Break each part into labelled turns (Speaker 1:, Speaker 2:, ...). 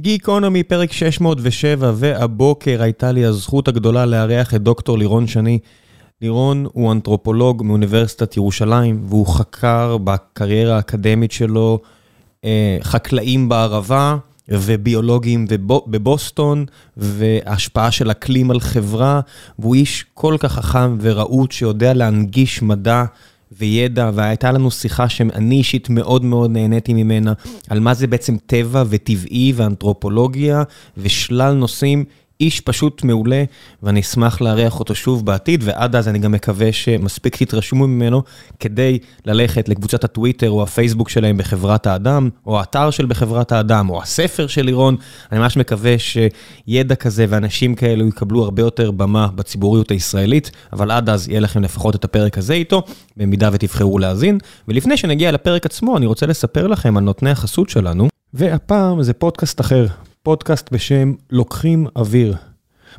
Speaker 1: גיקונומי, פרק 607, והבוקר הייתה לי הזכות הגדולה לארח את דוקטור לירון שני. לירון הוא אנתרופולוג מאוניברסיטת ירושלים, והוא חקר בקריירה האקדמית שלו אה, חקלאים בערבה וביולוגים בבוסטון, והשפעה של אקלים על חברה, והוא איש כל כך חכם ורהוט שיודע להנגיש מדע. וידע, והייתה לנו שיחה שאני אישית מאוד מאוד נהניתי ממנה, על מה זה בעצם טבע וטבעי ואנתרופולוגיה ושלל נושאים. איש פשוט מעולה, ואני אשמח לארח אותו שוב בעתיד, ועד אז אני גם מקווה שמספיק תתרשמו ממנו כדי ללכת לקבוצת הטוויטר או הפייסבוק שלהם בחברת האדם, או האתר של בחברת האדם, או הספר של לירון. אני ממש מקווה שידע כזה ואנשים כאלו יקבלו הרבה יותר במה בציבוריות הישראלית, אבל עד אז יהיה לכם לפחות את הפרק הזה איתו, במידה ותבחרו להאזין. ולפני שנגיע לפרק עצמו, אני רוצה לספר לכם על נותני החסות שלנו, והפעם זה פודקאסט אחר. פודקאסט בשם לוקחים אוויר.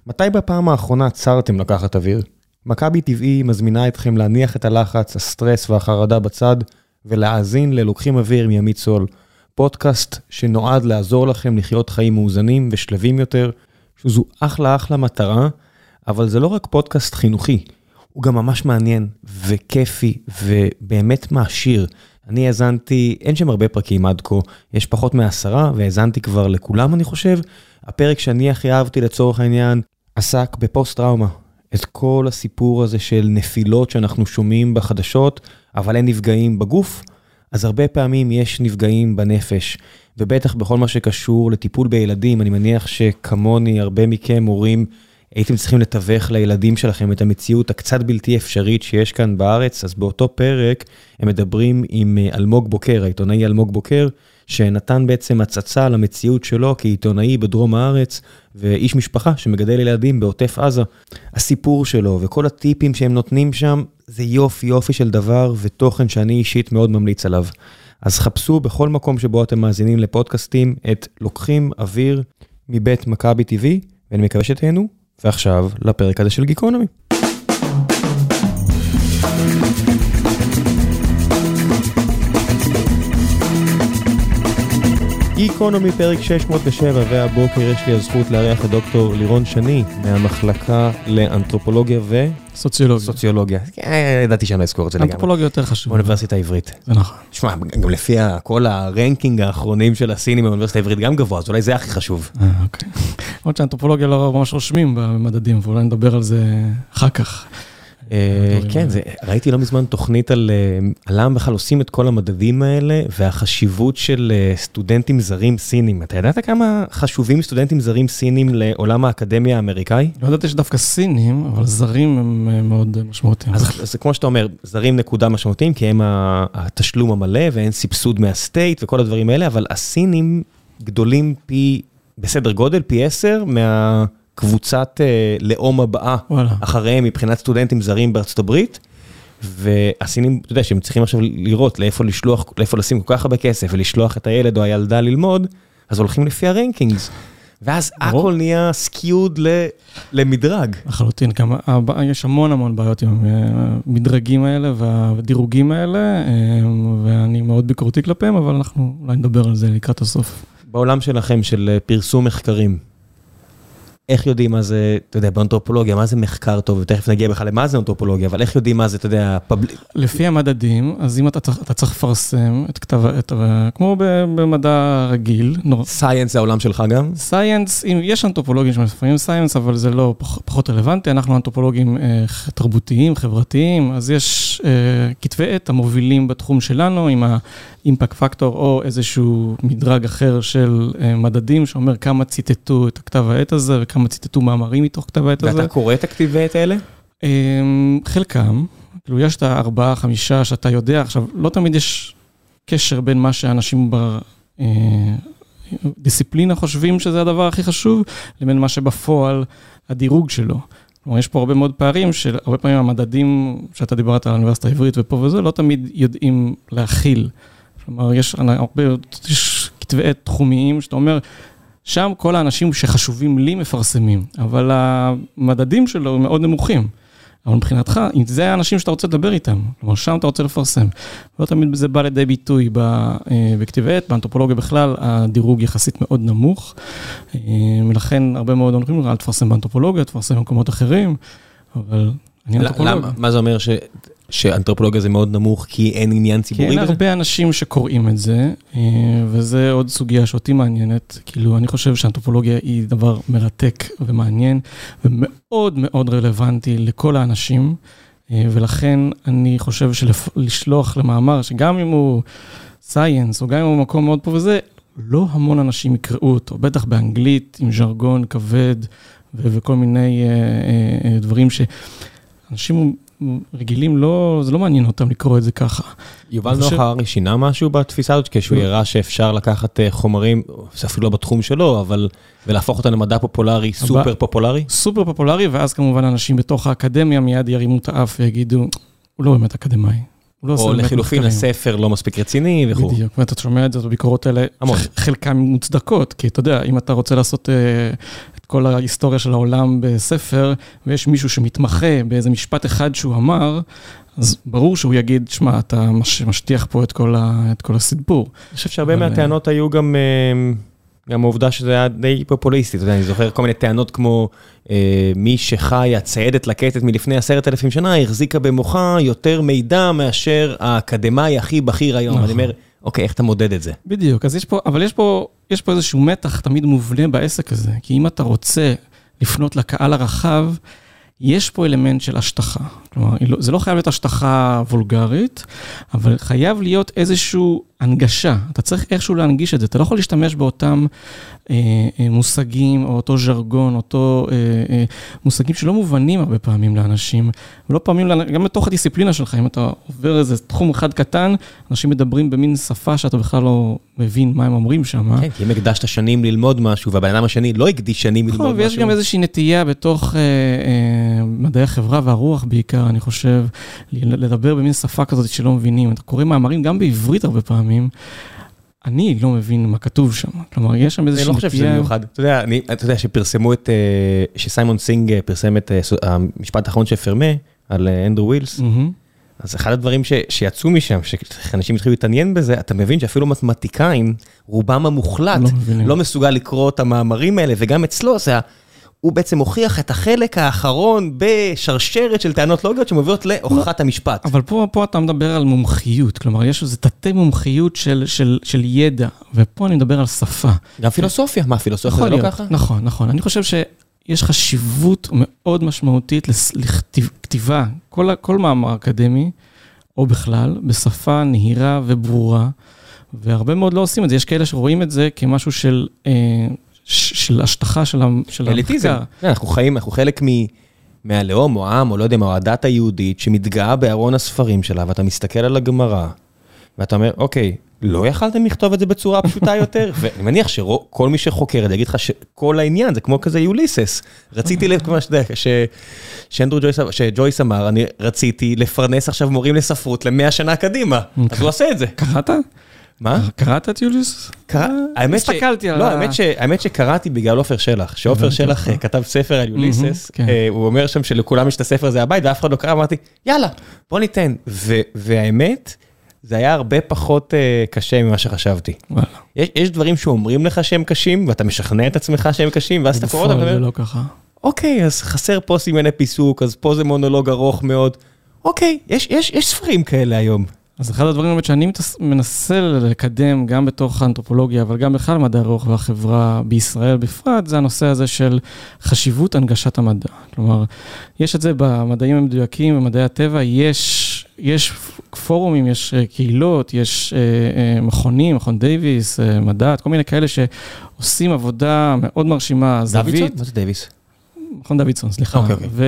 Speaker 1: מתי בפעם האחרונה עצרתם לקחת אוויר? מכבי טבעי מזמינה אתכם להניח את הלחץ, הסטרס והחרדה בצד ולהאזין ללוקחים אוויר מימית סול. פודקאסט שנועד לעזור לכם לחיות חיים מאוזנים ושלווים יותר, שזו אחלה אחלה מטרה, אבל זה לא רק פודקאסט חינוכי, הוא גם ממש מעניין וכיפי ובאמת מעשיר. אני האזנתי, אין שם הרבה פרקים עד כה, יש פחות מעשרה, והאזנתי כבר לכולם אני חושב. הפרק שאני הכי אהבתי לצורך העניין, עסק בפוסט-טראומה. את כל הסיפור הזה של נפילות שאנחנו שומעים בחדשות, אבל אין נפגעים בגוף, אז הרבה פעמים יש נפגעים בנפש. ובטח בכל מה שקשור לטיפול בילדים, אני מניח שכמוני, הרבה מכם הורים, הייתם צריכים לתווך לילדים שלכם את המציאות הקצת בלתי אפשרית שיש כאן בארץ, אז באותו פרק הם מדברים עם אה, אלמוג בוקר, העיתונאי אלמוג בוקר, שנתן בעצם הצצה למציאות שלו כעיתונאי בדרום הארץ, ואיש משפחה שמגדל ילדים בעוטף עזה. הסיפור שלו וכל הטיפים שהם נותנים שם, זה יופי יופי של דבר ותוכן שאני אישית מאוד ממליץ עליו. אז חפשו בכל מקום שבו אתם מאזינים לפודקאסטים את לוקחים אוויר מבית מכבי TV, ואני מקווה שתהנו. ועכשיו לפרק הזה של גיקונומי. גיקונומי פרק 607 והבוקר יש לי הזכות לארח את דוקטור לירון שני מהמחלקה לאנתרופולוגיה ו...
Speaker 2: סוציולוגיה.
Speaker 1: סוציולוגיה. כן, ידעתי שאני לא אזכור את זה לגמרי.
Speaker 2: אנתרופולוגיה יותר חשוב.
Speaker 1: באוניברסיטה העברית.
Speaker 2: זה נכון.
Speaker 1: תשמע, גם לפי כל הרנקינג האחרונים של הסינים באוניברסיטה העברית גם גבוה, אז אולי זה הכי חשוב.
Speaker 2: אה, אוקיי. למרות שאנתרופולוגיה לא ממש רושמים במדדים, ואולי נדבר על זה אחר כך.
Speaker 1: אה, כן, ראיתי לא מזמן תוכנית על למה בכלל עושים את כל המדדים האלה והחשיבות של אה, סטודנטים זרים סינים. אתה ידעת כמה חשובים סטודנטים זרים סינים לעולם האקדמיה האמריקאי?
Speaker 2: לא ידעתי שדווקא סינים, אבל זרים הם אה, מאוד משמעותיים.
Speaker 1: אז זה כמו שאתה אומר, זרים נקודה משמעותיים, כי הם התשלום המלא ואין סבסוד מה state וכל הדברים האלה, אבל הסינים גדולים פי, בסדר גודל, פי עשר מה... קבוצת אה, לאום הבאה אחריהם מבחינת סטודנטים זרים בארצות הברית. והסינים, אתה יודע, שהם צריכים עכשיו לראות לאיפה לשלוח, לאיפה לשים כל כך הרבה כסף ולשלוח את הילד או הילדה ללמוד, אז הולכים לפי ה rankings. ואז הכל נהיה skewed למדרג.
Speaker 2: לחלוטין, יש המון המון בעיות עם המדרגים האלה והדירוגים האלה, אה, ואני מאוד ביקורתי כלפיהם, אבל אנחנו אולי נדבר על זה לקראת הסוף.
Speaker 1: בעולם שלכם, של פרסום מחקרים, איך יודעים מה זה, אתה יודע, באנתרופולוגיה, מה זה מחקר טוב, ותכף נגיע בכלל למה זה אנתרופולוגיה, אבל איך יודעים מה זה, אתה יודע, פבליק...
Speaker 2: לפי המדדים, אז אם אתה, אתה צריך לפרסם את כתב, את, כמו במדע רגיל.
Speaker 1: סייאנס זה העולם שלך גם?
Speaker 2: סייאנס, יש אנתרופולוגים שמספרים סייאנס, אבל זה לא פח, פחות רלוונטי, אנחנו אנתרופולוגים אה, תרבותיים, חברתיים, אז יש אה, כתבי עת המובילים בתחום שלנו, עם האימפקט פקטור, או איזשהו מדרג אחר של אה, מדדים, שאומר כמה ציטטו את הכתב העת הזה, וכמה... כמה ציטטו מאמרים מתוך כתב העת הזה.
Speaker 1: ואתה קורא את הכתיבי עת האלה?
Speaker 2: אמ, חלקם, כאילו יש את הארבעה, חמישה שאתה יודע, עכשיו, לא תמיד יש קשר בין מה שאנשים בדיסציפלינה אה, חושבים שזה הדבר הכי חשוב, לבין מה שבפועל הדירוג שלו. כלומר, יש פה הרבה מאוד פערים שהרבה פעמים המדדים שאתה דיברת על האוניברסיטה העברית ופה וזה, לא תמיד יודעים להכיל. כלומר, יש הרבה, יש כתבי עת תחומיים שאתה אומר, שם כל האנשים שחשובים לי מפרסמים, אבל המדדים שלו הם מאוד נמוכים. אבל מבחינתך, אם זה האנשים שאתה רוצה לדבר איתם, כלומר, שם אתה רוצה לפרסם. לא תמיד זה בא לידי ביטוי אה, בכתיב עת, באנתרופולוגיה בכלל, הדירוג יחסית מאוד נמוך, אה, ולכן הרבה מאוד אומרים, אל תפרסם באנתרופולוגיה, תפרסם במקומות אחרים, אבל אני אנתרופולוג.
Speaker 1: מה זה אומר ש... שאנתרופולוגיה זה מאוד נמוך כי אין עניין ציבורי
Speaker 2: בזה? כי אין הרבה אנשים שקוראים את זה, אה, וזה עוד סוגיה שאותי מעניינת. כאילו, אני חושב שאנתרופולוגיה היא דבר מרתק ומעניין, ומאוד מאוד רלוונטי לכל האנשים, אה, ולכן אני חושב שלשלוח למאמר, שגם אם הוא סייאנס, או גם אם הוא מקום מאוד פה וזה, לא המון אנשים יקראו אותו, בטח באנגלית, עם ז'רגון כבד, וכל מיני אה, דברים שאנשים... רגילים, לא, זה לא מעניין אותם לקרוא את זה ככה.
Speaker 1: יובל נוח הררי שינה משהו בתפיסה הזאת, כשהוא לא. הראה שאפשר לקחת אה, חומרים, זה אפילו לא בתחום שלו, אבל, ולהפוך אותם למדע פופולרי, סופר פופולרי?
Speaker 2: סופר פופולרי, ואז כמובן אנשים בתוך האקדמיה מיד ירימו את האף ויגידו, הוא לא באמת אקדמאי.
Speaker 1: לא או לחילופין, הספר לא מספיק רציני וכו'.
Speaker 2: בדיוק, ואתה שומע את זה בביקורות האלה, המון. חלקן מוצדקות, כי אתה יודע, אם אתה רוצה לעשות uh, כל ההיסטוריה של העולם בספר, ויש מישהו שמתמחה באיזה משפט אחד שהוא אמר, אז ברור שהוא יגיד, שמע, אתה מש, משטיח פה את כל, ה, את כל הסיפור.
Speaker 1: אני חושב שהרבה אבל... מהטענות היו גם... Uh... גם העובדה שזה היה די פופוליסטי, אתה יודע, אני זוכר כל מיני טענות כמו אה, מי שחי, הציידת לקטת מלפני עשרת אלפים שנה, החזיקה במוחה יותר מידע מאשר האקדמאי הכי בכיר היום. נכון. אני אומר, אוקיי, איך אתה מודד את זה?
Speaker 2: בדיוק, אז יש פה, אבל יש פה, יש פה איזשהו מתח תמיד מובנה בעסק הזה, כי אם אתה רוצה לפנות לקהל הרחב, יש פה אלמנט של השטחה. כלומר, לא, זה לא חייב להיות השטחה וולגרית, אבל חייב להיות איזושהי הנגשה. אתה צריך איכשהו להנגיש את זה. אתה לא יכול להשתמש באותם אה, אה, מושגים, או אותו ז'רגון, אותו אה, אה, מושגים שלא מובנים הרבה פעמים לאנשים, ולא פעמים, גם בתוך הדיסציפלינה שלך, אם אתה עובר איזה תחום אחד קטן, אנשים מדברים במין שפה שאתה בכלל לא מבין מה הם אומרים שם.
Speaker 1: כן, כי אם הקדשת שנים ללמוד משהו, והבן אדם השני לא הקדיש שנים ללמוד משהו.
Speaker 2: ויש גם איזושהי נטייה בתוך אה, אה, מדעי החברה והרוח בעיקר, אני חושב, לדבר במין שפה כזאת שלא מבינים. אתה קורא מאמרים גם בעברית הרבה פעמים. אני לא מבין מה כתוב שם, כלומר, יש שם איזושהי...
Speaker 1: אני לא חושב שזה מיוחד. אתה יודע, אני, אתה יודע שפרסמו את, אה, שסיימון סינג אה, פרסם את אה, המשפט האחרון של פרמה, על אנדרו ווילס, אז אחד הדברים ש, שיצאו משם, שאנשים התחילו להתעניין בזה, אתה מבין שאפילו מתמטיקאים, רובם המוחלט, לא, לא מסוגל לקרוא את המאמרים האלה, וגם אצלו זה הוא בעצם הוכיח את החלק האחרון בשרשרת של טענות לוגיות שמובילות להוכחת המשפט.
Speaker 2: אבל פה, פה אתה מדבר על מומחיות, כלומר, יש איזה תתי מומחיות של, של, של ידע, ופה אני מדבר על שפה.
Speaker 1: גם פילוסופיה, מה, פילוסופיה זה לא ככה?
Speaker 2: נכון, נכון. אני חושב שיש חשיבות מאוד משמעותית לכתיבה, כל, כל מאמר אקדמי, או בכלל, בשפה נהירה וברורה, והרבה מאוד לא עושים את זה. יש כאלה שרואים את זה כמשהו של... אה, של השטחה של המחקר.
Speaker 1: אליטיזם. כן, אנחנו חיים, אנחנו חלק מהלאום או העם, או לא יודע מה, או הדת היהודית, שמתגאה בארון הספרים שלה, ואתה מסתכל על הגמרא, ואתה אומר, אוקיי, לא יכלתם לכתוב את זה בצורה פשוטה יותר? ואני מניח שכל מי שחוקר את זה יגיד לך שכל העניין זה כמו כזה יוליסס. רציתי, כמו שאתה יודע, שאנדרו ג'ויס, שג'ויס אמר, אני רציתי לפרנס עכשיו מורים לספרות למאה שנה קדימה. אז הוא עושה את זה.
Speaker 2: קראת?
Speaker 1: מה?
Speaker 2: קראת את יוליוס?
Speaker 1: האמת הסתכלתי על... לא, האמת שקראתי בגלל עופר שלח, שעופר שלח אה, כתב ספר על יוליסס, כן. אה, הוא אומר שם שלכולם יש את הספר הזה הבית, ואף אחד לא קרא, אמרתי, יאללה, בוא ניתן. והאמת, זה היה הרבה פחות אה, קשה ממה שחשבתי. יש דברים שאומרים לך שהם קשים, ואתה משכנע את עצמך שהם קשים, ואז אתה קורא אותם,
Speaker 2: זה לא ככה.
Speaker 1: אוקיי, אז חסר פה סימני פיסוק, אז פה זה מונולוג ארוך מאוד. אוקיי, יש ספרים כאלה היום.
Speaker 2: אז אחד הדברים באמת שאני מנסה לקדם, גם בתוך האנתרופולוגיה, אבל גם בכלל מדעי הרוח והחברה בישראל בפרט, זה הנושא הזה של חשיבות הנגשת המדע. כלומר, יש את זה במדעים המדויקים, במדעי הטבע, יש, יש פורומים, יש אה, קהילות, יש אה, אה, מכונים, מכון דייוויס, מדעת, כל מיני כאלה שעושים עבודה מאוד מרשימה,
Speaker 1: זווית. דוידסון? מה זה דייוויס?
Speaker 2: מכון דוידסון, סליחה, okay, okay.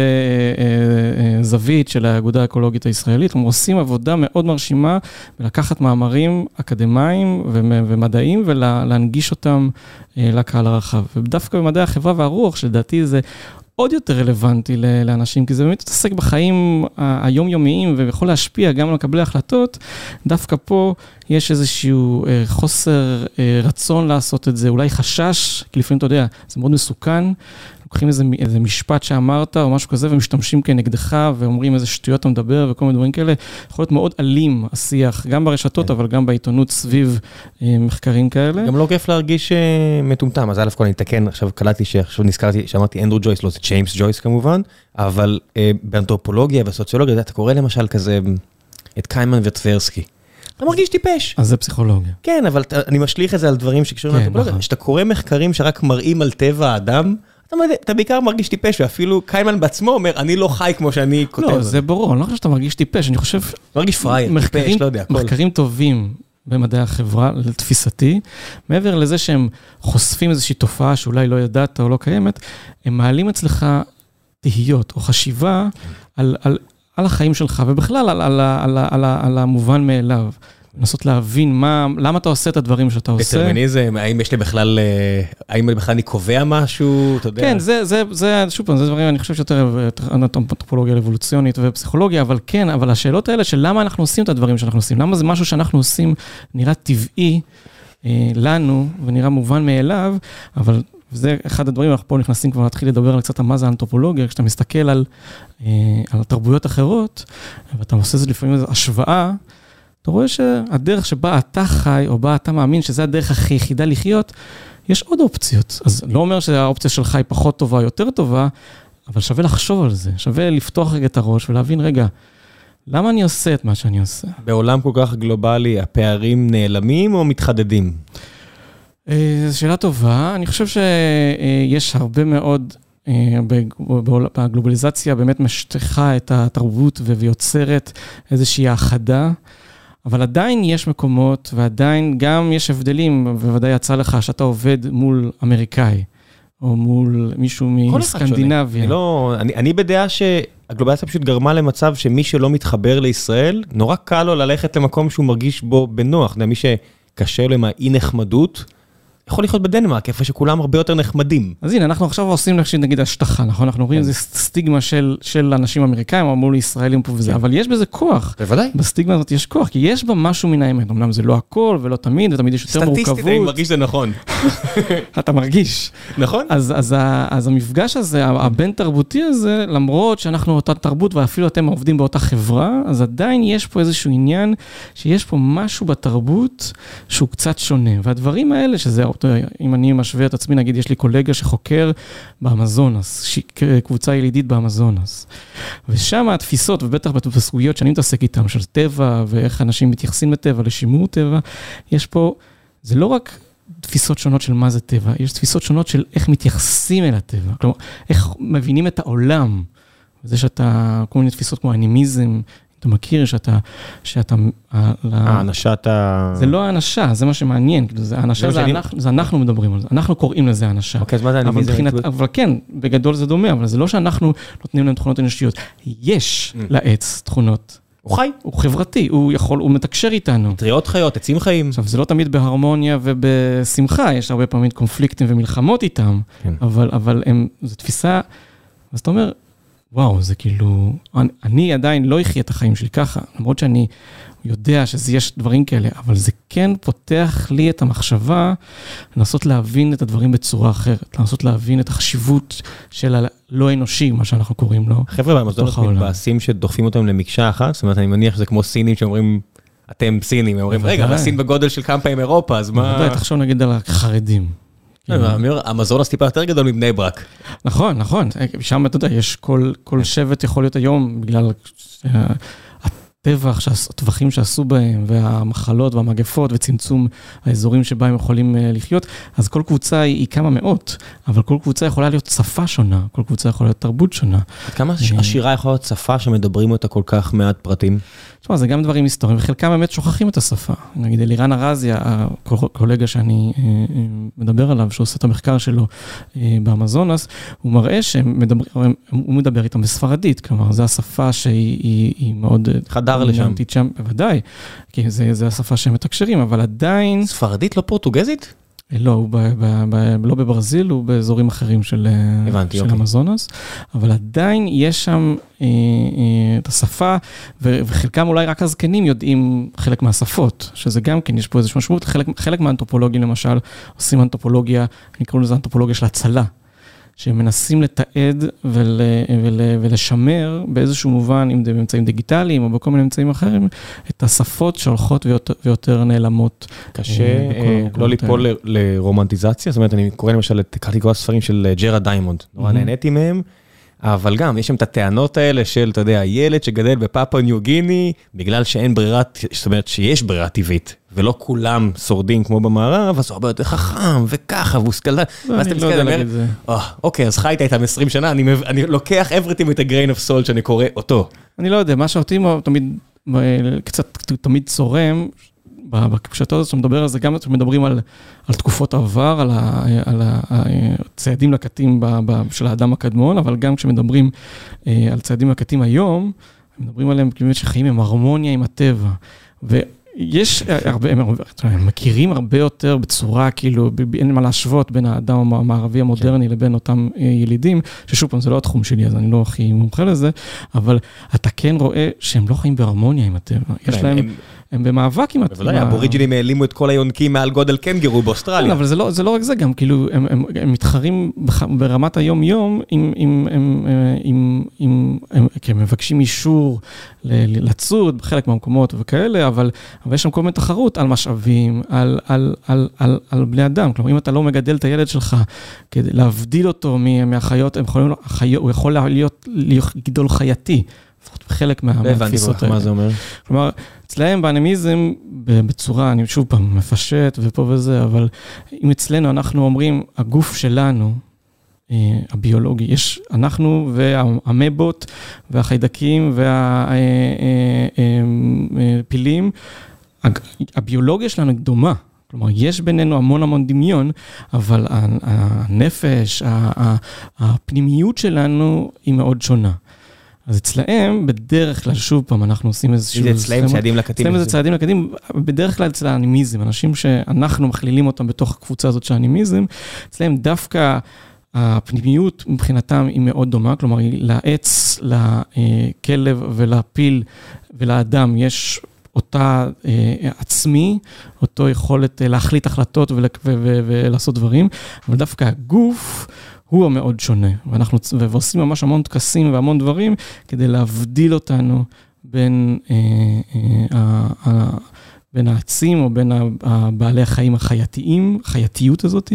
Speaker 2: וזווית של האגודה האקולוגית הישראלית, הם עושים עבודה מאוד מרשימה בלקחת מאמרים אקדמיים ומדעיים ולהנגיש אותם אה, לקהל הרחב. ודווקא במדעי החברה והרוח, שלדעתי זה עוד יותר רלוונטי לאנשים, כי זה באמת מתעסק בחיים היומיומיים ויכול להשפיע גם על מקבלי החלטות, דווקא פה יש איזשהו אה, חוסר אה, רצון לעשות את זה, אולי חשש, כי לפעמים אתה יודע, זה מאוד מסוכן, לוקחים איזה, איזה משפט שאמרת או משהו כזה ומשתמשים כנגדך ואומרים איזה שטויות אתה מדבר וכל מיני דברים כאלה. יכול להיות מאוד אלים השיח, גם ברשתות, כן. אבל גם בעיתונות סביב אה, מחקרים כאלה.
Speaker 1: גם לא כיף להרגיש אה, מטומטם, אז א' כל אני אתקן, עכשיו קלטתי שעכשיו נזכרתי, שאמרתי אנדרו ג'ויס, לא זה ג'יימס ג'ויס כמובן, אבל אה, באנתרופולוגיה וסוציולוגיה, אתה קורא למשל כזה את קיימן וטברסקי. אתה מרגיש טיפש.
Speaker 2: אז זה פסיכולוגיה.
Speaker 1: כן, אבל אני משליך את זה על דברים שקשורים כן, לאנתרופולוגיה. נכון. כשאתה קורא מחקרים שרק מראים על טבע האדם, אתה, אתה בעיקר מרגיש טיפש, ואפילו קיימן בעצמו אומר, אני לא חי כמו שאני כותב.
Speaker 2: לא, זה ברור, אני לא חושב שאתה מרגיש טיפש, אני חושב...
Speaker 1: מרגיש פראייר, טיפש, לא יודע.
Speaker 2: מחקרים טובים במדעי החברה, לתפיסתי, מעבר לזה שהם חושפים איזושהי תופעה שאולי לא ידעת או לא קיימת, הם מעלים אצלך תהיות או חשיבה על, על, על החיים שלך, ובכלל על, על, על, על, על המובן מאליו. לנסות להבין מה, למה אתה עושה את הדברים שאתה עושה.
Speaker 1: דטרמיניזם, האם יש לי בכלל, אה, האם בכלל אני קובע משהו, אתה יודע?
Speaker 2: כן, זה, זה, זה, שוב פעם, זה דברים, אני חושב שיותר אנתרופולוגיה אבולוציונית ופסיכולוגיה, אבל כן, אבל השאלות האלה של למה אנחנו עושים את הדברים שאנחנו עושים, למה זה משהו שאנחנו עושים נראה טבעי אה, לנו ונראה מובן מאליו, אבל וזה אחד הדברים, אנחנו פה נכנסים כבר להתחיל לדבר על קצת מה זה האנתרופולוגיה, כשאתה מסתכל על, אה, על תרבויות אחרות, ואתה עושה את זה לפעמים השוואה, אתה רואה שהדרך שבה אתה חי, או בה אתה מאמין שזה הדרך הכי יחידה לחיות, יש עוד אופציות. אז לא אומר שהאופציה שלך היא פחות טובה, יותר טובה, אבל שווה לחשוב על זה, שווה לפתוח רגע את הראש ולהבין, רגע, למה אני עושה את מה שאני עושה?
Speaker 1: בעולם כל כך גלובלי, הפערים נעלמים או מתחדדים?
Speaker 2: אה, זו שאלה טובה. אני חושב שיש הרבה מאוד, אה, בגלובליזציה באמת משטחה את התרבות ויוצרת איזושהי האחדה. אבל עדיין יש מקומות, ועדיין גם יש הבדלים, בוודאי יצא לך שאתה עובד מול אמריקאי, או מול מישהו מסקנדינביה.
Speaker 1: אני, לא, אני, אני בדעה שהגלובליזציה פשוט גרמה למצב שמי שלא מתחבר לישראל, נורא קל לו ללכת למקום שהוא מרגיש בו בנוח. מי שקשה לו עם האי נחמדות, יכול לחיות בדנמרק, איפה שכולם הרבה יותר נחמדים.
Speaker 2: אז הנה, אנחנו עכשיו עושים נגיד השטחה, נכון? אנחנו רואים כן. איזה סטיגמה של, של אנשים אמריקאים, מול ישראלים פה וזה, כן. אבל יש בזה כוח.
Speaker 1: בוודאי.
Speaker 2: בסטיגמה הזאת יש כוח, כי יש בה משהו מן האמת. אמנם זה לא הכל ולא תמיד, ותמיד יש יותר מורכבות.
Speaker 1: סטטיסטית, אני מרגיש שזה נכון.
Speaker 2: אתה מרגיש.
Speaker 1: נכון.
Speaker 2: אז, אז, אז המפגש הזה, הבין-תרבותי הזה, למרות שאנחנו אותה תרבות ואפילו אתם עובדים באותה חברה, אז עדיין יש פה איזשהו עניין שיש פה משהו בתרבות שהוא קצת שונה. והדברים האלה, שזה אם אני משווה את עצמי, נגיד, יש לי קולגה שחוקר באמזונס, קבוצה ילידית באמזונס. ושם התפיסות, ובטח בסוגיות שאני מתעסק איתן, של טבע, ואיך אנשים מתייחסים לטבע, לשימור טבע, יש פה, זה לא רק תפיסות שונות של מה זה טבע, יש תפיסות שונות של איך מתייחסים אל הטבע. כלומר, איך מבינים את העולם. זה שאתה, כל מיני תפיסות כמו אנימיזם, אתה מכיר שאתה, שאתה...
Speaker 1: האנשת ה...
Speaker 2: זה לא האנשה, זה מה שמעניין, כאילו, זה האנשה, זה, אנחנו, זה אנחנו מדברים על זה, אנחנו קוראים לזה האנשה.
Speaker 1: אוקיי, אז מה זה אנימיזם?
Speaker 2: אבל כן, בגדול זה דומה, אבל זה לא שאנחנו נותנים להם תכונות אנושיות. יש mm. לעץ תכונות.
Speaker 1: הוא חי.
Speaker 2: הוא חברתי, הוא יכול, הוא מתקשר איתנו.
Speaker 1: טריות חיות, עצים חיים.
Speaker 2: עכשיו, זה לא תמיד בהרמוניה ובשמחה, יש הרבה פעמים קונפליקטים ומלחמות איתם, כן. אבל, אבל הם, זו תפיסה, אז אתה אומר, וואו, זה כאילו, אני, אני עדיין לא אחיה את החיים שלי ככה, למרות שאני יודע שיש דברים כאלה, אבל זה כן פותח לי את המחשבה לנסות להבין את הדברים בצורה אחרת, לנסות להבין את החשיבות של הלא אנושי, מה שאנחנו קוראים לו.
Speaker 1: חבר'ה במזונות מתבאסים שדוחפים אותם למקשה אחת, זאת אומרת, אני מניח שזה כמו סינים שאומרים, אתם סינים, הם אומרים, רגע, אבל סין בגודל של כמה פעמים אירופה, אז מה...
Speaker 2: תחשוב נגיד על החרדים.
Speaker 1: המזונס טיפה יותר גדול מבני ברק.
Speaker 2: נכון, נכון, שם אתה יודע, יש כל שבט יכול להיות היום, בגלל הטבח, הטווחים שעשו בהם, והמחלות והמגפות וצמצום האזורים שבה הם יכולים אה, לחיות, אז כל קבוצה היא כמה מאות, אבל כל קבוצה יכולה להיות שפה שונה, כל קבוצה יכולה להיות תרבות שונה.
Speaker 1: כמה אה, עשירה יכולה להיות שפה שמדברים אותה כל כך מעט פרטים?
Speaker 2: תשמע, זה גם דברים היסטוריים, וחלקם באמת שוכחים את השפה. נגיד אלירן ארזי, הקולגה שאני אה, אה, מדבר עליו, שעושה את המחקר שלו אה, באמזונס, הוא מראה שהוא מדבר איתם בספרדית, כלומר, זו השפה שהיא מאוד...
Speaker 1: חדר לשם.
Speaker 2: שם, בוודאי, כי זו השפה שהם מתקשרים, אבל עדיין...
Speaker 1: ספרדית, לא פורטוגזית?
Speaker 2: לא, הוא ב, ב, ב, לא בברזיל, הוא באזורים אחרים של, הבנתי, של אוקיי. המזונס, אבל עדיין יש שם אה, אה, את השפה, ו, וחלקם אולי רק הזקנים יודעים חלק מהשפות, שזה גם כן, יש פה איזושהי משמעות. חלק, חלק מהאנתרופולוגים למשל עושים אנתרופולוגיה, אני קוראים לזה אנתרופולוגיה של הצלה. שהם מנסים לתעד ול, ול, ולשמר באיזשהו מובן, אם זה באמצעים דיגיטליים או בכל מיני אמצעים אחרים, את השפות שהולכות ויותר, ויותר נעלמות.
Speaker 1: קשה אה, לא ליפול לרומנטיזציה, זאת אומרת, אני קורא למשל, קראתי כל הספרים של ג'ארד דיימונד, נורא נהניתי מהם. אבל גם, יש שם את הטענות האלה של, אתה יודע, ילד שגדל בפאפו ניו גיני, בגלל שאין ברירה, זאת אומרת שיש ברירה טבעית, ולא כולם שורדים כמו במערב, אז הוא הרבה יותר חכם, וככה, והוא סקלדן.
Speaker 2: ואז אתה מסתכל ואומר,
Speaker 1: אוקיי, אז חיית איתם 20 שנה, אני לוקח everything with a grain of salt שאני קורא אותו.
Speaker 2: אני לא יודע, מה שאותי תמיד, קצת תמיד צורם, בפשטות הזאת שאתה מדבר על זה, גם כשמדברים על, על תקופות עבר, על, ה, על הצעדים לקטים של האדם הקדמון, אבל גם כשמדברים אה, על צעדים לקטים היום, מדברים עליהם באמת שחיים עם הרמוניה עם הטבע. ויש הרבה, הם מכירים הרבה יותר בצורה, כאילו, אין מה להשוות בין האדם המערבי המודרני כן. לבין אותם אה, ילידים, ששוב פעם, זה לא התחום שלי, אז אני לא הכי מומחה לזה, אבל אתה כן רואה שהם לא חיים בהרמוניה עם הטבע. יש כן, להם... הם... הם במאבק עם...
Speaker 1: בוודאי, האבוריג'ינים העלימו את כל היונקים מעל גודל קנגרו באוסטרליה.
Speaker 2: כן, אבל זה לא, זה לא רק זה, גם כאילו, הם, הם, הם מתחרים ברמת היום-יום, עם, עם, עם, עם, עם, הם, כי הם מבקשים אישור לצוד בחלק מהמקומות וכאלה, אבל, אבל יש שם כל מיני תחרות על משאבים, על, על, על, על, על בני אדם. כלומר, אם אתה לא מגדל את הילד שלך כדי להבדיל אותו מהחיות, הוא יכול להיות, לגדול חייתי. לפחות חלק מהתפיסות
Speaker 1: האלה. לא הבנתי מה זה אומר.
Speaker 2: כלומר, אצלהם באנימיזם, בצורה, אני שוב פעם מפשט ופה וזה, אבל אם אצלנו אנחנו אומרים, הגוף שלנו, אה, הביולוגי, יש אנחנו והמבות והחיידקים והפילים, אה, אה, הביולוגיה שלנו דומה. כלומר, יש בינינו המון המון דמיון, אבל הנפש, הפנימיות שלנו היא מאוד שונה. אז אצלהם, בדרך כלל, שוב פעם, אנחנו עושים איזשהו...
Speaker 1: זה אצלהם צעדים לקטים.
Speaker 2: אצלהם זה צעדים לקטים, בדרך כלל אצל האנימיזם, אנשים שאנחנו מכלילים אותם בתוך הקבוצה הזאת של האנימיזם, אצלהם דווקא הפנימיות מבחינתם היא מאוד דומה, כלומר, לעץ, לכלב ולפיל ולאדם. יש אותה אה, עצמי, אותו יכולת אה, להחליט החלטות ולעשות דברים, אבל דווקא הגוף... הוא המאוד שונה, ואנחנו ועושים ממש המון טקסים והמון דברים כדי להבדיל אותנו בין, אה, אה, אה, בין העצים או בין בעלי החיים החייתיים, החייתיות הזאת,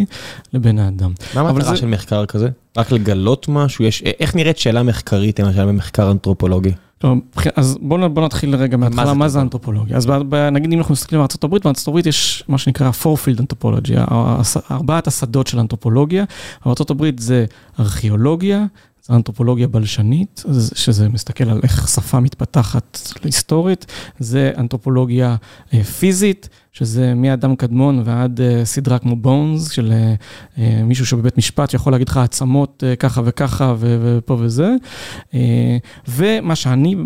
Speaker 2: לבין האדם.
Speaker 1: מה המטרה זה... של מחקר כזה? רק לגלות משהו? יש, איך נראית שאלה מחקרית, למשל, במחקר אנתרופולוגי?
Speaker 2: טוב, אז בואו בוא נתחיל רגע מההתחלה, מה זה אנתרופולוגיה? אז ב, נגיד אם אנחנו מסתכלים על ארה"ב, בארה"ב יש מה שנקרא פורפילד אנתרופולוגיה, ארבעת השדות של אנתרופולוגיה. בארה"ב זה ארכיאולוגיה, זה אנתרופולוגיה בלשנית, שזה מסתכל על איך שפה מתפתחת היסטורית, זה אנתרופולוגיה אה, פיזית. שזה מאדם קדמון ועד uh, סדרה כמו בונס, של uh, uh, מישהו שבבית משפט שיכול להגיד לך עצמות ככה וככה ופה וזה. ומה שאני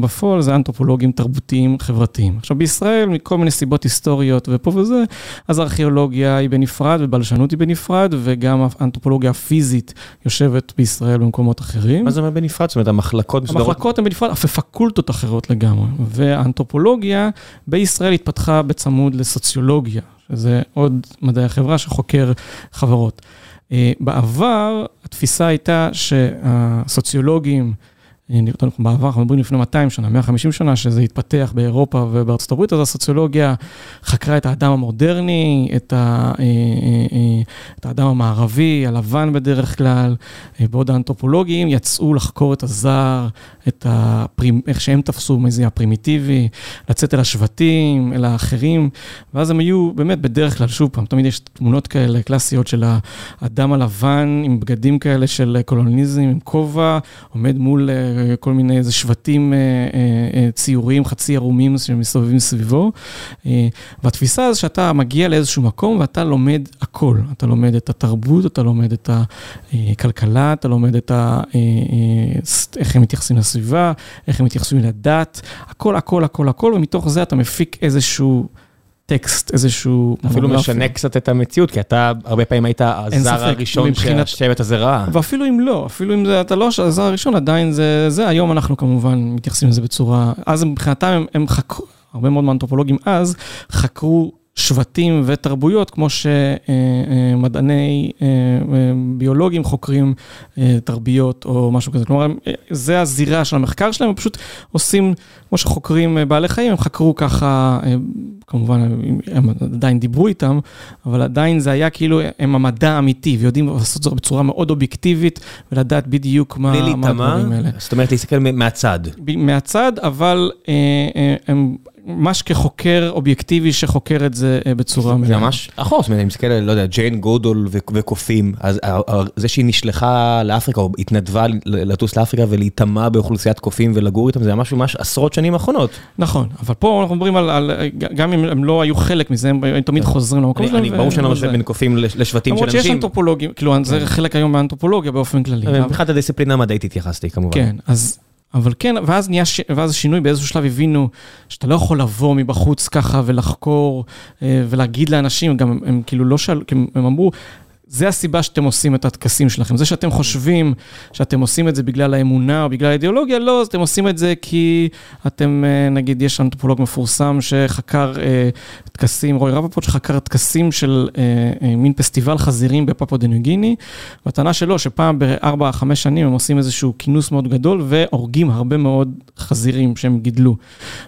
Speaker 2: בפועל זה אנתרופולוגים תרבותיים חברתיים. עכשיו בישראל, מכל מיני סיבות היסטוריות ופה וזה, אז הארכיאולוגיה היא בנפרד ובלשנות היא בנפרד, וגם האנתרופולוגיה הפיזית יושבת בישראל במקומות אחרים.
Speaker 1: מה זה אומר בנפרד? זאת אומרת, המחלקות
Speaker 2: מסודרות? המחלקות הן בנפרד, אף פקולטות אחרות לגמרי. והאנתרופולוגיה בישראל התפתחה בצמוד לסוציולוגיה, שזה עוד מדעי החברה שחוקר חברות. אה, בעבר התפיסה הייתה שהסוציולוגים, בעבר, אנחנו מדברים לפני 200 שנה, 150 שנה, שזה התפתח באירופה ובארצות הברית, אז הסוציולוגיה חקרה את האדם המודרני, את, ה, אה, אה, אה, את האדם המערבי, הלבן בדרך כלל, בעוד האנתרופולוגים יצאו לחקור את הזר, את הפרימ... איך שהם תפסו, מי זה הפרימיטיבי, לצאת אל השבטים, אל האחרים, ואז הם היו באמת בדרך כלל, שוב פעם, תמיד יש תמונות כאלה קלאסיות של האדם הלבן עם בגדים כאלה של קולוניזם, עם כובע, עומד מול כל מיני איזה שבטים אה, אה, אה, ציוריים, חצי ערומים שמסתובבים סביבו. והתפיסה זה שאתה מגיע לאיזשהו מקום ואתה לומד הכל. אתה לומד את התרבות, אתה לומד את הכלכלה, אתה לומד את ה... איך הם מתייחסים לסביבה, איך הם מתייחסים לדת, הכל, הכל, הכל, הכל, ומתוך זה אתה מפיק איזשהו... טקסט, איזשהו...
Speaker 1: אפילו משנה קצת את המציאות, כי אתה הרבה פעמים היית הזר הראשון שהשבט הזה ראה.
Speaker 2: ואפילו אם לא, אפילו אם אתה לא הזר הראשון, עדיין זה, זה, היום אנחנו כמובן מתייחסים לזה בצורה... אז מבחינתם הם, הם חקרו, הרבה מאוד מאנתרופולוגים אז, חקרו שבטים ותרבויות, כמו שמדעני ביולוגים חוקרים תרביות או משהו כזה. כלומר, זה הזירה של המחקר שלהם, הם פשוט עושים, כמו שחוקרים בעלי חיים, הם חקרו ככה, כמובן, הם עדיין דיברו איתם, אבל עדיין זה היה כאילו, הם המדע האמיתי, ויודעים לעשות זאת בצורה מאוד אובייקטיבית, ולדעת בדיוק מה הדברים האלה.
Speaker 1: זאת אומרת, להסתכל מהצד.
Speaker 2: מהצד, אבל הם... ממש כחוקר אובייקטיבי שחוקר את זה בצורה
Speaker 1: מלאה. זה ממש אחוז, אני מסתכל על, לא יודע, ג'יין גודול וקופים, אז זה שהיא נשלחה לאפריקה, או התנדבה לטוס לאפריקה ולהיטמע באוכלוסיית קופים ולגור איתם, זה ממש ממש עשרות שנים אחרונות.
Speaker 2: נכון, אבל פה אנחנו מדברים על, גם אם הם לא היו חלק מזה, הם תמיד חוזרים למקום
Speaker 1: שלהם. ברור שאני לא משווה בין קופים לשבטים של אנשים.
Speaker 2: למרות שיש אנתרופולוגים, כאילו זה חלק היום מהאנתרופולוגיה באופן כללי.
Speaker 1: מבחינת הדיסציפלינה המדעית התייחסתי כמובן.
Speaker 2: כן, אז... אבל כן, ואז נהיה, ש... ואז השינוי באיזשהו שלב הבינו שאתה לא יכול לבוא מבחוץ ככה ולחקור אה, ולהגיד לאנשים, גם הם, כאילו לא שאלו, הם אמרו, זה הסיבה שאתם עושים את הטקסים שלכם. זה שאתם חושבים שאתם עושים את זה בגלל האמונה או בגלל האידיאולוגיה, לא, אתם עושים את זה כי אתם, אה, נגיד, יש אנתרופולוג מפורסם שחקר אה, טקסים, רוי רבפוט, שחקר טקסים של אה, אה, מין פסטיבל חזירים בפפו דניוגיני, והטענה שלו שפעם בארבע, חמש שנים הם עושים איזשהו כינוס מאוד גדול והורגים הרבה מאוד חזירים שהם גידלו.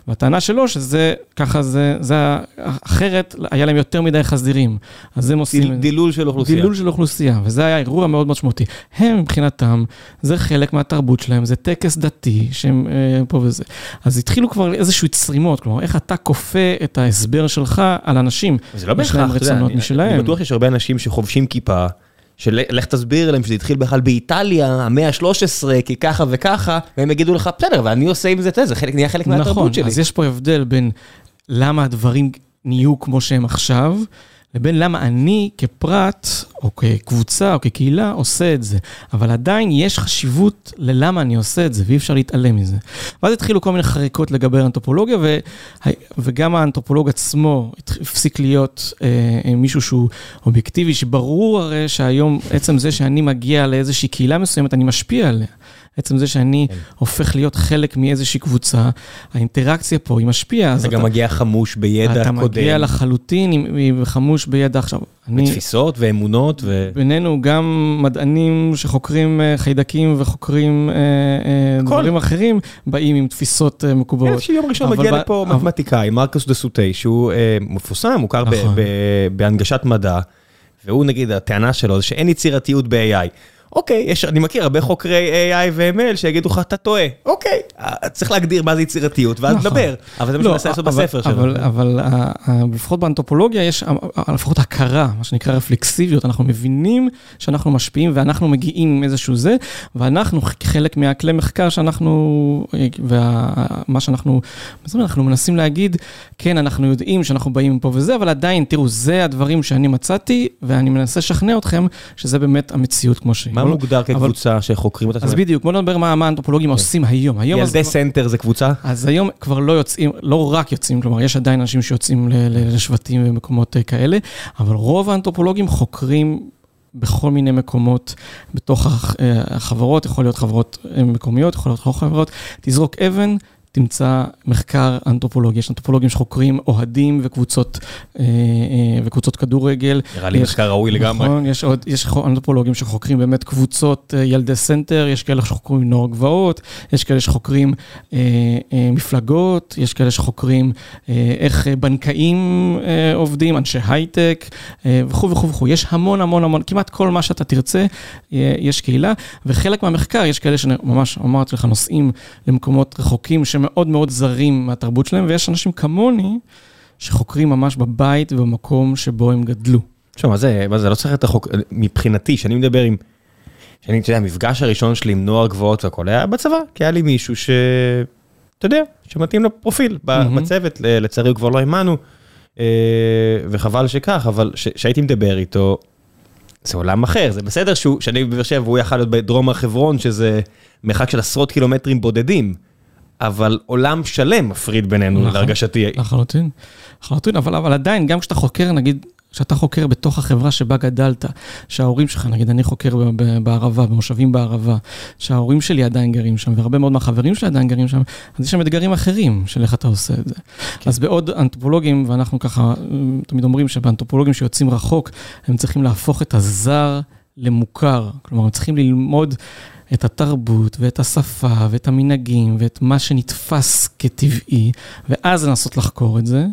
Speaker 2: והטענה שלו שזה, ככה זה, זה אחרת, היה להם יותר מדי חזירים. אז הם עושים...
Speaker 1: דילול של אוכלוסייה.
Speaker 2: דילול של אוכלוסייה, וזה היה אירוע מאוד משמעותי. הם מבחינתם, זה חלק מהתרבות שלהם, זה טקס דתי שהם אה, פה וזה. אז התחילו כבר איזשהו צרימות, כלומר, איך אתה כופה את ההסבר שלך על אנשים.
Speaker 1: זה לא בהכרח, אתה יודע, אני בטוח שיש הרבה אנשים שחובשים כיפה. שלך תסביר להם שזה התחיל בכלל באיטליה, המאה ה-13, כי ככה וככה, והם יגידו לך, בסדר, ואני עושה עם זה את זה, זה נהיה חלק מהתרבות
Speaker 2: נכון,
Speaker 1: שלי.
Speaker 2: נכון, אז יש פה הבדל בין למה הדברים נהיו כמו שהם עכשיו, לבין למה אני כפרט, או כקבוצה, או כקהילה, עושה את זה. אבל עדיין יש חשיבות ללמה אני עושה את זה, ואי אפשר להתעלם מזה. ואז התחילו כל מיני חריקות לגבי האנתרופולוגיה, ו... וגם האנתרופולוג עצמו הפסיק להיות אה, מישהו שהוא אובייקטיבי, שברור הרי שהיום, עצם זה שאני מגיע לאיזושהי קהילה מסוימת, אני משפיע עליה. עצם זה שאני כן. הופך להיות חלק מאיזושהי קבוצה, האינטראקציה פה היא משפיעה.
Speaker 1: אתה גם מגיע חמוש בידע
Speaker 2: אתה
Speaker 1: קודם.
Speaker 2: אתה מגיע לחלוטין עם חמוש בידע עכשיו.
Speaker 1: ותפיסות אני, ואמונות ו...
Speaker 2: בינינו גם מדענים שחוקרים אה, חיידקים וחוקרים אה, אה, דברים אחרים, באים עם תפיסות מקובלות.
Speaker 1: כן, שיום ראשון מגיע לפה מתמטיקאי, מרקוס דה סוטי, שהוא מפורסם, מוכר נכון. בהנגשת מדע, והוא נגיד, הטענה שלו זה שאין יצירתיות ב-AI. אוקיי, יש, אני מכיר הרבה חוקרי AI ו-ML שיגידו לך, אתה טועה. אוקיי, אה, צריך להגדיר מה זה יצירתיות, ואז נכון. לדבר. אבל זה מה שאני מנסה לעשות בספר שלו.
Speaker 2: אבל, אבל לפחות באנתרופולוגיה יש לפחות הכרה, מה שנקרא רפלקסיביות. אנחנו מבינים שאנחנו משפיעים ואנחנו מגיעים עם איזשהו זה, ואנחנו חלק מהכלי מחקר שאנחנו, ומה שאנחנו, אנחנו מנסים להגיד, כן, אנחנו יודעים שאנחנו באים מפה וזה, אבל עדיין, תראו, זה הדברים שאני מצאתי, ואני מנסה לשכנע אתכם שזה באמת המציאות כמו שהיא.
Speaker 1: מה מוגדר כקבוצה שחוקרים אותה?
Speaker 2: אז בדיוק, בוא נדבר מה האנתרופולוגים עושים היום.
Speaker 1: ילדי סנטר זה קבוצה?
Speaker 2: אז היום כבר לא יוצאים, לא רק יוצאים, כלומר, יש עדיין אנשים שיוצאים לשבטים ומקומות כאלה, אבל רוב האנתרופולוגים חוקרים בכל מיני מקומות בתוך החברות, יכול להיות חברות מקומיות, יכול להיות חברות, תזרוק אבן. תמצא מחקר אנתרופולוגי, יש אנתרופולוגים שחוקרים אוהדים וקבוצות, אה, אה, וקבוצות כדורגל.
Speaker 1: נראה לי מחקר ראוי לגמרי.
Speaker 2: נכון, יש עוד, יש אנתרופולוגים שחוקרים באמת קבוצות אה, ילדי סנטר, יש כאלה שחוקרים נוער גבעות, יש כאלה שחוקרים אה, אה, מפלגות, יש כאלה שחוקרים אה, איך בנקאים אה, עובדים, אנשי הייטק אה, וכו' וכו' וכו'. יש המון המון המון, כמעט כל מה שאתה תרצה, אה, יש קהילה, וחלק מהמחקר, יש כאלה שממש אמרתי לך, נוסעים למקומות רחוקים, מאוד מאוד זרים מהתרבות שלהם, ויש אנשים כמוני שחוקרים ממש בבית ובמקום שבו הם גדלו.
Speaker 1: תשמע, מה זה, מה זה, לא צריך את החוק, מבחינתי, שאני מדבר עם, שאני, אתה יודע, המפגש הראשון שלי עם נוער גבוהות והכל היה בצבא, כי היה לי מישהו ש... אתה יודע, שמתאים לפרופיל בצוות, לצערי הוא כבר לא האמנו, אה, וחבל שכך, אבל כשהייתי מדבר איתו, זה עולם אחר, זה בסדר שהוא, שאני בבאר שבע והוא יכל להיות בדרום הר חברון, שזה מרחק של עשרות קילומטרים בודדים. אבל עולם שלם מפריד בינינו, נכון, להרגשתי.
Speaker 2: לחלוטין, לחלוטין, אבל, אבל עדיין, גם כשאתה חוקר, נגיד, כשאתה חוקר בתוך החברה שבה גדלת, שההורים שלך, נגיד אני חוקר בערבה, במושבים בערבה, שההורים שלי עדיין גרים שם, והרבה מאוד מהחברים שלי עדיין גרים שם, אז יש שם אתגרים אחרים של איך אתה עושה את זה. כן. אז בעוד אנתרופולוגים, ואנחנו ככה תמיד אומרים שבאנתרופולוגים שיוצאים רחוק, הם צריכים להפוך את הזר למוכר. כלומר, הם צריכים ללמוד את התרבות ואת השפה ואת המנהגים ואת מה שנתפס כטבעי, ואז לנסות לחקור את זה.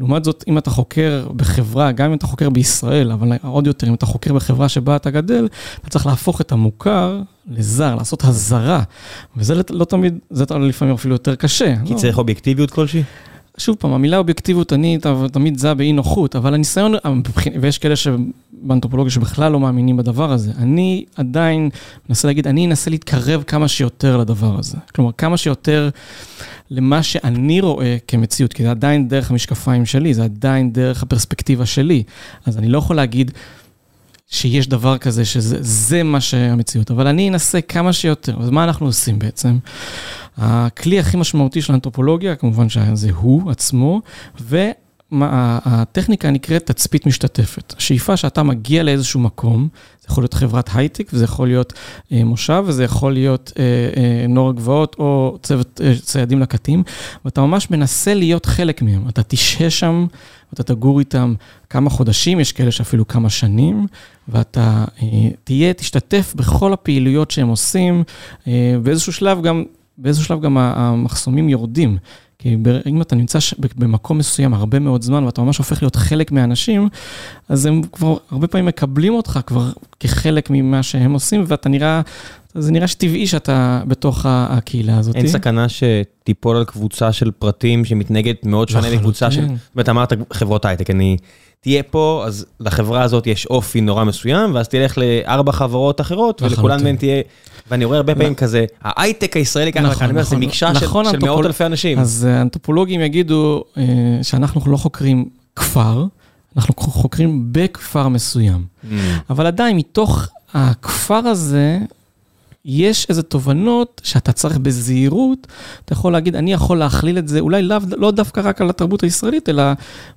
Speaker 2: לעומת זאת, אם אתה חוקר בחברה, גם אם אתה חוקר בישראל, אבל עוד יותר, אם אתה חוקר בחברה שבה אתה גדל, אתה צריך להפוך את המוכר לזר, לעשות הזרה. וזה לא תמיד, זה לפעמים אפילו יותר קשה.
Speaker 1: כי לא. צריך אובייקטיביות כלשהי?
Speaker 2: שוב פעם, המילה אובייקטיביות, אני תמיד זהה באי נוחות, אבל הניסיון, ויש כאלה באנתרופולוגיה שבכלל לא מאמינים בדבר הזה. אני עדיין מנסה להגיד, אני אנסה להתקרב כמה שיותר לדבר הזה. כלומר, כמה שיותר למה שאני רואה כמציאות, כי זה עדיין דרך המשקפיים שלי, זה עדיין דרך הפרספקטיבה שלי. אז אני לא יכול להגיד שיש דבר כזה, שזה מה שהמציאות, אבל אני אנסה כמה שיותר. אז מה אנחנו עושים בעצם? הכלי הכי משמעותי של האנתרופולוגיה, כמובן שזה הוא עצמו, ו... הטכניקה נקראת תצפית משתתפת. השאיפה שאתה מגיע לאיזשהו מקום, זה יכול להיות חברת הייטק, וזה יכול להיות אה, מושב, וזה יכול להיות אה, אה, נוער גבעות או צוות אה, ציידים לקטים, ואתה ממש מנסה להיות חלק מהם. אתה תשהה שם, ואתה תגור איתם כמה חודשים, יש כאלה שאפילו כמה שנים, ואתה אה, תהיה, תשתתף בכל הפעילויות שהם עושים, אה, באיזשהו שלב גם, באיזשהו שלב גם המחסומים יורדים. כי אם אתה נמצא במקום מסוים הרבה מאוד זמן ואתה ממש הופך להיות חלק מהאנשים, אז הם כבר הרבה פעמים מקבלים אותך כבר כחלק ממה שהם עושים, ואתה נראה, זה נראה שטבעי שאתה בתוך הקהילה הזאת.
Speaker 1: אין סכנה שתיפול על קבוצה של פרטים שמתנהגת מאוד שונה מקבוצה של, זאת אומרת, אמרת חברות הייטק, אני... תהיה פה, אז לחברה הזאת יש אופי נורא מסוים, ואז תלך לארבע חברות אחרות, ולכולן מהן תהיה... ואני רואה הרבה פעמים כזה, ההייטק הישראלי ככה, נכון, אומר, זה נכון. מקשה של נכון, מאות אלפי אנשים.
Speaker 2: אז אה, אנתרופולוגים יגידו אה, שאנחנו לא חוקרים כפר, אנחנו חוקרים בכפר מסוים. Mm. אבל עדיין, מתוך הכפר הזה, יש איזה תובנות שאתה צריך בזהירות, אתה יכול להגיד, אני יכול להכליל את זה, אולי לא, לא דווקא רק על התרבות הישראלית, אלא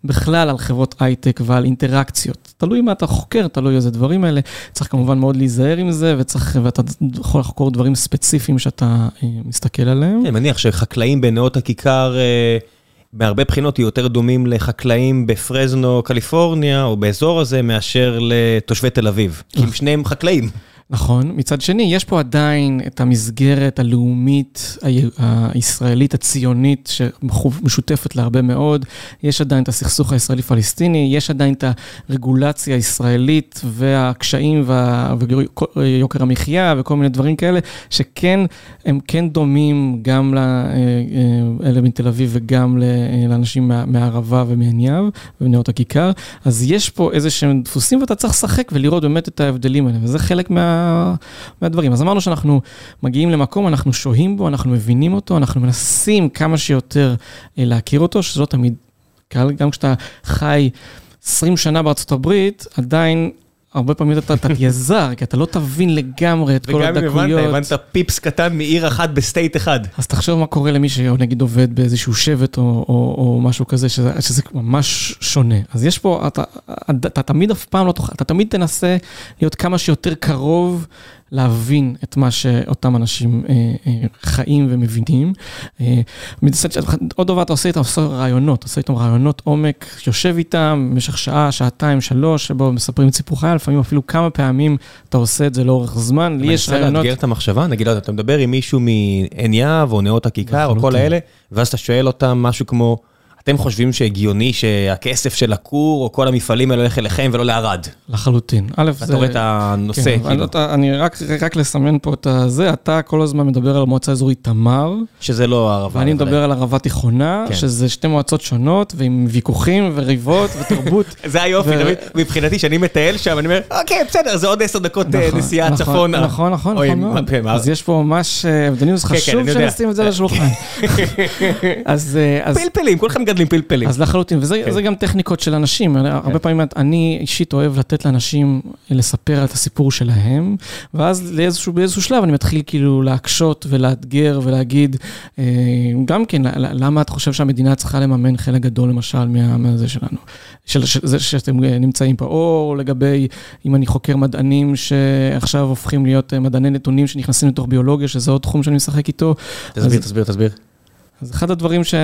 Speaker 2: בכלל על חברות הייטק ועל אינטראקציות. תלוי מה אתה חוקר, תלוי איזה דברים האלה. צריך כמובן מאוד להיזהר עם זה, וצריך, ואתה יכול לחקור דברים ספציפיים שאתה אה, מסתכל עליהם.
Speaker 1: אני מניח שחקלאים בנאות הכיכר... אה... בהרבה בחינות יותר דומים לחקלאים בפרזנו, קליפורניה, או באזור הזה, מאשר לתושבי תל אביב. כי הם שניהם חקלאים.
Speaker 2: נכון. מצד שני, יש פה עדיין את המסגרת הלאומית הישראלית הציונית שמשותפת להרבה מאוד. יש עדיין את הסכסוך הישראלי-פלסטיני, יש עדיין את הרגולציה הישראלית והקשיים ויוקר המחיה וכל מיני דברים כאלה, שכן, הם כן דומים גם לאלה מתל אביב וגם לאנשים מהערבה ומעין יהב ומנאות הכיכר. אז יש פה איזה שהם דפוסים ואתה צריך לשחק ולראות באמת את ההבדלים האלה, וזה חלק מה... מהדברים. אז אמרנו שאנחנו מגיעים למקום, אנחנו שוהים בו, אנחנו מבינים אותו, אנחנו מנסים כמה שיותר אה, להכיר אותו, שזה לא תמיד קל, גם כשאתה חי 20 שנה בארצות הברית, עדיין הרבה פעמים אתה תהיה זר, כי אתה לא תבין לגמרי את כל הדקויות. וגם
Speaker 1: אם הבנת, הבנת פיפס קטן מעיר אחת ב state אחד.
Speaker 2: אז תחשוב מה קורה למי שנגיד עובד באיזשהו שבט או, או, או משהו כזה, שזה, שזה ממש שונה. אז יש פה, אתה, אתה, אתה תמיד אף פעם לא תוכל, אתה תמיד תנסה להיות כמה שיותר קרוב להבין את מה שאותם אנשים אה, אה, חיים ומבינים. אה, עוד דבר אתה עושה איתם, עושה רעיונות, עושה איתם רעיונות עומק, יושב איתם במשך שעה, שעתיים, שלוש, שבו מספרים את סיפור חייל, לפעמים אפילו כמה פעמים אתה עושה את זה לאורך זמן. לי יש רעיונות...
Speaker 1: אני מנסה לאתגר את המחשבה, נגיד, לא אתה מדבר עם מישהו מעין יהב או נאות הכיכר או כל האלה, ואז אתה שואל אותם משהו כמו... אתם חושבים שהגיוני שהכסף של הכור או כל המפעלים האלה הולך אליכם ולא לערד?
Speaker 2: לחלוטין.
Speaker 1: א', זה... אתה רואה את הנושא, כן,
Speaker 2: כאילו. אתה, אני רק, רק לסמן פה את זה, אתה כל הזמן מדבר על המועצה האזורית תמר.
Speaker 1: שזה לא הערבה.
Speaker 2: ואני מדבר על ערבה תיכונה, כן. שזה שתי מועצות שונות, ועם ויכוחים וריבות ותרבות.
Speaker 1: זה היופי, ו... מבחינתי, שאני מטייל שם, אני אומר, אוקיי, בסדר, זה עוד עשר דקות אה, נכון, נסיעה נכון, צפונה.
Speaker 2: נכון, נכון, נכון מאוד. אז יש פה ממש הבדלים, אה, זה כן, חשוב שנשים את זה על השולחן.
Speaker 1: אה, פלפלים, כולכם גדלתם. מגדלים פלפלים.
Speaker 2: אז לחלוטין, וזה
Speaker 1: כן.
Speaker 2: גם טכניקות של אנשים. הרבה פעמים אני אישית אוהב לתת לאנשים לספר את הסיפור שלהם, ואז לאיזשהו, באיזשהו שלב אני מתחיל כאילו להקשות ולאתגר ולהגיד, אה, גם כן, למה את חושב שהמדינה צריכה לממן חלק גדול, למשל, מה- מהזה שלנו, של של זה שאתם אה, נמצאים פה, או לגבי, אם אני חוקר מדענים שעכשיו הופכים להיות אה, מדעני נתונים שנכנסים לתוך ביולוגיה, שזה עוד תחום שאני משחק איתו.
Speaker 1: תסביר,
Speaker 2: אז-
Speaker 1: תסביר, תסביר.
Speaker 2: אז אחד הדברים ש...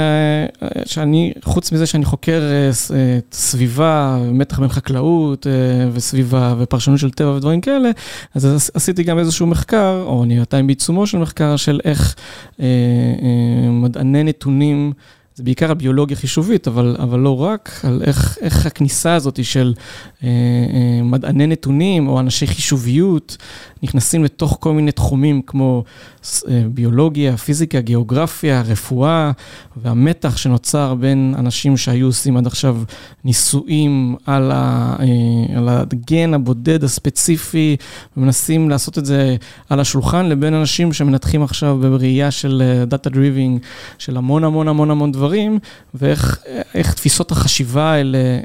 Speaker 2: שאני, חוץ מזה שאני חוקר אה, אה, סביבה, מתח בין חקלאות אה, וסביבה ופרשנות של טבע ודברים כאלה, אז עש- עשיתי גם איזשהו מחקר, או אני עדיין בעיצומו של מחקר, של איך מדעני נתונים, זה בעיקר על ביולוגיה חישובית, אבל, אבל לא רק, על איך, איך הכניסה הזאת של אה, אה, מדעני נתונים או אנשי חישוביות נכנסים לתוך כל מיני תחומים כמו אה, ביולוגיה, פיזיקה, גיאוגרפיה, רפואה, והמתח שנוצר בין אנשים שהיו עושים עד עכשיו ניסויים על, ה, אה, על הגֵן הבודד הספציפי, ומנסים לעשות את זה על השולחן, לבין אנשים שמנתחים עכשיו בראייה של data driving, של המון המון המון המון דברים, ואיך איך תפיסות החשיבה האלה אה,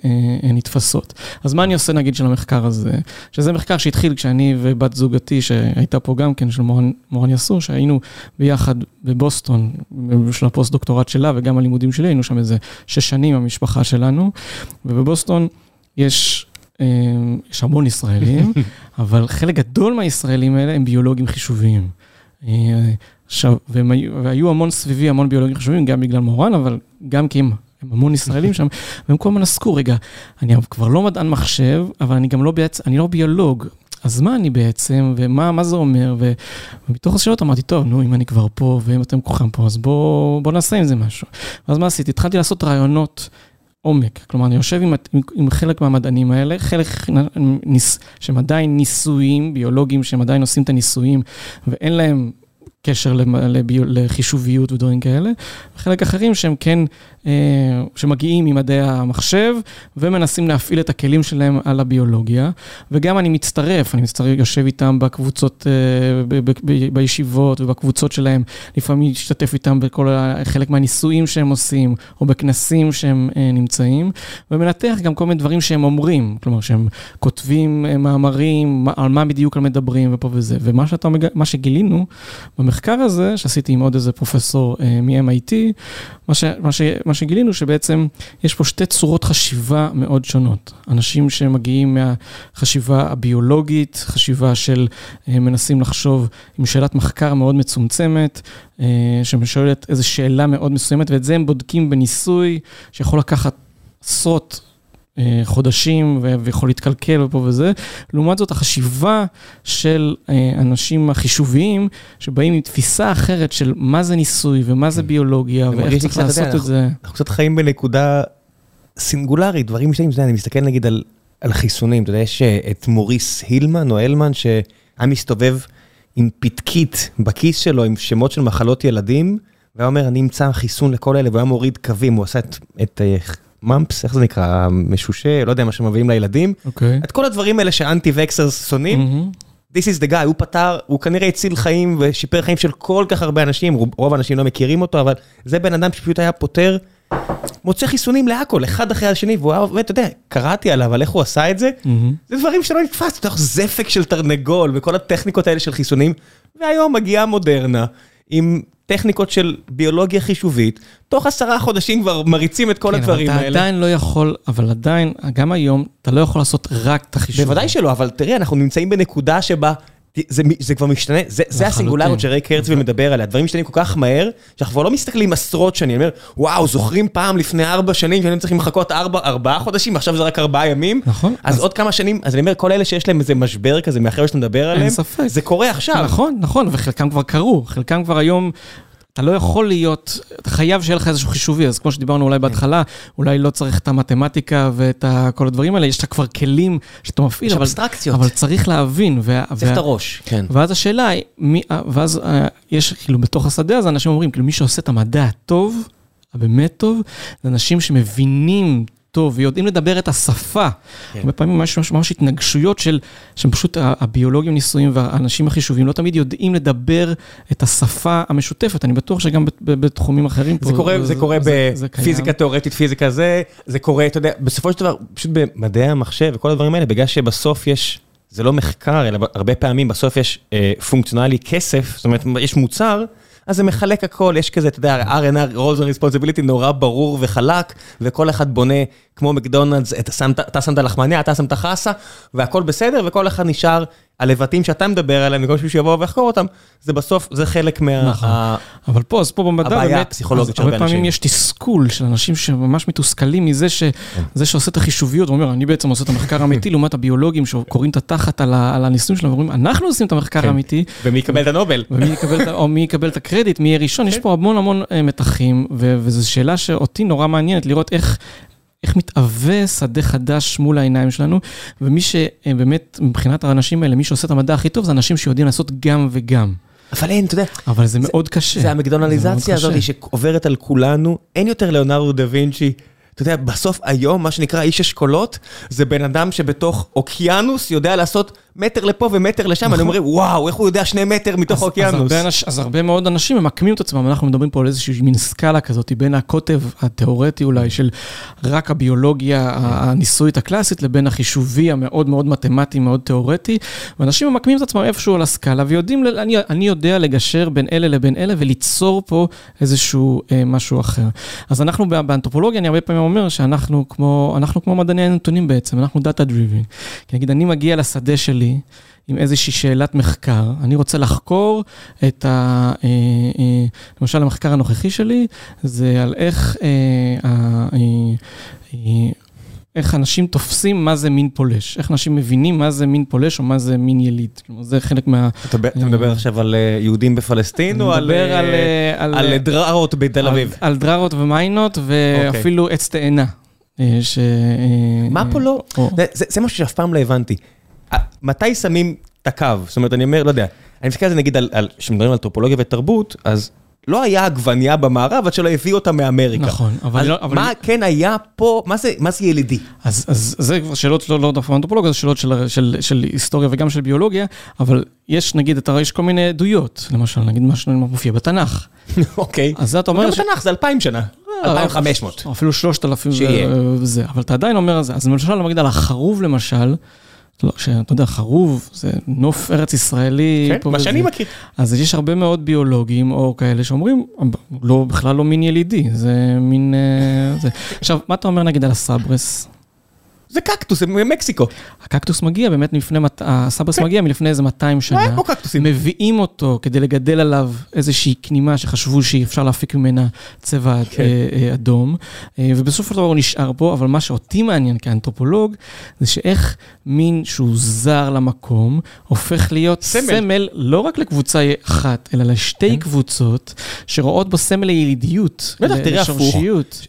Speaker 2: אה, נתפסות. אז מה אני עושה נגיד של המחקר הזה? שזה מחקר שהתחיל כשאני ובת זוגתי, שהייתה פה גם כן, של מורן, מורן יסור, שהיינו ביחד בבוסטון, של הפוסט-דוקטורט שלה וגם הלימודים שלי, היינו שם איזה שש שנים, המשפחה שלנו, ובבוסטון יש... אה, יש המון ישראלים, אבל חלק גדול מהישראלים האלה הם ביולוגים חישוביים. עכשיו, והם היו, והיו המון סביבי, המון ביולוגים חישוביים, גם בגלל מורן, אבל גם כי הם, הם המון ישראלים שם, והם כל הזמן עסקו, רגע, אני כבר לא מדען מחשב, אבל אני גם לא בעצם, אני לא ביולוג. אז מה אני בעצם, ומה מה זה אומר, ו, ומתוך השאלות אמרתי, טוב, נו, אם אני כבר פה, ואם אתם כולכם פה, אז בואו בוא נעשה עם זה משהו. ואז מה עשיתי? התחלתי לעשות רעיונות עומק. כלומר, אני יושב עם, עם, עם חלק מהמדענים האלה, חלק ניס, שהם עדיין ניסויים, ביולוגים, שהם עדיין עושים את הניסויים, ואין להם קשר לביו, לחישוביות ודברים כאלה, וחלק אחרים שהם כן, אה, שמגיעים ממדעי המחשב ומנסים להפעיל את הכלים שלהם על הביולוגיה, וגם אני מצטרף, אני מצטרף, יושב איתם בקבוצות, אה, ב, ב, ב, בישיבות ובקבוצות שלהם, לפעמים משתתף איתם בכל, חלק מהניסויים שהם עושים, או בכנסים שהם אה, נמצאים, ומנתח גם כל מיני דברים שהם אומרים, כלומר שהם כותבים מאמרים, על מה בדיוק הם מדברים ופה וזה, ומה שאתה, שגילינו, במחקר הזה, שעשיתי עם עוד איזה פרופסור אה, מ-MIT, מה, ש, מה, ש, מה שגילינו שבעצם יש פה שתי צורות חשיבה מאוד שונות. אנשים שמגיעים מהחשיבה הביולוגית, חשיבה של אה, מנסים לחשוב עם שאלת מחקר מאוד מצומצמת, אה, ששואלת איזו שאלה מאוד מסוימת, ואת זה הם בודקים בניסוי שיכול לקחת עשרות חודשים ויכול להתקלקל ופה וזה. לעומת זאת, החשיבה של אנשים החישוביים, שבאים עם תפיסה אחרת של מה זה ניסוי ומה זה ביולוגיה ואיך צריך לעשות את זה.
Speaker 1: אנחנו קצת חיים בנקודה סינגולרית, דברים משתנים, אני מסתכל נגיד על, על חיסונים, אתה יודע, יש את מוריס הילמן או הלמן, שהיה מסתובב עם פתקית בכיס שלו עם שמות של מחלות ילדים, והיה אומר, אני אמצא חיסון לכל אלה, והוא היה מוריד קווים, הוא עשה את... את ממפס, איך זה נקרא, משושה, לא יודע מה שמביאים לילדים.
Speaker 2: אוקיי.
Speaker 1: את כל הדברים האלה שאנטי וקסרס שונאים. This is the guy, הוא פתר, הוא כנראה הציל חיים ושיפר חיים של כל כך הרבה אנשים, רוב האנשים לא מכירים אותו, אבל זה בן אדם שפשוט היה פותר, מוצא חיסונים להכל, אחד אחרי השני, והוא היה, ואתה יודע, קראתי עליו, על איך הוא עשה את זה, זה דברים שלא נתפס, אתה יודע, זפק של תרנגול וכל הטכניקות האלה של חיסונים, והיום מגיעה מודרנה עם... טכניקות של ביולוגיה חישובית, תוך עשרה חודשים כבר מריצים את כל
Speaker 2: כן,
Speaker 1: הדברים
Speaker 2: אבל
Speaker 1: האלה.
Speaker 2: אתה עדיין לא יכול, אבל עדיין, גם היום, אתה לא יכול לעשות רק את החישוב.
Speaker 1: בוודאי שלא, אבל תראה, אנחנו נמצאים בנקודה שבה... זה, זה כבר משתנה, זה, זה הסינגולריות שריי קרצבי מדבר עליה, דברים משתנים כל כך מהר, שאנחנו כבר לא מסתכלים עשרות שנים, אני אומר, וואו, זוכרים פעם לפני ארבע שנים שהיינו צריכים לחכות ארבע, ארבעה חודשים, עכשיו זה רק ארבעה ימים?
Speaker 2: נכון.
Speaker 1: אז, אז עוד כמה שנים, אז אני אומר, כל אלה שיש להם איזה משבר כזה, מאחרי שאתה מדבר עליהם. זה קורה עכשיו.
Speaker 2: נכון, נכון, וחלקם כבר קרו, חלקם כבר היום... אתה לא יכול להיות, אתה חייב שיהיה לך איזשהו חישובי, אז כמו שדיברנו אולי בהתחלה, אולי לא צריך את המתמטיקה ואת כל הדברים האלה, יש לך כבר כלים שאתה מפעיל, אבל, אבל צריך להבין. וה,
Speaker 1: צריך את הראש, כן.
Speaker 2: ואז השאלה היא, מי, ואז יש, כאילו, בתוך השדה הזה, אנשים אומרים, כאילו, מי שעושה את המדע הטוב, הבאמת טוב, זה אנשים שמבינים טוב, ויודעים לדבר את השפה.
Speaker 1: כן.
Speaker 2: הרבה פעמים יש ממש, ממש התנגשויות של, שפשוט הביולוגים ניסויים והאנשים החישובים לא תמיד יודעים לדבר את השפה המשותפת. אני בטוח שגם בתחומים אחרים פה...
Speaker 1: זה קורה, זה קורה
Speaker 2: זה- זה קיים.
Speaker 1: בפיזיקה תיאורטית, פיזיקה זה, זה קורה, אתה יודע, בסופו של דבר, פשוט במדעי המחשב וכל הדברים האלה, בגלל שבסוף יש, זה לא מחקר, אלא הרבה פעמים בסוף יש אה, פונקציונלי כסף, זאת אומרת, יש מוצר, אז זה מחלק הכל, יש כזה, אתה יודע, R&R, roles and responsibility, נורא ברור וחלק, וכל אחד בונה, כמו מקדונלדס, אתה שם את הלחמניה, אתה שם את החסה, והכל בסדר, וכל אחד נשאר, הלבטים שאתה מדבר עליהם, וכל מישהו שיבוא ויחקור אותם, זה בסוף, זה חלק מה...
Speaker 2: נכון.
Speaker 1: ה-
Speaker 2: אבל פה, אז פה במדע
Speaker 1: הבעיה
Speaker 2: באמת,
Speaker 1: הפסיכולוגית של הרבה
Speaker 2: הרבה פעמים
Speaker 1: אנשים.
Speaker 2: יש תסכול של אנשים שממש מתוסכלים מזה ש, זה שעושה את החישוביות, הוא אומר, אני בעצם עושה את המחקר האמיתי, לעומת הביולוגים שקוראים את התחת על, ה, על הניסויים שלהם, ואומרים, אנחנו עושים את המחקר
Speaker 1: כן.
Speaker 2: האמיתי,
Speaker 1: ומי יקבל את הנובל?
Speaker 2: ומי יקבל, או מי יקבל את הקרדיט, מי יהיה ראשון, יש פה המון המון אה, מתחים, ו- וזו שאלה שאותי נורא מעניינת לראות איך... איך מתהווה שדה חדש מול העיניים שלנו, ומי שבאמת, מבחינת האנשים האלה, מי שעושה את המדע הכי טוב, זה אנשים שיודעים לעשות גם וגם.
Speaker 1: אבל אין, אתה יודע,
Speaker 2: אבל זה מאוד קשה.
Speaker 1: זה המקדונליזציה
Speaker 2: זה
Speaker 1: הזאת. שעוברת על כולנו, אין יותר ליאונרדו דה וינצ'י. אתה יודע, בסוף היום, מה שנקרא איש אשכולות, זה בן אדם שבתוך אוקיינוס יודע לעשות מטר לפה ומטר לשם, אני אומר, וואו, איך הוא יודע שני מטר מתוך
Speaker 2: אז-
Speaker 1: האוקיינוס?
Speaker 2: אז הרבה, אז הרבה מאוד אנשים ממקמים את עצמם, אנחנו מדברים פה על איזושהי מין סקאלה כזאת, בין הקוטב התיאורטי אולי של רק הביולוגיה הניסויית הקלאסית, לבין החישובי המאוד מאוד מתמטי, מאוד תיאורטי, ואנשים ממקמים את עצמם איפשהו על הסקאלה, ויודעים, אני, אני יודע לגשר בין אלה לבין אלה, וליצור פה איזשהו אה, משהו אחר. אז אנחנו באנתרופולוגיה, אני הרבה פעמים אומר שאנחנו כמו, אנחנו כמו מדעני הנתונים בעצם, אנחנו דאטה דריבין. כי נגיד, אני מגיע לשדה שלי, עם איזושהי שאלת מחקר, אני רוצה לחקור את ה... אה, אה, למשל, המחקר הנוכחי שלי, זה על איך, אה, איך אנשים תופסים מה זה מין פולש, איך אנשים מבינים מה זה מין פולש או מה זה מין יליד. כלומר, זה חלק מה...
Speaker 1: אתה אתה מדבר עכשיו על אה, יהודים בפלסטין, או על
Speaker 2: מדבר
Speaker 1: אה,
Speaker 2: על... אה, על,
Speaker 1: על דררות בתל
Speaker 2: על-
Speaker 1: אביב?
Speaker 2: על דררות ומיינות, ואפילו עץ תאנה. אה, ש... אה,
Speaker 1: מה פה לא?
Speaker 2: או-
Speaker 1: זה- זה זה משהו שאף פעם לא הבנתי. אה, מתי שמים את הקו? זאת אומרת, אני אומר, לא יודע, אני מסתכל על זה נגיד, על- על- כשמדברים על אנתרופולוגיה ותרבות, אז לא היה עגבנייה במערב עד שלא הביאו אותה מאמריקה.
Speaker 2: נכון, אבל
Speaker 1: אז
Speaker 2: לא- אבל-
Speaker 1: מה כן היה פה, מה זה- מה זה ילידי?
Speaker 2: אז, אז זה כבר שאלות לא, לא דווקא אנתרופולוגיה, זה שאלות של, של, של היסטוריה וגם של ביולוגיה, אבל יש נגיד, אתה, יש כל מיני עדויות, למשל, נגיד מה שמופיע בתנ"ך.
Speaker 1: אוקיי.
Speaker 2: אז זה אתה אומר...
Speaker 1: גם בתנ"ך זה אלפיים שנה,
Speaker 2: אה,
Speaker 1: אלפיים חמש מאות.
Speaker 2: או אפילו שלושת אלפים
Speaker 1: שיהיה.
Speaker 2: וזה, אבל אתה עדיין אומר את זה. אז למשל, נגיד על החרוב למשל, לא, שאתה יודע, חרוב זה נוף ארץ ישראלי.
Speaker 1: כן, מה. שאני מכיר.
Speaker 2: אז יש הרבה מאוד ביולוגים או כאלה שאומרים, לא, בכלל לא מין ילידי, זה מין... אה, זה. עכשיו, מה אתה אומר נגיד על הסברס?
Speaker 1: זה קקטוס, זה ממקסיקו.
Speaker 2: הקקטוס מגיע באמת לפני, מת- הסברס מגיע מלפני איזה 200
Speaker 1: לא
Speaker 2: שנה.
Speaker 1: היה פה קקטוסים.
Speaker 2: מביאים אותו כדי לגדל עליו איזושהי כנימה שחשבו שאפשר להפיק ממנה צבע
Speaker 1: כן.
Speaker 2: אה, אה, אדום, אה, ובסופו של דבר הוא נשאר פה, אבל מה שאותי מעניין כאנתרופולוג, זה שאיך מין שהוא זר למקום, הופך להיות
Speaker 1: סמל.
Speaker 2: סמל, לא רק לקבוצה אחת, אלא לשתי
Speaker 1: כן.
Speaker 2: קבוצות שרואות בו סמל לילידיות,
Speaker 1: בטח, תראה הפוך.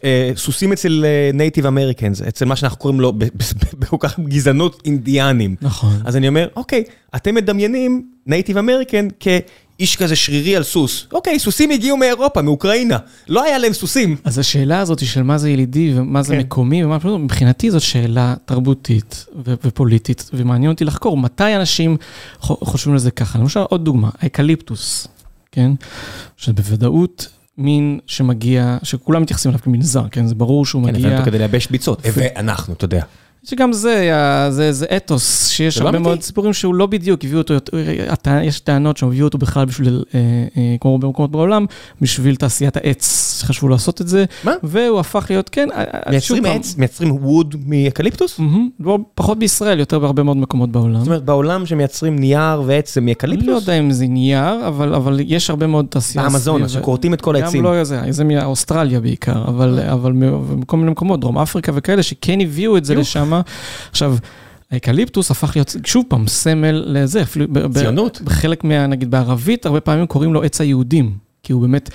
Speaker 1: אה, סוסים אצל native Americans, אצל מה שאנחנו קוראים לו בכל כך גזענות אינדיאנים.
Speaker 2: נכון.
Speaker 1: אז אני אומר, אוקיי, אתם מדמיינים native American כאיש כזה שרירי על סוס. אוקיי, סוסים הגיעו מאירופה, מאוקראינה. לא היה להם סוסים.
Speaker 2: אז השאלה הזאת של מה זה ילידי ומה זה
Speaker 1: כן.
Speaker 2: מקומי ומה פשוט, מבחינתי זאת שאלה תרבותית ו- ופוליטית, ומעניין אותי לחקור מתי אנשים חושבים על זה ככה. למשל, עוד דוגמה, האקליפטוס, כן? שבוודאות מין שמגיע, שכולם מתייחסים אליו כמין זר, כן? זה ברור שהוא
Speaker 1: כן, הבאנו
Speaker 2: מגיע...
Speaker 1: אותו כדי לייבש ביצות. ואנחנו, אתה יודע.
Speaker 2: שגם זה, היה- זה, זה אתוס, שיש
Speaker 1: זה
Speaker 2: הרבה
Speaker 1: אמיתי.
Speaker 2: מאוד סיפורים שהוא לא בדיוק, הביאו אותו, יש טענות שהם הביאו אותו בכלל בשביל, אה, אה, כמו במקומות בעולם, בשביל תעשיית העץ, שחשבו לעשות את זה,
Speaker 1: מה?
Speaker 2: והוא הפך להיות, כן, אה, אה,
Speaker 1: מייצרים
Speaker 2: שוב פעם,
Speaker 1: עץ, מייצרים wood מאקליפטוס?
Speaker 2: מהמם, לא, פחות בישראל, יותר בהרבה מאוד מקומות בעולם.
Speaker 1: זאת אומרת, בעולם שמייצרים נייר ועץ זה
Speaker 2: אני לא
Speaker 1: מאקליפטוס?
Speaker 2: יודע אם זה נייר, אבל, אבל יש הרבה מאוד תעשייה. סביב-
Speaker 1: שכורתים את כל
Speaker 2: גם
Speaker 1: העצים.
Speaker 2: לא זה, זה מאוסטרליה בעיקר, אבל, אבל מ- מכל מיני מקומות, דרום אפריקה וכאלה, שכן הביאו את זה
Speaker 1: יופ.
Speaker 2: לשם. עכשיו, האקליפטוס הפך להיות, שוב פעם, סמל לזה, אפילו
Speaker 1: ציונות.
Speaker 2: בחלק מה, נגיד בערבית, הרבה פעמים קוראים לו עץ היהודים, כי הוא באמת,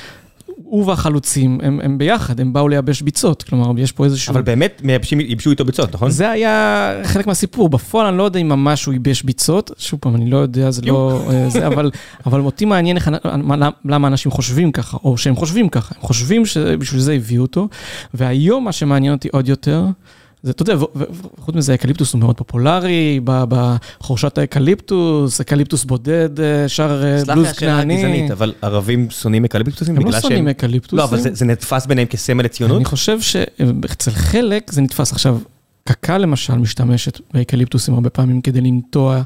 Speaker 2: הוא והחלוצים, הם, הם ביחד, הם באו לייבש ביצות, כלומר, יש פה איזשהו...
Speaker 1: אבל באמת מייבשים- ייבשו איתו ביצות, נכון?
Speaker 2: זה היה חלק מהסיפור, בפועל אני לא יודע אם ממש הוא ייבש ביצות, שוב פעם, אני לא יודע, זה לא... אה, זה, אבל, אבל אותי מעניין איך, מה- למה אנשים חושבים ככה, או שהם חושבים ככה, הם חושבים שבשביל זה הביאו אותו, והיום מה שמעניין אותי עוד יותר, זה, אתה יודע, וחוץ מזה, אקליפטוס הוא מאוד פופולרי, בחורשת האקליפטוס, אקליפטוס בודד, שר בלוז כנעני. סלח לי השאלה
Speaker 1: אבל ערבים שונאים אקליפטוסים?
Speaker 2: הם לא שונאים אקליפטוסים.
Speaker 1: לא, אבל זה, זה נתפס ביניהם כסמל לציונות?
Speaker 2: אני חושב שאצל חלק זה נתפס. עכשיו, קק"ל למשל משתמשת באקליפטוסים הרבה פעמים כדי לנטוע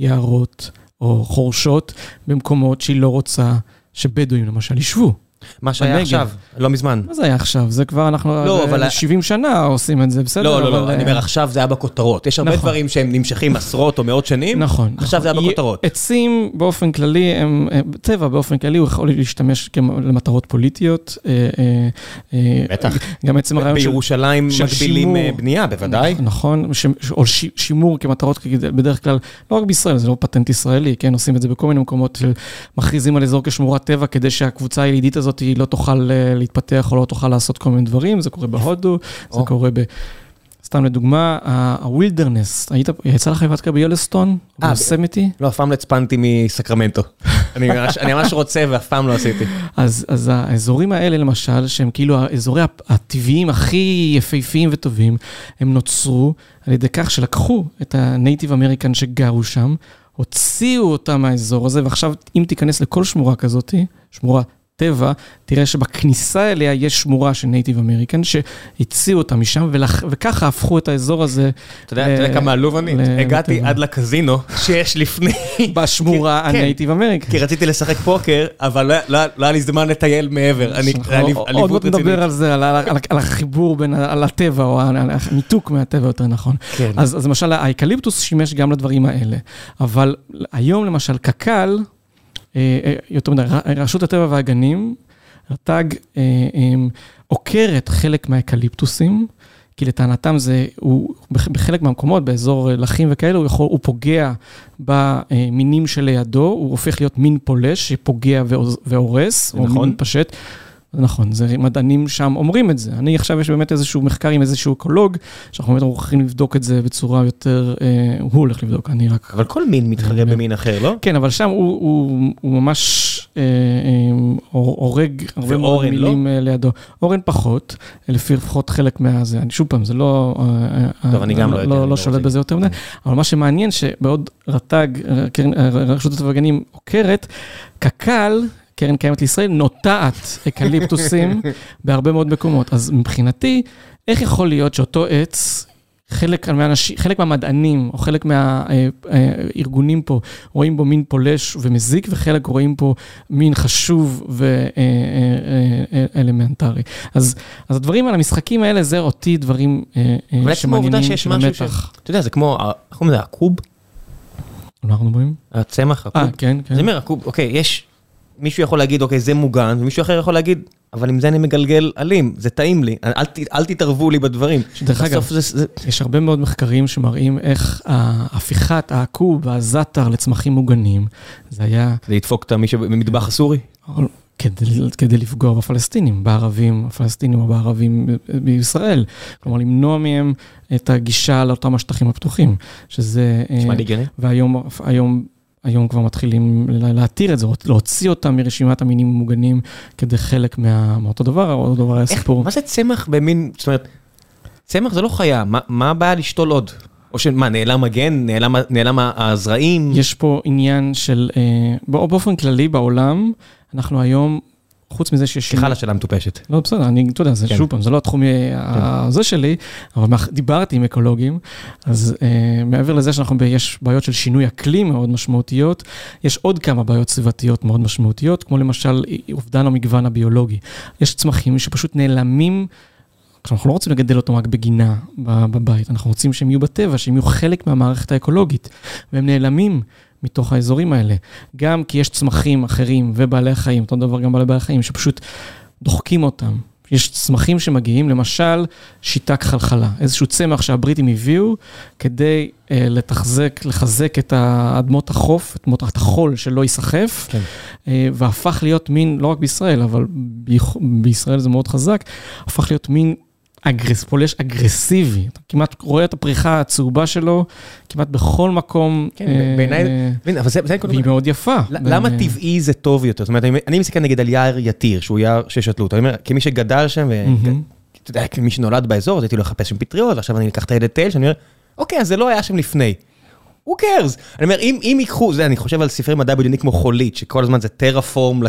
Speaker 2: יערות או חורשות במקומות שהיא לא רוצה שבדואים למשל ישבו.
Speaker 1: מה שהיה עכשיו, לא מזמן.
Speaker 2: מה זה היה עכשיו? זה כבר אנחנו, לא, אבל... 70 שנה עושים את זה, בסדר?
Speaker 1: לא, לא, לא, אני אומר, עכשיו זה היה בכותרות. יש הרבה נכון. דברים שהם נמשכים עשרות או מאות שנים.
Speaker 2: נכון.
Speaker 1: עכשיו זה היה בכותרות.
Speaker 2: עצים באופן כללי, הם, טבע באופן כללי, הוא יכול להשתמש למטרות פוליטיות. אה,
Speaker 1: אה, אה, בטח. גם עצם הרעיון של... בירושלים מגבילים בנייה, בוודאי.
Speaker 2: נכון, או שימור כמטרות, בדרך כלל, לא רק בישראל, זה לא פטנט ישראלי, כן? עושים את זה בכל מיני מקומות, מכריזים על אזור כשמורת טבע, כדי שהקבוצה הילידית הזאת היא לא תוכל אה, להתפתח או לא תוכל לעשות כל מיני דברים, זה קורה בהודו, זה קורה ב... סתם לדוגמה, ה wilderness, היית, יצא לך לבקר ביילוסטון?
Speaker 1: או ביוסמיטי? לא, אף פעם לא הצפנתי מסקרמנטו. אני ממש רוצה ואף פעם לא עשיתי.
Speaker 2: אז האזורים האלה למשל, שהם כאילו האזורי הטבעיים הכי יפהפיים וטובים, הם נוצרו על ידי כך שלקחו את ה native American שגרו שם, הוציאו אותם מהאזור הזה, ועכשיו אם תיכנס לכל שמורה כזאת, שמורה טבע, תראה שבכניסה אליה יש שמורה של native American, שהוציאו אותה משם, וככה הפכו את האזור הזה.
Speaker 1: אתה יודע כמה עלוב אני? הגעתי עד לקזינו שיש לפני.
Speaker 2: בשמורה ה native American.
Speaker 1: כי רציתי לשחק פוקר, אבל לא, לא-, לא היה לי זמן לטייל מעבר.
Speaker 2: עוד מעט נדבר על זה, על החיבור בין, על הטבע, או הניתוק מהטבע יותר נכון. כן. אז למשל, האקליפטוס שימש גם לדברים האלה. אבל היום למשל, קק"ל, אה, אה, יותר מדי, רשות הטבע והגנים, רט"ג אה, עוקרת חלק מהאקליפטוסים, כי לטענתם זה, הוא בחלק מהמקומות, באזור לחים וכאלה, הוא, יכול, הוא פוגע במינים שלידו, הוא הופך להיות מין פולש שפוגע והורס, או נכון. מין פשט. נכון, זה מדענים שם אומרים את זה. אני עכשיו, יש באמת איזשהו מחקר עם איזשהו אקולוג, שאנחנו באמת הולכים לבדוק את זה בצורה יותר, אה, הוא הולך לבדוק, אני רק...
Speaker 1: אבל כל מין מתחרה במין אחר, לא?
Speaker 2: כן, אבל שם הוא, הוא, הוא ממש אה, אה, הורג הרבה מאוד לא? מילים לא? לידו. אורן פחות, לפי לפחות חלק מהזה. אני שוב פעם, זה לא...
Speaker 1: אה, טוב, אני גם לא, לא יודע.
Speaker 2: לא, לא שולט בזה יותר מדי, אבל מה שמעניין, שבעוד רט"ג, רשות הטבע והגנים עוקרת, קק"ל, קרן קיימת לישראל נוטעת אקליפטוסים בהרבה מאוד מקומות. אז מבחינתי, איך יכול להיות שאותו עץ, חלק, מהאנשים, חלק מהמדענים או חלק מהארגונים פה רואים בו מין פולש ומזיק, וחלק רואים פה מין חשוב ואלמנטרי. אז, אז הדברים על המשחקים האלה, זה אותי דברים שמעניינים
Speaker 1: של המתח. אתה יודע, זה כמו, איך קוראים לזה, הקוב?
Speaker 2: אנחנו אומרים?
Speaker 1: הצמח, הקוב.
Speaker 2: אה, כן, כן.
Speaker 1: זה אומר, הקוב, אוקיי, יש... מישהו יכול להגיד, אוקיי, זה מוגן, ומישהו אחר יכול להגיד, אבל עם זה אני מגלגל אלים, זה טעים לי, אל, אל תתערבו לי בדברים.
Speaker 2: דרך אגב, זה, זה... יש הרבה מאוד מחקרים שמראים איך ההפיכת העקוב והזאטר לצמחים מוגנים, זה היה...
Speaker 1: זה ידפוק את מי שבמטבח הסורי?
Speaker 2: כדי, כדי לפגוע בפלסטינים, בערבים הפלסטינים או בערבים בישראל. כלומר, למנוע מהם את הגישה לאותם השטחים הפתוחים, שזה...
Speaker 1: נשמע לי הגיוני.
Speaker 2: והיום היום כבר מתחילים להתיר את זה, להוציא אותם מרשימת המינים המוגנים כדי חלק מה, מאותו דבר, או אותו דבר היה סיפור.
Speaker 1: מה זה צמח במין, זאת אומרת, צמח זה לא חיה, מה, מה הבעיה לשתול עוד? או שמה, נעלם מגן, נעלם, נעלם הזרעים?
Speaker 2: יש פה עניין של, אה, באופן כללי בעולם, אנחנו היום חוץ מזה שיש...
Speaker 1: סליחה על השאלה מטופשת.
Speaker 2: לא, בסדר, אני, אתה יודע, זה כן. שוב פעם, זה לא התחום הזה כן. שלי, אבל דיברתי עם אקולוגים, אז uh, מעבר לזה שאנחנו, יש בעיות של שינוי אקלים מאוד משמעותיות, יש עוד כמה בעיות סביבתיות מאוד משמעותיות, כמו למשל אובדן המגוון הביולוגי. יש צמחים שפשוט נעלמים. אנחנו לא רוצים לגדל אותם רק בגינה בבית, אנחנו רוצים שהם יהיו בטבע, שהם יהיו חלק מהמערכת האקולוגית, והם נעלמים מתוך האזורים האלה. גם כי יש צמחים אחרים ובעלי חיים, אותו דבר גם בעלי בעלי חיים, שפשוט דוחקים אותם. יש צמחים שמגיעים, למשל, שיטה כחלחלה, איזשהו צמח שהבריטים הביאו כדי אה, לתחזק, לחזק את אדמות החוף, את אדמות החול שלא ייסחף, כן. אה, והפך להיות מין, לא רק בישראל, אבל בישראל זה מאוד חזק, הפך להיות מין אגרס, פולש אגרסיבי, אתה כמעט רואה את הפריחה הצהובה שלו כמעט בכל מקום.
Speaker 1: כן, אה, בעיניי, אבל זה...
Speaker 2: והיא מאוד יפה.
Speaker 1: למה טבעי זה טוב יותר? זאת אומרת, אני מסתכל נגיד על יער יתיר, שהוא יער ששתלו אותו, אני אומר, כמי שגדל שם, אתה יודע, כמי שנולד באזור, אז הייתי הולך לחפש שם פטריות, ועכשיו אני אקח את הילד טייל, שאני אומר, אוקיי, אז זה לא היה שם לפני. Who cares? אני אומר, אם, אם ייקחו, אני חושב על ספרי מדע בדיוני כמו חולית, שכל הזמן זה טרפורם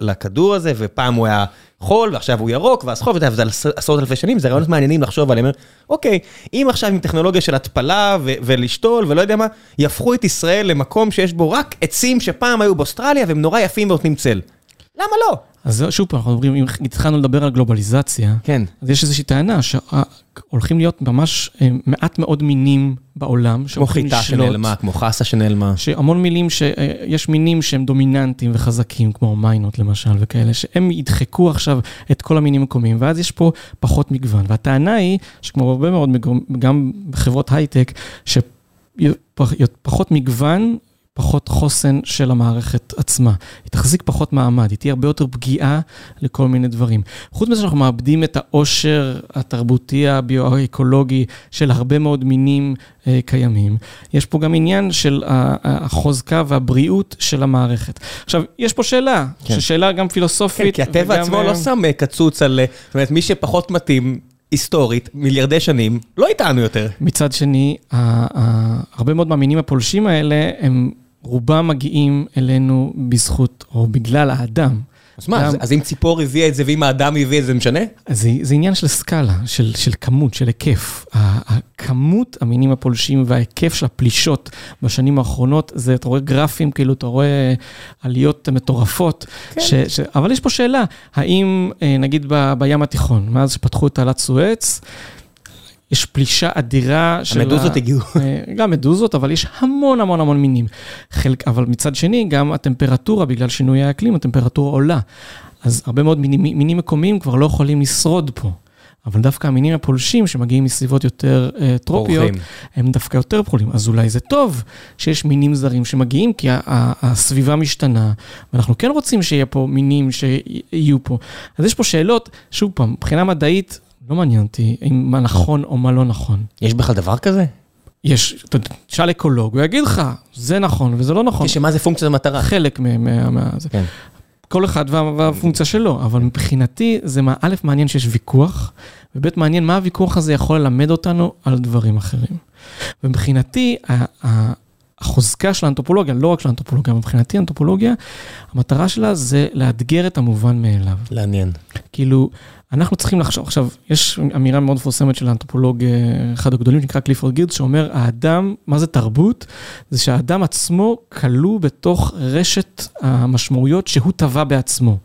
Speaker 1: לכדור הזה, ופעם הוא היה חול, ועכשיו הוא ירוק, ואז חול, וזה עשרות אלפי שנים, זה רעיונות מעניינים לחשוב עליהם. אוקיי, אם עכשיו עם טכנולוגיה של התפלה ולשתול ולא יודע מה, יהפכו את ישראל למקום שיש בו רק עצים שפעם היו באוסטרליה והם נורא יפים ונותנים צל. למה לא?
Speaker 2: אז שוב פעם, אנחנו מדברים, אם התחלנו לדבר על גלובליזציה,
Speaker 1: כן.
Speaker 2: אז יש איזושהי טענה שהולכים להיות ממש אה, מעט מאוד מינים בעולם.
Speaker 1: כמו חיטה שנעלמה, כמו חסה שנעלמה.
Speaker 2: שהמון מילים, שיש מינים שהם דומיננטיים וחזקים, כמו מיינות למשל וכאלה, שהם ידחקו עכשיו את כל המינים המקומיים, ואז יש פה פחות מגוון. והטענה היא, שכמו הרבה מאוד, גם בחברות הייטק, שפחות מגוון פחות חוסן של המערכת עצמה. היא תחזיק פחות מעמד, היא תהיה הרבה יותר פגיעה לכל מיני דברים. חוץ מזה שאנחנו מאבדים את העושר התרבותי, הביו-אקולוגי של הרבה מאוד מינים אה, קיימים, יש פה גם עניין של החוזקה והבריאות של המערכת. עכשיו, יש פה שאלה, כן. ששאלה גם פילוסופית.
Speaker 1: כן, כי הטבע וגם... עצמו לא אה, שם קצוץ על, זאת אומרת, מי שפחות מתאים... היסטורית, מיליארדי שנים, לא איתנו יותר.
Speaker 2: מצד שני, הרבה מאוד מהמינים הפולשים האלה, הם רובם מגיעים אלינו בזכות או בגלל האדם.
Speaker 1: אז מה, אז אם ציפור הביאה את זה ואם האדם הביא את זה, זה משנה?
Speaker 2: זה, עניין של סקאלה, של, של כמות, של היקף. הכמות המינים הפולשים וההיקף של הפלישות בשנים האחרונות, זה, אתה רואה גרפים, כאילו, אתה רואה עליות מטורפות. כן. ש, ש, אבל יש פה שאלה, האם, אה, נגיד ב, בים התיכון, מאז שפתחו את תעלת סואץ, יש פלישה אדירה
Speaker 1: של... המדוזות הגיעו.
Speaker 2: אה, גם מדוזות, אבל יש המון המון המון מינים. חלק, אבל מצד שני, גם הטמפרטורה, בגלל שינוי האקלים, הטמפרטורה עולה. אז הרבה מאוד מינים, מינים מקומיים כבר לא יכולים לשרוד פה. אבל דווקא המינים הפולשים שמגיעים מסביבות יותר uh, טרופיות, פורחים. הם דווקא יותר פרולים. אז אולי זה טוב שיש מינים זרים שמגיעים, כי הסביבה משתנה, ואנחנו כן רוצים שיהיה פה מינים שיהיו פה. אז יש פה שאלות, שוב פעם, מבחינה מדעית, לא מעניין אותי אם מה נכון או מה לא נכון.
Speaker 1: יש בכלל דבר כזה?
Speaker 2: יש, תשאל אקולוג, הוא יגיד לך, זה נכון וזה לא נכון.
Speaker 1: שמה זה פונקציה המטרה?
Speaker 2: חלק מה... כן. כל אחד והפונקציה שלו, אבל מבחינתי זה, א', מעניין שיש ויכוח, וב', מעניין מה הוויכוח הזה יכול ללמד אותנו על דברים אחרים. ומבחינתי, החוזקה של האנתרופולוגיה, לא רק של האנתרופולוגיה, מבחינתי האנתרופולוגיה, המטרה שלה זה לאתגר את המובן מאליו.
Speaker 1: לעניין.
Speaker 2: כאילו, אנחנו צריכים לחשוב, עכשיו, יש אמירה מאוד מפורסמת של האנתרופולוג, אה, אחד הגדולים, שנקרא קליפורד גירדס, שאומר, האדם, מה זה תרבות? זה שהאדם עצמו כלוא בתוך רשת המשמעויות שהוא טבע בעצמו.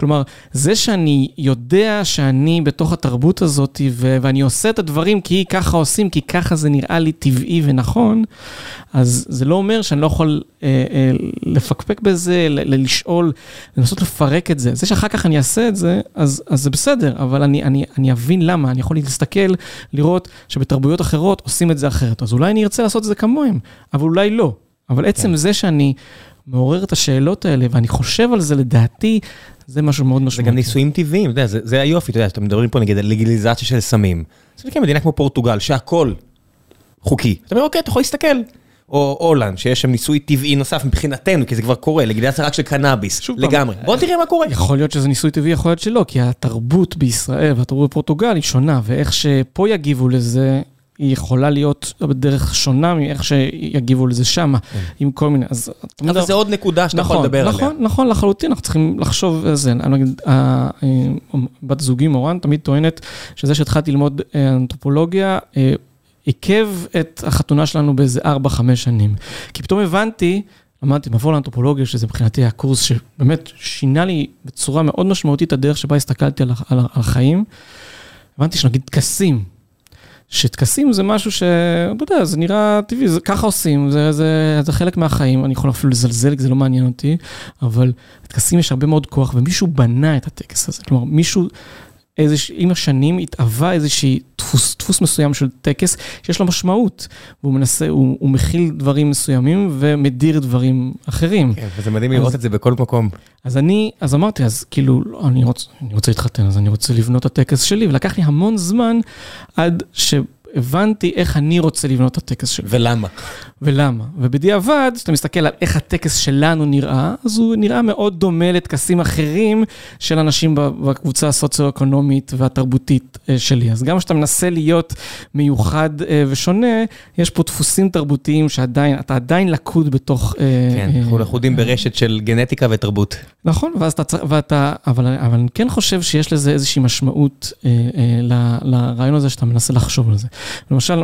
Speaker 2: כלומר, זה שאני יודע שאני בתוך התרבות הזאת ו- ואני עושה את הדברים כי ככה עושים, כי ככה זה נראה לי טבעי ונכון, אז זה לא אומר שאני לא יכול אה, אה, לפקפק בזה, ל- לשאול, לנסות לפרק את זה. זה שאחר כך אני אעשה את זה, אז, אז זה בסדר, אבל אני, אני, אני אבין למה, אני יכול להסתכל, לראות שבתרבויות אחרות עושים את זה אחרת. אז אולי אני ארצה לעשות את זה כמוהם, אבל אולי לא. אבל עצם כן. זה שאני מעורר את השאלות האלה, ואני חושב על זה, לדעתי, זה משהו מאוד משמעותי.
Speaker 1: זה גם ניסויים טבעיים, אתה יודע, זה, זה היופי, אתה יודע, אתם מדברים פה נגיד על לגיליזציה של סמים. זה כן מדינה כמו פורטוגל, שהכל חוקי. אתה אומר, אוקיי, אתה יכול להסתכל. או הולנד, שיש שם ניסוי טבעי נוסף מבחינתנו, כי זה כבר קורה, לגיליזציה רק של קנאביס, לגמרי. בוא תראה מה קורה.
Speaker 2: יכול להיות שזה ניסוי טבעי, יכול להיות שלא, כי התרבות בישראל והתרבות בפורטוגל היא שונה, ואיך שפה יגיבו לזה, היא יכולה להיות בדרך שונה מאיך שיגיבו לזה שם, כן. עם כל מיני, אז...
Speaker 1: אבל זה עוד נקודה שאתה יכול נכון, לדבר עליה.
Speaker 2: נכון, נכון, לחלוטין, אנחנו צריכים לחשוב על זה. נגיד, בת זוגי מורן תמיד טוענת שזה שהתחלתי ללמוד אה, אנתרופולוגיה, אה, עיכב את החתונה שלנו באיזה 4-5 שנים. כי פתאום הבנתי, למדתי מבוא לאנתרופולוגיה, שזה מבחינתי הקורס שבאמת שינה לי בצורה מאוד משמעותית את הדרך שבה הסתכלתי על החיים. הבנתי שנגיד טקסים, שטקסים זה משהו ש... אתה יודע, זה נראה טבעי, זה, ככה עושים, זה, זה, זה חלק מהחיים, אני יכול אפילו לזלזל, כי זה לא מעניין אותי, אבל טקסים יש הרבה מאוד כוח, ומישהו בנה את הטקס הזה. כלומר, מישהו איזוש... עם השנים התאווה איזשהי דפוס, דפוס מסוים של טקס שיש לו משמעות. והוא מנסה, הוא, הוא מכיל דברים מסוימים ומדיר דברים אחרים.
Speaker 1: כן, וזה מדהים לראות את זה בכל מקום.
Speaker 2: אז אני, אז אמרתי, אז כאילו, לא, אני, רוצ, אני רוצה להתחתן, אז אני רוצה לבנות את הטקס שלי, ולקח לי המון זמן עד ש... הבנתי איך אני רוצה לבנות את הטקס שלי.
Speaker 1: ולמה?
Speaker 2: ולמה? ובדיעבד, כשאתה מסתכל על איך הטקס שלנו נראה, אז הוא נראה מאוד דומה לטקסים אחרים של אנשים בקבוצה הסוציו-אקונומית והתרבותית אה, שלי. אז גם כשאתה מנסה להיות מיוחד אה, ושונה, יש פה דפוסים תרבותיים שעדיין, אתה עדיין לכוד בתוך... אה,
Speaker 1: כן, אנחנו לכודים ברשת של גנטיקה ותרבות.
Speaker 2: נכון, ואז אתה צריך, ואתה, אבל, אבל אני כן חושב שיש לזה איזושהי משמעות לרעיון הזה שאתה מנסה לחשוב על זה. למשל,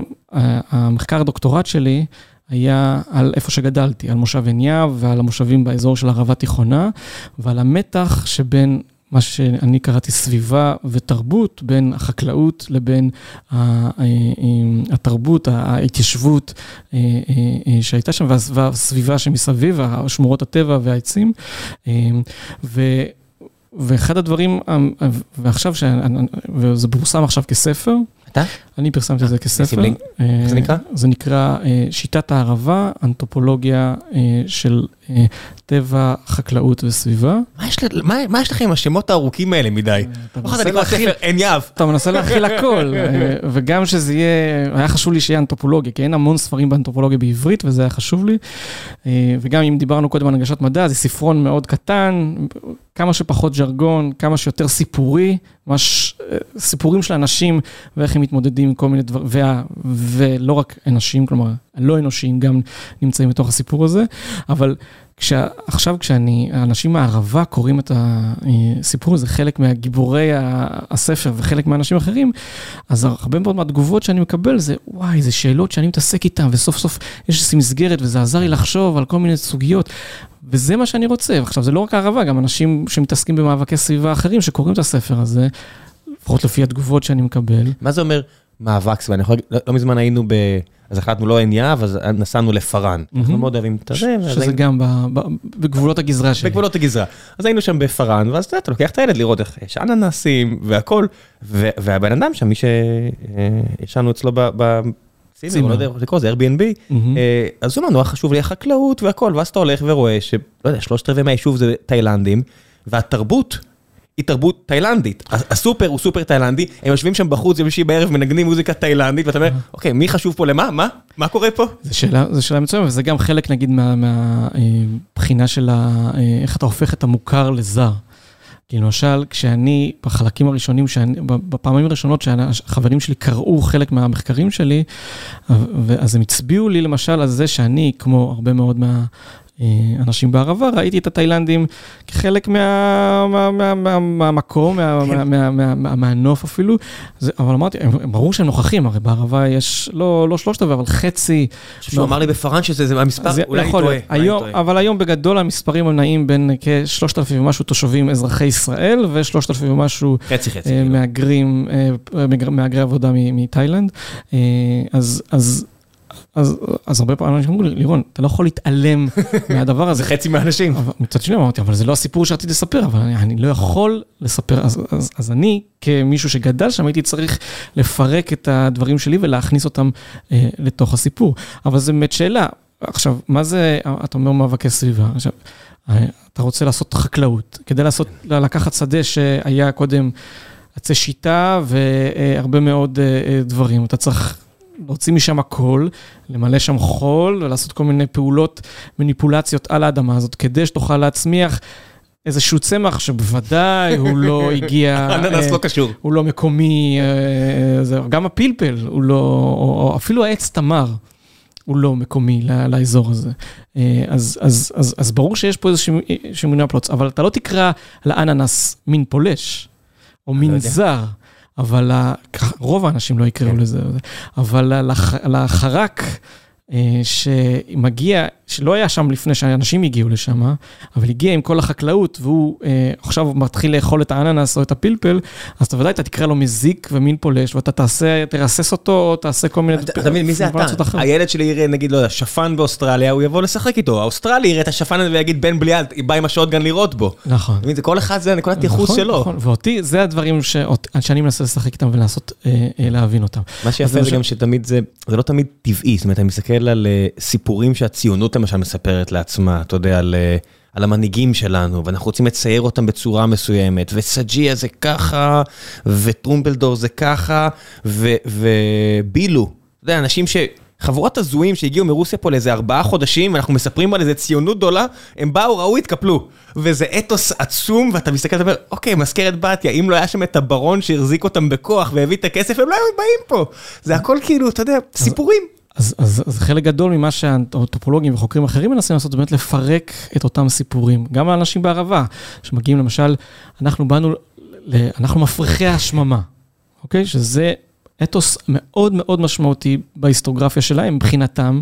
Speaker 2: המחקר הדוקטורט שלי, היה על איפה שגדלתי, על מושב עין יהב ועל המושבים באזור של ערבה תיכונה, ועל המתח שבין מה שאני קראתי סביבה ותרבות, בין החקלאות לבין התרבות, ההתיישבות אה, אה, שהייתה שם, והסביבה שמסביב, שמורות הטבע והעצים. אה, ו... ואחד הדברים, ועכשיו, וזה פורסם עכשיו כספר,
Speaker 1: אתה?
Speaker 2: אני פרסמתי את זה כספר.
Speaker 1: איך זה נקרא?
Speaker 2: זה נקרא שיטת הערבה, אנתרופולוגיה של טבע, חקלאות וסביבה.
Speaker 1: מה יש לכם עם השמות הארוכים האלה מדי? עין יהב.
Speaker 2: אתה מנסה להכיל הכל, וגם שזה יהיה, היה חשוב לי שיהיה אנתרופולוגיה, כי אין המון ספרים באנתרופולוגיה בעברית, וזה היה חשוב לי. וגם אם דיברנו קודם על הנגשת מדע, זה ספרון מאוד קטן, כמה שפחות ז'רגון, כמה שיותר סיפורי, ממש סיפורים של אנשים ואיך הם מתמודדים עם כל מיני דברים, ולא רק אנשים, כלומר, הלא אנושיים גם נמצאים בתוך הסיפור הזה, אבל עכשיו כשאני, האנשים מהערבה קוראים את הסיפור הזה, חלק מהגיבורי הספר וחלק מהאנשים אחרים, אז הרבה מאוד מהתגובות שאני מקבל זה, וואי, זה שאלות שאני מתעסק איתן, וסוף סוף יש איזושהי מסגרת, וזה עזר לי לחשוב על כל מיני סוגיות, וזה מה שאני רוצה. עכשיו, זה לא רק הערבה, גם אנשים שמתעסקים במאבקי סביבה אחרים שקוראים את הספר הזה, לפחות לפי התגובות שאני מקבל.
Speaker 1: מה זה אומר מאבק סביבה? אני יכול להגיד, לא מזמן היינו ב... אז החלטנו לא עין יהב, אז נסענו לפארן. אנחנו מאוד אוהבים את זה.
Speaker 2: שזה גם בגבולות הגזרה שלי.
Speaker 1: בגבולות הגזרה. אז היינו שם בפארן, ואז אתה לוקח את הילד לראות איך יש אננסים והכל, והבן אדם שם, מי שישנו אצלו בצימר, לא יודע איך לקרוא לזה, Airbnb, אז הוא אמר, נורא חשוב לי החקלאות והכל, ואז אתה הולך ורואה שלא יודע, שלושת רבעי מהיישוב זה תאילנדים, והתרבות, היא תרבות תאילנדית, הסופר הוא סופר תאילנדי, הם יושבים שם בחוץ יום שישי בערב מנגנים מוזיקה תאילנדית ואתה אומר, אוקיי, מי חשוב פה למה? מה? מה קורה פה?
Speaker 2: זו שאלה מצוינת, וזה גם חלק נגיד מהבחינה של איך אתה הופך את המוכר לזר. כי למשל, כשאני, בחלקים הראשונים, בפעמים הראשונות שהחברים שלי קראו חלק מהמחקרים שלי, אז הם הצביעו לי למשל על זה שאני, כמו הרבה מאוד מה... אנשים בערבה, ראיתי את התאילנדים כחלק מהמקום, מהנוף אפילו, אבל אמרתי, ברור שהם נוכחים, הרי בערבה יש לא שלושת רבעי, אבל חצי.
Speaker 1: שהוא אמר לי בפארן שזה המספר, אולי אני טועה.
Speaker 2: אבל היום בגדול המספרים הם נעים בין כשלושת אלפים ומשהו תושבים אזרחי ישראל, ושלושת אלפים ומשהו מהגרים, מהגרי עבודה מתאילנד. אז... אז, אז הרבה פעמים אנשים אמרו לי, לירון, אתה לא יכול להתעלם מהדבר הזה.
Speaker 1: זה חצי מהאנשים.
Speaker 2: מצד שני אמרתי, אבל זה לא הסיפור שרציתי לספר, אבל אני, אני לא יכול לספר. אז, אז, אז אני, כמישהו שגדל שם, הייתי צריך לפרק את הדברים שלי ולהכניס אותם אה, לתוך הסיפור. אבל זו באמת שאלה. עכשיו, מה זה, אתה אומר מאבקי סביבה. עכשיו, אה, אתה רוצה לעשות חקלאות. כדי לעשות, לקחת שדה שהיה קודם עצי שיטה והרבה מאוד אה, דברים. אתה צריך... להוציא משם הכל, למלא שם חול ולעשות כל מיני פעולות, מניפולציות על האדמה הזאת, כדי שתוכל להצמיח איזשהו צמח שבוודאי הוא לא הגיע...
Speaker 1: אננס לא קשור.
Speaker 2: הוא לא מקומי, גם הפלפל הוא לא, או אפילו העץ תמר. הוא לא מקומי לאזור הזה. אז, אז, אז, אז ברור שיש פה איזשהו מיני פלוץ, אבל אתה לא תקרא לאננס מין פולש, או מין זר. אבל רוב האנשים לא יקראו לזה, אבל לחרק שמגיע, שלא היה שם לפני שאנשים הגיעו לשם, אבל הגיע עם כל החקלאות, והוא עכשיו מתחיל לאכול את האננס או את הפלפל, אז אתה ודאי אתה תקרא לו מזיק ומין פולש, ואתה תעשה, תרסס אותו, או תעשה כל מיני...
Speaker 1: אתה מבין, מי זה אתה? הילד שלי יראה, נגיד, לא יודע, שפן באוסטרליה, הוא יבוא לשחק איתו, האוסטרלי יראה את השפן הזה ויגיד, בן בליעל, בא עם ה shotgun לירות בו.
Speaker 2: נכון.
Speaker 1: זה כל אחד זה נקודת ייחוס שלו.
Speaker 2: נכון, ואותי, זה הדברים שאני מנסה לשחק איתם ולנסות להבין אותם.
Speaker 1: מה שיפה זה גם שתמיד זה, זה לא תמיד טבעי, זאת אומרת, אני מסתכל על סיפורים שהציונות למשל מספרת לעצמה, אתה יודע, על על המנהיגים שלנו, ואנחנו רוצים לצייר אותם בצורה מסוימת, וסג'יה זה ככה, וטרומפלדור זה ככה, ובילו. אתה יודע, אנשים ש... חבורת הזויים שהגיעו מרוסיה פה לאיזה ארבעה חודשים, ואנחנו מספרים על איזה ציונות גדולה, הם באו, ראו, התקפלו. וזה אתוס עצום, ואתה מסתכל ואומר, אוקיי, מזכרת בתיה, אם לא היה שם את הברון שהחזיק אותם בכוח והביא את הכסף, הם לא היו באים פה. זה הכל כאילו, אתה יודע, סיפורים.
Speaker 2: אז, אז, אז חלק גדול ממה שהאנתרופולוגים וחוקרים אחרים מנסים לעשות, זה באמת לפרק את אותם סיפורים. גם האנשים בערבה, שמגיעים למשל, אנחנו באנו, אנחנו מפריחי השממה, אוקיי? שזה אתוס מאוד מאוד משמעותי בהיסטוריוגרפיה שלהם, מבחינתם.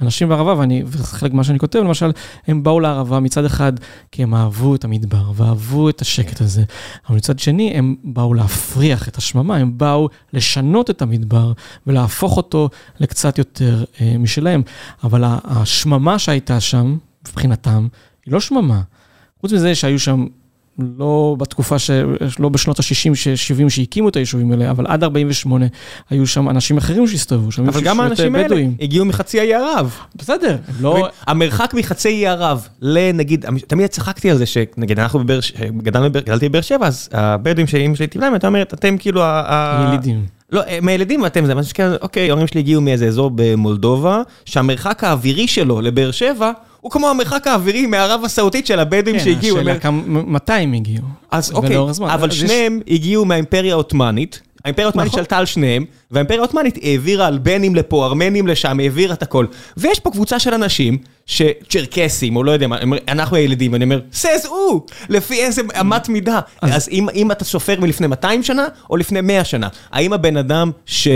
Speaker 2: אנשים בערבה, ואני, וחלק ממה שאני כותב, למשל, הם באו לערבה מצד אחד כי הם אהבו את המדבר ואהבו את השקט הזה, אבל מצד שני, הם באו להפריח את השממה, הם באו לשנות את המדבר ולהפוך אותו לקצת יותר אה, משלהם. אבל השממה שהייתה שם, מבחינתם, היא לא שממה. חוץ מזה שהיו שם לא בתקופה, ש... לא בשנות ה-60-70 שהקימו את היישובים האלה, אבל עד 48' היו שם אנשים אחרים שהסתובבו שם.
Speaker 1: אבל גם האנשים האלה הגיעו מחצי האי ערב.
Speaker 2: בסדר, לא...
Speaker 1: המרחק מחצי האי ערב לנגיד, תמיד צחקתי על זה שנגיד אנחנו בבאר שבע, גדלתי בבאר שבע, אז הבדואים שאמא שלי טיפלה, הייתה אומרת, אתם כאילו ה...
Speaker 2: ילידים.
Speaker 1: לא, מהילדים ואתם, זה משהו שכאילו, אוקיי, ההורים שלי הגיעו מאיזה אזור במולדובה, שהמרחק האווירי שלו לבאר שבע, הוא כמו המרחק האווירי מערב הסעודית של הבדואים כן, שהגיעו.
Speaker 2: כן, השאלה כמה, מתי הם הגיעו.
Speaker 1: אז אוקיי, אבל שניהם יש... הגיעו מהאימפריה העות'מאנית. האימפריה העות'מאנית נכון. שלטה על שניהם, והאימפריה העות'מאנית העבירה אלבנים לפה, ארמנים לשם, העבירה את הכל. ויש פה קבוצה של אנשים, שצ'רקסים, או לא יודע מה, אנחנו הילדים, אני אומר, סז הוא, לפי איזה אמת מידה. אז, אז אם, אם אתה סופר מלפני 200 שנה, או לפני 100 שנה, האם הבן אדם ש...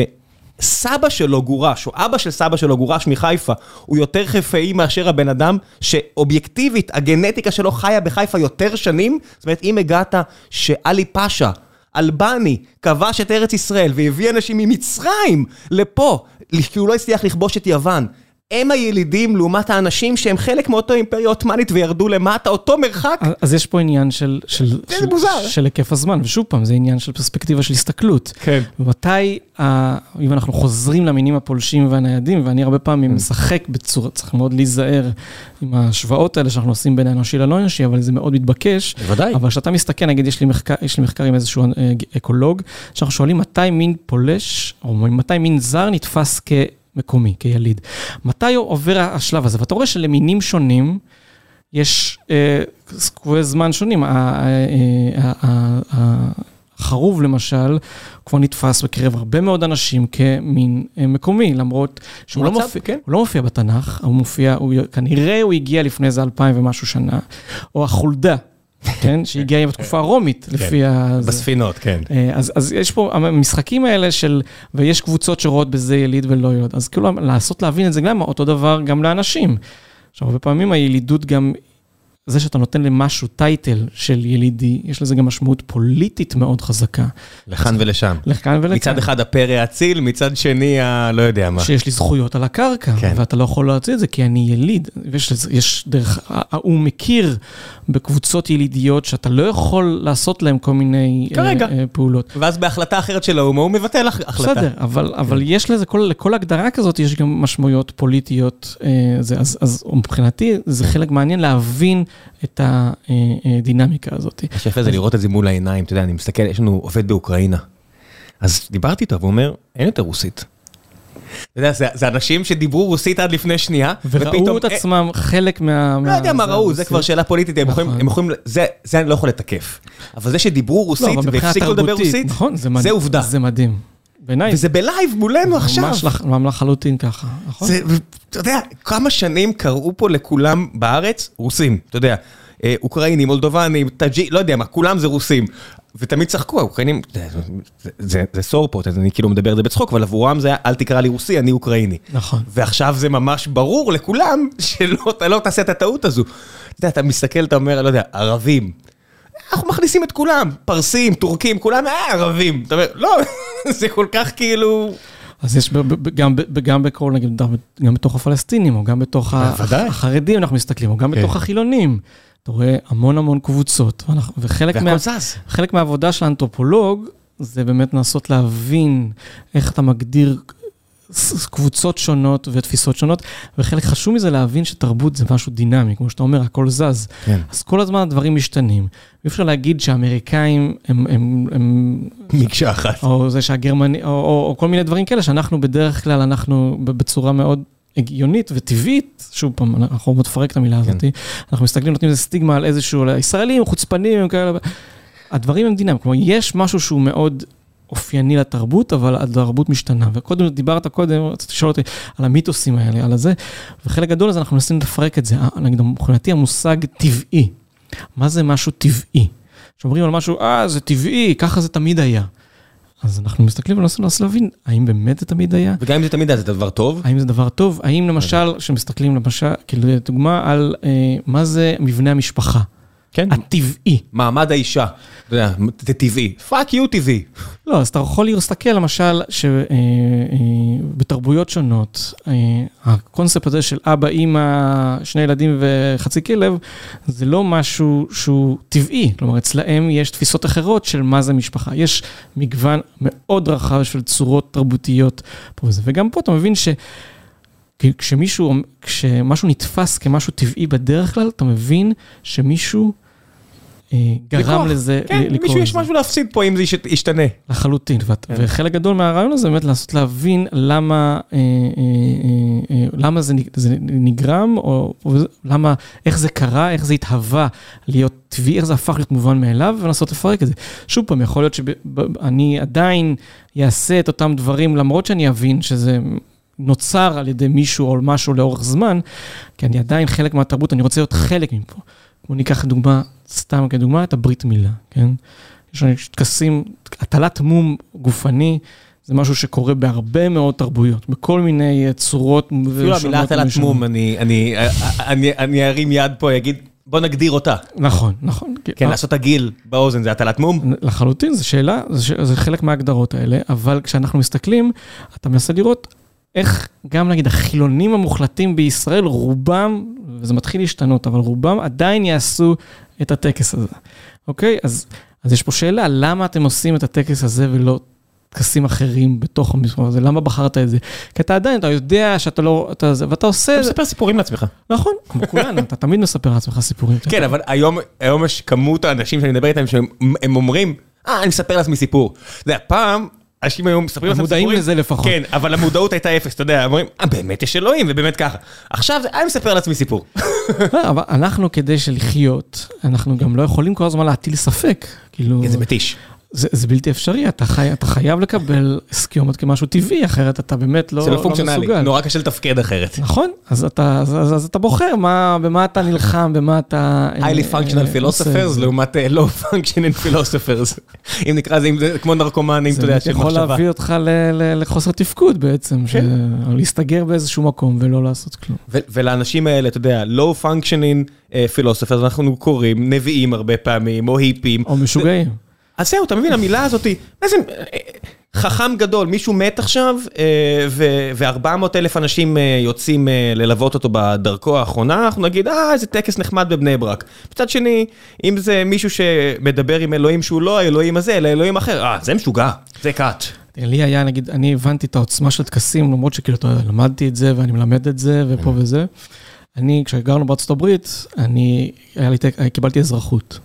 Speaker 1: סבא שלו גורש, או אבא של סבא שלו גורש מחיפה, הוא יותר חיפאי מאשר הבן אדם שאובייקטיבית, הגנטיקה שלו חיה בחיפה יותר שנים? זאת אומרת, אם הגעת שעלי פאשה, אלבני, כבש את ארץ ישראל והביא אנשים ממצרים לפה, כי הוא לא הצליח לכבוש את יוון, הם הילידים לעומת האנשים שהם חלק מאותו אימפריה עות'מאנית וירדו למטה, אותו מרחק.
Speaker 2: אז יש פה עניין של, של, של, של, של היקף הזמן, ושוב פעם, זה עניין של פרספקטיבה של הסתכלות.
Speaker 1: כן.
Speaker 2: ומתי, אם אנחנו חוזרים למינים הפולשים והניידים, ואני הרבה פעמים mm. משחק בצורה, צריך מאוד להיזהר עם ההשוואות האלה שאנחנו עושים בין האנושי ללא אנושי, אבל זה מאוד מתבקש.
Speaker 1: בוודאי.
Speaker 2: אבל כשאתה מסתכל, נגיד, יש לי מחקר, יש לי מחקר עם איזשהו אה, אקולוג, שאנחנו שואלים מתי מין פולש, או מתי מין זר נתפס כ... מקומי, כיליד. מתי עובר השלב הזה? ואתה רואה שלמינים שונים, יש קבועי אה, זמן שונים. החרוב למשל, כבר נתפס בקרב הרבה מאוד אנשים כמין אה, מקומי, למרות שהוא לא, מופיע, כן? לא מופיע בתנ"ך, הוא מופיע, הוא, כנראה הוא הגיע לפני איזה אלפיים ומשהו שנה, או החולדה, כן? שהגיעה בתקופה הרומית, כן. לפי ה...
Speaker 1: בספינות, כן.
Speaker 2: אה, אז, אז יש פה המשחקים האלה של, ויש קבוצות שרואות בזה יליד ולא יליד, אז כאילו לעשות להבין את זה גם אותו דבר גם לאנשים. עכשיו, הרבה פעמים הילידות גם זה שאתה נותן למשהו טייטל של ילידי, יש לזה גם משמעות פוליטית מאוד חזקה.
Speaker 1: לכאן ולשם.
Speaker 2: לכאן ולכאן.
Speaker 1: מצד אחד הפרא האציל, מצד שני ה... לא יודע מה.
Speaker 2: שיש לי זכויות על הקרקע, כן. ואתה לא יכול להוציא את זה כי אני יליד. ויש יש דרך, הוא מכיר בקבוצות ילידיות שאתה לא יכול לעשות להם כל מיני
Speaker 1: כרגע.
Speaker 2: אה, פעולות.
Speaker 1: ואז בהחלטה אחרת של האומה הוא מבטל החלטה.
Speaker 2: בסדר, אבל, כן. אבל יש לזה, כל, לכל הגדרה כזאת יש גם משמעויות פוליטיות. אה, זה, אז, אז מבחינתי זה חלק מעניין להבין. את הדינמיקה הזאת.
Speaker 1: מה שיפה זה לראות את זה מול העיניים, אתה יודע, אני מסתכל, יש לנו עובד באוקראינה. אז דיברתי איתו, והוא אומר, אין יותר רוסית. אתה יודע, זה, זה אנשים שדיברו רוסית עד לפני שנייה,
Speaker 2: וראו ופתאום, את עצמם אה, חלק מה...
Speaker 1: לא יודע מה ראו, זה כבר שאלה פוליטית, הם יכולים, נכון. הם יכולים, זה, זה אני לא יכול לתקף. אבל זה שדיברו לא, רוסית והפסיקו לדבר רוסית, נכון. זה עובדה.
Speaker 2: זה מדהים.
Speaker 1: בעיניי. וזה בלייב מולנו עכשיו.
Speaker 2: ממש לחלוטין ככה, נכון? זה,
Speaker 1: אתה יודע, כמה שנים קראו פה לכולם בארץ רוסים, אתה יודע. אה, אוקראינים, מולדובנים, טאג'י, לא יודע מה, כולם זה רוסים. ותמיד צחקו, האוקראינים, זה סור פה, אני כאילו מדבר את זה בצחוק, אבל עבורם זה היה, אל תקרא לי רוסי, אני אוקראיני.
Speaker 2: נכון.
Speaker 1: ועכשיו זה ממש ברור לכולם, שלא לא תעשה את הטעות הזו. אתה יודע, אתה מסתכל, אתה אומר, לא יודע, ערבים. אנחנו מכניסים את כולם, פרסים, טורקים, כולם אה, ערבים. אתה אומר, לא, זה כל כך כאילו...
Speaker 2: אז יש גם, גם בכל, נגיד, גם בתוך הפלסטינים, או גם בתוך החרדים אנחנו מסתכלים, או גם כן. בתוך החילונים. אתה רואה המון המון קבוצות, וחלק מה, חלק מהעבודה של האנתרופולוג, זה באמת לנסות להבין איך אתה מגדיר קבוצות שונות ותפיסות שונות, וחלק חשוב מזה להבין שתרבות זה משהו דינמי, כמו שאתה אומר, הכל זז.
Speaker 1: כן.
Speaker 2: אז כל הזמן הדברים משתנים. אי אפשר להגיד שהאמריקאים הם... הם, הם
Speaker 1: מקשה אחת.
Speaker 2: או זה שהגרמני, או, או, או כל מיני דברים כאלה, שאנחנו בדרך כלל, אנחנו בצורה מאוד הגיונית וטבעית, שוב פעם, אנחנו עוד מפרק את המילה הזאת, אנחנו מסתכלים, נותנים איזה סטיגמה על איזשהו, ישראלים, חוצפנים, כאלה, הדברים הם דינמיים, כלומר, יש משהו שהוא מאוד אופייני לתרבות, אבל התרבות משתנה. וקודם, דיברת קודם, רציתי לשאול אותי על המיתוסים האלה, על הזה, וחלק גדול אז אנחנו מנסים לפרק את זה. נגיד, מבחינתי המושג טבעי, מה זה משהו טבעי? כשאומרים על משהו, אה, זה טבעי, ככה זה תמיד היה. אז אנחנו מסתכלים ומנסים להבין, האם באמת זה תמיד היה?
Speaker 1: וגם אם זה תמיד היה, זה דבר טוב?
Speaker 2: האם זה דבר טוב? האם למשל, כשמסתכלים למשל, כאילו, לדוגמה, על אה, מה זה מבנה המשפחה?
Speaker 1: כן.
Speaker 2: הטבעי.
Speaker 1: מעמד האישה, אתה יודע, זה טבעי. Fuck you טבעי.
Speaker 2: לא, אז אתה יכול להסתכל למשל שבתרבויות שונות, הקונספט הזה של אבא, אימא, שני ילדים וחצי כלב, זה לא משהו שהוא טבעי. כלומר, אצלהם יש תפיסות אחרות של מה זה משפחה. יש מגוון מאוד רחב של צורות תרבותיות פה. וגם פה אתה מבין ש... כשמישהו, כשמשהו נתפס כמשהו טבעי בדרך כלל, אתה מבין שמישהו גרם לזה
Speaker 1: לקרוא לזה. כן, למישהו יש משהו להפסיד פה אם זה ישתנה.
Speaker 2: לחלוטין, וחלק גדול מהרעיון הזה באמת לנסות להבין למה, למה זה נגרם, או למה, איך זה קרה, איך זה התהווה להיות טבעי, איך זה הפך להיות מובן מאליו, ולנסות לפרק את זה. שוב פעם, יכול להיות שאני עדיין אעשה את אותם דברים, למרות שאני אבין שזה... נוצר על ידי מישהו או משהו לאורך זמן, כי אני עדיין חלק מהתרבות, אני רוצה להיות חלק מפה. בואו ניקח דוגמה, סתם כדוגמה, את הברית מילה, כן? יש לנו טקסים, הטלת מום גופני, זה משהו שקורה בהרבה מאוד תרבויות, בכל מיני צורות
Speaker 1: אפילו המילה הטלת מום, אני ארים יד פה, אגיד, בוא נגדיר אותה.
Speaker 2: נכון, נכון.
Speaker 1: כן, לעשות הגיל באוזן זה הטלת מום?
Speaker 2: לחלוטין, זו שאלה, זה חלק מההגדרות האלה, אבל כשאנחנו מסתכלים, אתה מנסה לראות איך גם נגיד החילונים המוחלטים בישראל, רובם, וזה מתחיל להשתנות, אבל רובם עדיין יעשו את הטקס הזה, אוקיי? אז, אז יש פה שאלה, למה אתם עושים את הטקס הזה ולא טקסים אחרים בתוך המספר הזה? למה בחרת את זה? כי אתה עדיין, אתה יודע שאתה לא, אתה, ואתה עושה...
Speaker 1: אתה מספר סיפורים לעצמך.
Speaker 2: נכון, כמו כולנו, אתה תמיד מספר לעצמך סיפורים.
Speaker 1: כן, אבל היום, היום יש כמות האנשים שאני מדבר איתם, שהם אומרים, אה, אני מספר לעצמי סיפור. אתה יודע, פעם... אנשים היום מספרים
Speaker 2: לעצמם סיפורים. מודעים לזה לפחות.
Speaker 1: כן, אבל המודעות הייתה אפס, אתה יודע, אומרים, אה, באמת יש אלוהים, ובאמת ככה. עכשיו, אני מספר לעצמי סיפור.
Speaker 2: לא, אבל אנחנו, כדי לחיות, אנחנו גם לא יכולים כל הזמן להטיל ספק. כאילו...
Speaker 1: זה מתיש.
Speaker 2: זה, זה בלתי אפשרי, אתה, חי, אתה חייב לקבל הסכיומות כמשהו טבעי, אחרת אתה באמת לא,
Speaker 1: זה לא, לא פונקציונלי, לא נורא קשה לתפקד אחרת.
Speaker 2: נכון, אז אתה, אז, אז, אז אתה בוחר מה, במה אתה נלחם, במה אתה...
Speaker 1: highly functional philosophers לעומת low functioning philosophers. אם נקרא לזה, זה כמו נרקומנים, אתה יודע,
Speaker 2: של מחשבה. זה יכול להביא אותך ל, ל, לחוסר תפקוד בעצם, כן. ש... להסתגר באיזשהו מקום ולא לעשות כלום.
Speaker 1: ו- ולאנשים האלה, אתה יודע, low functioning philosophers, אנחנו קוראים נביאים הרבה פעמים, או היפים.
Speaker 2: או משוגעים.
Speaker 1: אז זהו, אתה מבין, המילה הזאת, איזה חכם גדול, מישהו מת עכשיו, ו-400 אלף אנשים יוצאים ללוות אותו בדרכו האחרונה, אנחנו נגיד, אה, איזה טקס נחמד בבני ברק. מצד שני, אם זה מישהו שמדבר עם אלוהים שהוא לא האלוהים הזה, אלא אלוהים אחר, אה, זה משוגע, זה קאט.
Speaker 2: לי היה, נגיד, אני הבנתי את העוצמה של טקסים, למרות שכאילו, אתה יודע, למדתי את זה ואני מלמד את זה ופה וזה. אני, כשגרנו בארצות הברית, אני, קיבלתי אזרחות.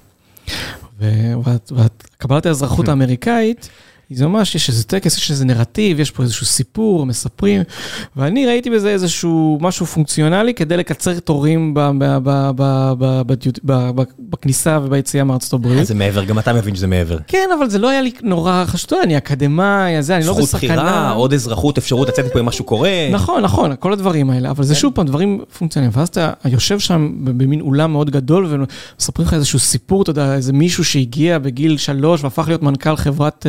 Speaker 2: וקבלת האזרחות האמריקאית, זה ממש, יש איזה טקס, יש איזה נרטיב, יש פה איזשהו סיפור, מספרים, ואני ראיתי בזה איזשהו משהו פונקציונלי כדי לקצר תורים בכניסה וביציאה מארצות הברית.
Speaker 1: זה מעבר, גם אתה מבין שזה מעבר.
Speaker 2: כן, אבל זה לא היה לי נורא חשוב, אני אקדמאי, זה, אני לא בסכנה.
Speaker 1: זכות בחירה, עוד אזרחות, אפשרות לצאת מפה אם משהו קורה.
Speaker 2: נכון, נכון, כל הדברים האלה, אבל זה שוב פעם דברים פונקציונליים, ואז אתה יושב שם במין אולם מאוד גדול, ומספרים לך איזשהו סיפור, אתה יודע, איזה מישהו שהגיע בגיל שלוש והפך להיות מנכ"ל חברת...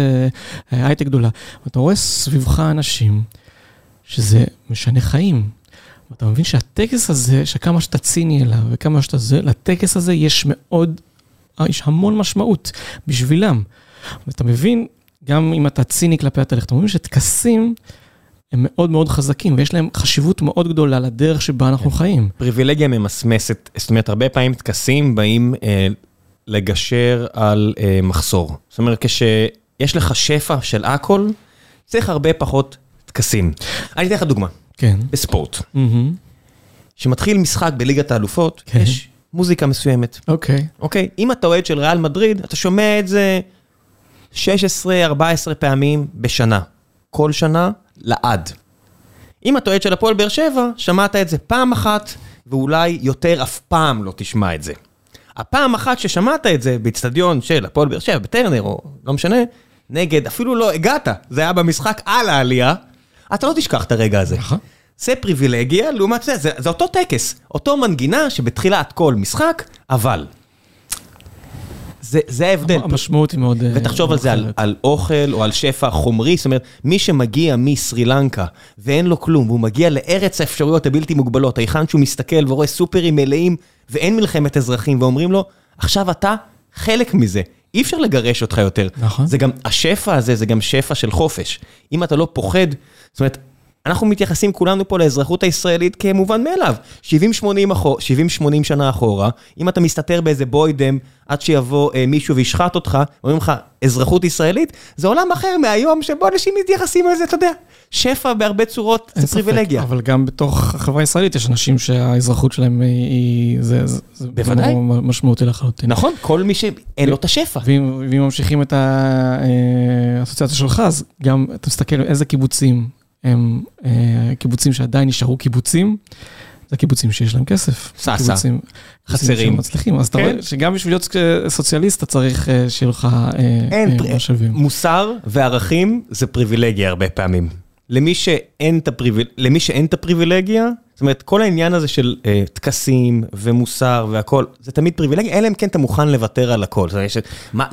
Speaker 2: הייטק גדולה. ואתה רואה סביבך אנשים שזה משנה חיים. ואתה מבין שהטקס הזה, שכמה שאתה ציני אליו וכמה שאתה זה, לטקס הזה יש מאוד, יש המון משמעות בשבילם. ואתה מבין, גם אם אתה ציני כלפי התהליך, אתה מבין שטקסים הם מאוד מאוד חזקים ויש להם חשיבות מאוד גדולה לדרך שבה אנחנו חיים.
Speaker 1: פריבילגיה ממסמסת, זאת אומרת, הרבה פעמים טקסים באים אה, לגשר על אה, מחסור. זאת אומרת, כש... יש לך שפע של הכל, צריך הרבה פחות טקסים. אני אתן לך דוגמה.
Speaker 2: כן.
Speaker 1: בספורט. כשמתחיל משחק בליגת האלופות,
Speaker 2: כן.
Speaker 1: יש מוזיקה מסוימת.
Speaker 2: אוקיי.
Speaker 1: אוקיי? אם אתה אוהד של ריאל מדריד, אתה שומע את זה 16-14 פעמים בשנה. כל שנה, לעד. אם אתה אוהד של הפועל באר שבע, שמעת את זה פעם אחת, ואולי יותר אף פעם לא תשמע את זה. הפעם אחת ששמעת את זה באיצטדיון של הפועל באר שבע, בטרנר, או לא משנה, נגד, אפילו לא הגעת, זה היה במשחק על העלייה, אתה לא תשכח את הרגע הזה.
Speaker 2: נכון.
Speaker 1: זה פריבילגיה, לעומת זה, זה, זה אותו טקס, אותו מנגינה שבתחילת כל משחק, אבל. זה, זה ההבדל.
Speaker 2: המשמעות היא מאוד... אה,
Speaker 1: ותחשוב על זה, על. על אוכל או על שפע חומרי, זאת אומרת, מי שמגיע מסרי לנקה ואין לו כלום, והוא מגיע לארץ האפשרויות הבלתי מוגבלות, היכן שהוא מסתכל ורואה סופרים מלאים ואין מלחמת אזרחים, ואומרים לו, עכשיו אתה חלק מזה, אי אפשר לגרש אותך יותר.
Speaker 2: נכון.
Speaker 1: זה גם, השפע הזה זה גם שפע של חופש. אם אתה לא פוחד, זאת אומרת, אנחנו מתייחסים כולנו פה לאזרחות הישראלית כמובן מאליו. 70-80 אחור, 70-80 שנה אחורה, אם אתה מסתתר באיזה בוידם עד שיבוא אה, מישהו וישחט אותך, אומרים לך, אזרחות ישראלית, זה עולם אחר מהיום שבו אנשים מתייחסים לזה, אתה יודע, שפע בהרבה צורות, זה
Speaker 2: ספק,
Speaker 1: פריבילגיה.
Speaker 2: אבל גם בתוך החברה הישראלית יש אנשים שהאזרחות שלהם היא- היא... זה- זה זה
Speaker 1: בוודאי.
Speaker 2: דבר משמעותי לחלוטין.
Speaker 1: נכון, כל מי שאין לו את השפע.
Speaker 2: ואם ואם ממשיכים את האסוציאציה שלך, אז גם אתה מסתכל איזה קיבוצים הם אה, קיבוצים שעדיין נשארו קיבוצים, זה קיבוצים שיש להם כסף.
Speaker 1: סאסא.
Speaker 2: קיבוצים-
Speaker 1: חסרים.
Speaker 2: מצליחים, אז אתה
Speaker 1: כן.
Speaker 2: רואה שגם בשביל להיות סוציאליסט אתה צריך אה, שיהיה לך אה, אה, משאבים.
Speaker 1: מוסר וערכים זה פריבילגיה הרבה פעמים. למי שאין את, הפריבילגיה, זאת אומרת, כל העניין הזה של אה, טקסים ומוסר והכל, זה תמיד פריבילגיה, אלא אם כן אתה מוכן לוותר על הכל.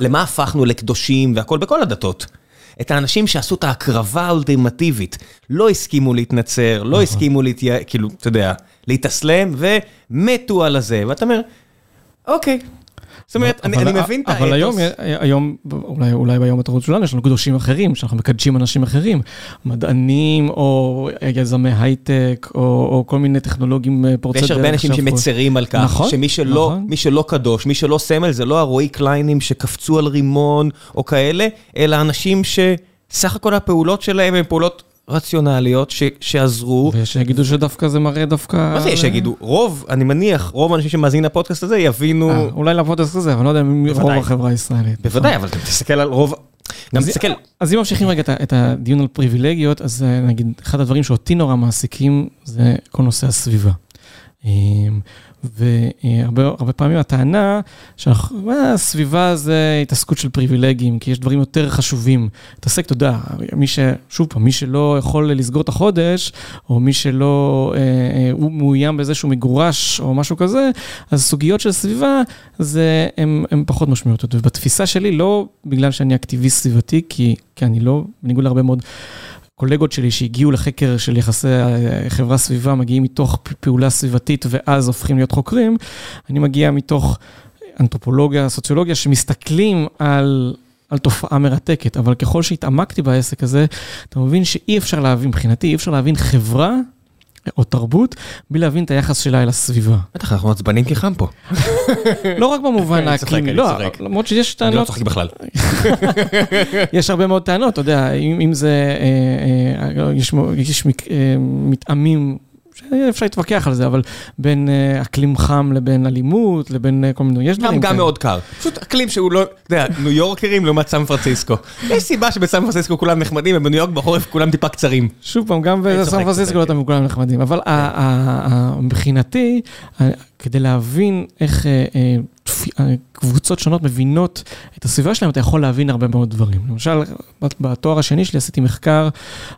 Speaker 1: למה הפכנו לקדושים והכל בכל הדתות? את האנשים שעשו את ההקרבה האולטימטיבית, לא הסכימו להתנצר, לא הסכימו להתייע... כאילו, אתה יודע, להתאסלם, ומתו על הזה, ואתה אומר, אוקיי. זאת אומרת, אני, אני מבין את האתוס.
Speaker 2: אבל היום, היום, אולי, אולי ביום התרבות שלנו יש לנו קדושים אחרים, שאנחנו מקדשים אנשים אחרים, מדענים או יזמי הייטק, או, או כל מיני טכנולוגים אה, פורצי דרך.
Speaker 1: ויש הרבה אנשים שמצרים על כך,
Speaker 2: נכון,
Speaker 1: שמי שלא,
Speaker 2: נכון.
Speaker 1: שלא קדוש, מי שלא סמל, זה לא הרועי קליינים שקפצו על רימון או כאלה, אלא אנשים שסך הכל הפעולות שלהם הן פעולות רציונליות ש, שעזרו.
Speaker 2: ויש שיגידו שדווקא זה מראה דווקא...
Speaker 1: מה זה יש שיגידו? רוב, אני מניח, רוב האנשים שמאזינים לפודקאסט הזה יבינו,
Speaker 2: אה, אולי לפודקאסט הזה, אבל לא יודע אם רוב. החברה הישראלית.
Speaker 1: בוודאי, אבל אתה תסתכל על רוב, גם
Speaker 2: אז-
Speaker 1: תסתכל,
Speaker 2: אז אם ממשיכים רגע את את הדיון על פריבילגיות, אז אה, נגיד, אחד הדברים שאותי נורא מעסיקים זה כל נושא הסביבה. אה, והרבה הרבה פעמים הטענה שהסביבה זה התעסקות של פריבילגים, כי יש דברים יותר חשובים. תעסק, אתה יודע, מי ש... שוב פעם, מי שלא יכול לסגור את החודש, או מי שלא, אה, אה, הוא מאוים בזה שהוא מגורש, או משהו כזה, אז סוגיות של סביבה, זה, הם פחות משמעותיות. ובתפיסה שלי, לא בגלל שאני אקטיביסט סביבתי, כי, כי אני לא, בניגוד להרבה מאוד קולגות שלי שהגיעו לחקר של יחסי חברה סביבה, מגיעים מתוך פעולה סביבתית ואז הופכים להיות חוקרים, אני מגיע מתוך אנתרופולוגיה, סוציולוגיה, שמסתכלים על... על תופעה מרתקת, אבל ככל שהתעמקתי בעסק הזה, אתה מבין שאי אפשר להבין, מבחינתי, אי אפשר להבין חברה או תרבות בלי להבין את היחס שלה אל הסביבה.
Speaker 1: בטח אנחנו עצבנים כי חם פה,
Speaker 2: לא רק במובן האקלימי, לא. למרות שיש
Speaker 1: אני לא
Speaker 2: טענות,
Speaker 1: צוחק בכלל.
Speaker 2: יש הרבה מאוד טענות, אתה יודע, אם, זה, אה, אה, יש, מו- אה, אפשר להתווכח על זה, אבל בין אה, אקלים חם לבין אלימות, לבין אה, כל מיני, יש
Speaker 1: גם,
Speaker 2: דברים
Speaker 1: גם
Speaker 2: כאלה.
Speaker 1: מאוד קר. פשוט אקלים שהוא לא, אתה יודע, ניו יורקרים לעומת סן פרנסיסקו. יש סיבה שבסן פרנסיסקו כולם נחמדים, ובניו יורק בחורף כולם טיפה קצרים.
Speaker 2: שוב פעם, גם בסן פרנסיסקו לא
Speaker 1: כן.
Speaker 2: תמיד כולם נחמדים, אבל ה- מבחינתי, ה- כדי להבין איך אה, אה, אה, קבוצות שונות מבינות את הסביבה שלהם, אתה יכול להבין הרבה מאוד דברים. למשל, בת- בתואר השני שלי עשיתי מחקר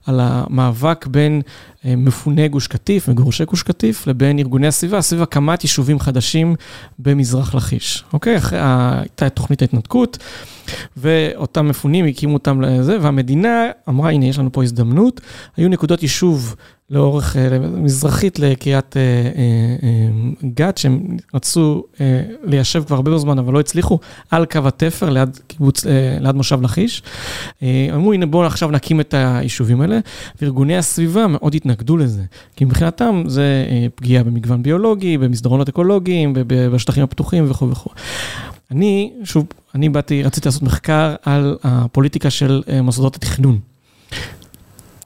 Speaker 2: על המאבק בין אה, מפוני גוש קטיף, מגורשי גוש קטיף, לבין ארגוני הסביבה, סביב הקמת יישובים חדשים במזרח לכיש. אוקיי? הייתה תוכנית ההתנתקות, ואותם מפונים הקימו אותם לזה, והמדינה אמרה, הנה, יש לנו פה הזדמנות. היו נקודות יישוב לאורך, אה, מזרחית לקריית אה, גת, שהם רצו ליישב כבר הרבה זמן, אבל לא הצליחו, על קו התפר, ליד קיבוץ, אה, ליד מושב לכיש. אה, אמרו, הנה בואו עכשיו נקים את היישובים האלה, וארגוני הסביבה מאוד התנגדו לזה, כי מבחינתם זה אה, פגיעה במגוון ביולוגי, במסדרונות אקולוגיים, בשטחים הפתוחים וכו' וכו'. אני, שוב, אני באתי, רציתי לעשות מחקר על הפוליטיקה של מוסדות התכנון.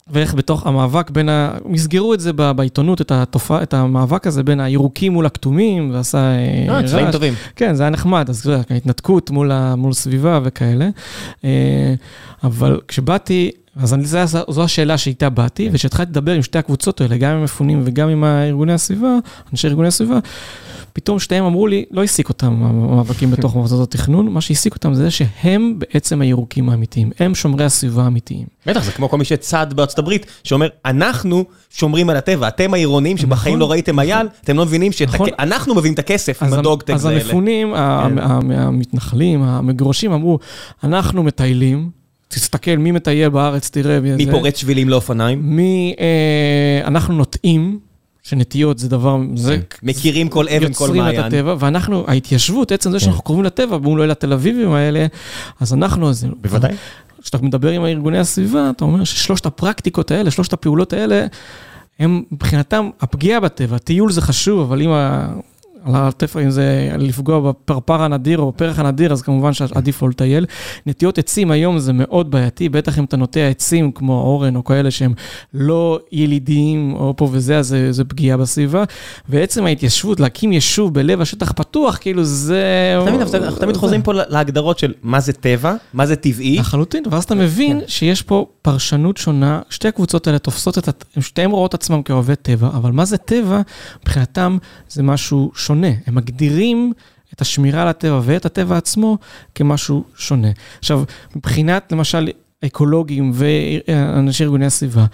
Speaker 2: ואיך בתוך המאבק בין ה... הם יסגרו את זה בעיתונות, את התופעה, את המאבק הזה בין הירוקים מול הכתומים, ועשה
Speaker 1: אה, צבעים טובים.
Speaker 2: כן, זה היה נחמד, אז ההתנתקות מול, ה... מול סביבה וכאלה. אה, אבל כשבאתי, אז אני, זו, זו השאלה שאיתה באתי, כן. וכשהתחלתי לדבר עם שתי הקבוצות האלה, גם עם המפונים וגם עם ארגוני הסביבה, אנשי ארגוני הסביבה, פתאום שתיהם אמרו לי, לא העסיק אותם המאבקים בתוך מוסדות התכנון, מה שהעסיק אותם זה שהם בעצם הירוקים האמיתיים, הם שומרי הסביבה האמיתיים.
Speaker 1: בטח, זה כמו כל מי שצד בארצות הברית, שאומר, אנחנו שומרים על הטבע, אתם העירונים שבחיים לא ראיתם אייל, אתם לא מבינים שאנחנו מביאים את הכסף עם הדוגטקס
Speaker 2: האלה. אז המפונים, כן. המתנחלים, המגורשים אמרו, אנחנו מטיילים, תסתכל מי מטייל בארץ, תראה.
Speaker 1: מי פורץ שבילים לאופניים?
Speaker 2: מי, אה, אנחנו נוטעים. שנטיות זה דבר, זה...
Speaker 1: מכירים כל אבן, כל מעיין.
Speaker 2: יוצרים את הטבע, ואנחנו, ההתיישבות, עצם זה שאנחנו קרובים לטבע, מול אלה התל אביבים האלה, אז אנחנו...
Speaker 1: בוודאי.
Speaker 2: כשאתה מדבר עם ארגוני הסביבה, אתה אומר ששלושת הפרקטיקות האלה, שלושת הפעולות האלה, הם מבחינתם, הפגיעה בטבע, טיול זה חשוב, אבל אם על הטפח, אם זה לפגוע בפרפר הנדיר או בפרח הנדיר, אז כמובן שעדיף לא לטייל. נטיות עצים היום זה מאוד בעייתי, בטח אם אתה נוטע עצים כמו אורן או כאלה שהם לא ילידיים או פה וזה, אז זה, זה פגיעה בסביבה. ועצם ההתיישבות, להקים יישוב בלב השטח פתוח, כאילו זה...
Speaker 1: תמיד, אנחנו תמיד חוזרים פה להגדרות של מה זה טבע, מה זה טבעי.
Speaker 2: לחלוטין, ואז אתה מבין כן. שיש פה פרשנות שונה, שתי הקבוצות האלה תופסות את, שתיהן רואות עצמם כאוהבי טבע, אבל מה זה טבע, מבחינתם זה משהו שונה. שונה. הם מגדירים את השמירה על הטבע ואת הטבע עצמו כמשהו שונה. עכשיו, מבחינת למשל אקולוגים ואנשי ארגוני הסביבה,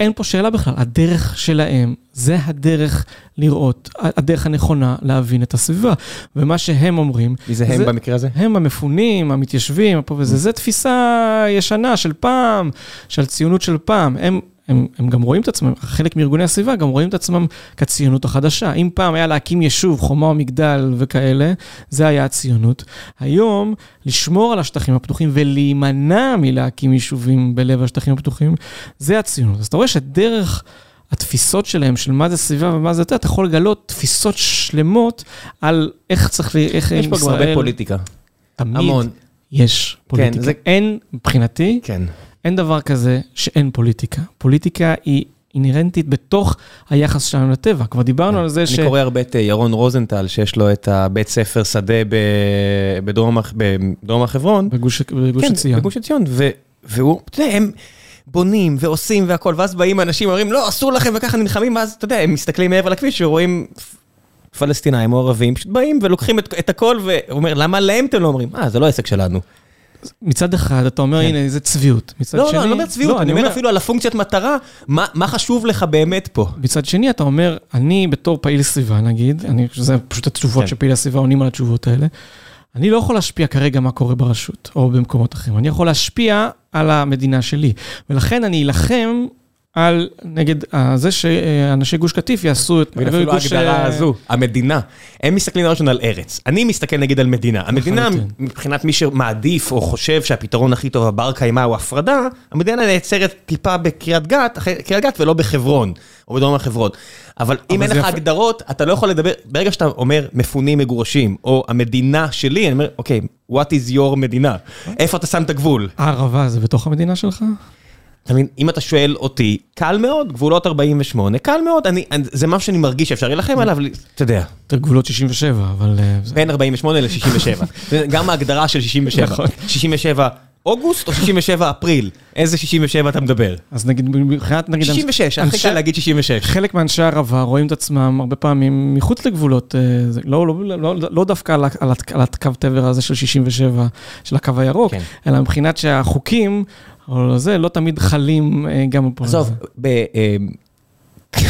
Speaker 2: אין פה שאלה בכלל, הדרך שלהם, זה הדרך לראות, הדרך הנכונה להבין את הסביבה. ומה שהם אומרים...
Speaker 1: מי זה, זה הם במקרה הזה?
Speaker 2: הם המפונים, המתיישבים, פה וזה, זה תפיסה ישנה של פעם, של ציונות של פעם. הם הם, הם גם רואים את עצמם, חלק מארגוני הסביבה גם רואים את עצמם כציונות החדשה. אם פעם היה להקים יישוב, חומה או מגדל וכאלה, זה היה הציונות. היום, לשמור על השטחים הפתוחים ולהימנע מלהקים יישובים בלב השטחים הפתוחים, זה הציונות. אז אתה רואה שדרך... התפיסות שלהם, של מה זה סביבה ומה זה יותר, אתה יכול לגלות תפיסות שלמות על איך צריך, איך
Speaker 1: יש פה גם הרבה פוליטיקה.
Speaker 2: תמיד המון. יש פוליטיקה. כן, זה... אין, מבחינתי,
Speaker 1: כן.
Speaker 2: אין דבר כזה שאין פוליטיקה. פוליטיקה היא אינהרנטית בתוך היחס שלנו לטבע. כבר דיברנו על זה ש...
Speaker 1: אני קורא הרבה את אה, ירון רוזנטל, שיש לו את הבית ספר שדה בדרום החברון.
Speaker 2: בגוש עציון.
Speaker 1: כן, בגוש עציון, והוא, אתה יודע, הם... בונים ועושים והכל, ואז באים אנשים ואומרים, לא, אסור לכם וככה נלחמים, ואז, אתה יודע, הם מסתכלים מעבר לכביש ורואים פלסטינאים או ערבים, פשוט באים ולוקחים את, את הכל, והוא אומר, למה להם אתם לא אומרים? אה, זה לא עסק שלנו.
Speaker 2: מצד אחד, אתה אומר, כן. הנה, זה צביעות. מצד
Speaker 1: לא, שני... לא, אני לא אומר צביעות, לא, אני אומר אפילו על הפונקציית מטרה, מה חשוב לך באמת פה?
Speaker 2: מצד שני, אתה אומר, אני בתור פעיל סביבה, נגיד, אני, זה פשוט התשובות כן. שפעילי הסביבה עונים על התשובות האלה, אני לא יכול להשפיע כרגע מה קורה ברשות או במקומות אחרים, אני יכול להשפיע על המדינה שלי, ולכן אני אלחם על נגד uh, זה שאנשי גוש קטיף יעשו את...
Speaker 1: ואפילו ההגדרה uh... הזו, המדינה. הם מסתכלים ראשון על ארץ. אני מסתכל נגיד על מדינה. המדינה, מבחינת מי שמעדיף או חושב שהפתרון הכי טוב הבר קיימא הוא הפרדה, המדינה נעצרת טיפה בקריית גת, קריית גת ולא בחברון, או בדרום החברון. אבל אם אין לך יפ... הגדרות, אתה לא יכול לדבר, ברגע שאתה אומר מפונים מגורשים, או המדינה שלי, אני אומר, אוקיי, what is your מדינה? איפה אתה שם את הגבול?
Speaker 2: הערבה זה בתוך המדינה שלך?
Speaker 1: אם אתה שואל אותי, קל מאוד, גבולות 48, קל מאוד, אני, זה משהו שאני מרגיש שאפשר להילחם עליו, אתה יודע.
Speaker 2: יותר גבולות 67, אבל... אה,
Speaker 1: בין 48 ל-67. גם ההגדרה של 67. 67 נכון. אוגוסט או 67 אפריל? איזה 67 אתה מדבר?
Speaker 2: אז נגיד, מבחינת נגיד...
Speaker 1: 66, הכי קל להגיד 66.
Speaker 2: חלק מאנשי הערבה רואים את עצמם הרבה פעמים מחוץ לגבולות, אה, לא, לא, לא, לא דווקא על, על, על הקו תבר הזה של 67, של הקו הירוק, כן. אלא מבחינת שהחוקים... או זה, לא תמיד חלים אה, גם פה.
Speaker 1: עזוב, אה,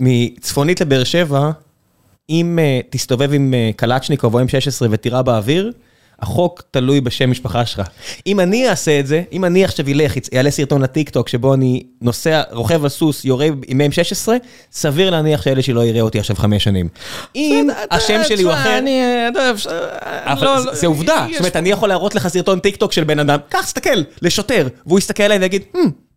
Speaker 1: מצפונית לבאר שבע, אם אה, תסתובב עם קלצ'ניקוב או M16 ותירה באוויר, החוק תלוי בשם משפחה שלך. אם אני אעשה את זה, אם אני עכשיו ילך, יעלה סרטון לטיקטוק שבו אני נוסע, רוכב על סוס, יורה עם M16, סביר להניח שהילד שלי לא יראה אותי עכשיו חמש שנים. אם השם שלי הוא אחר... אבל זה עובדה. זאת אומרת, אני יכול להראות לך סרטון טיקטוק של בן אדם, קח, תסתכל, לשוטר, והוא יסתכל עליי ויגיד,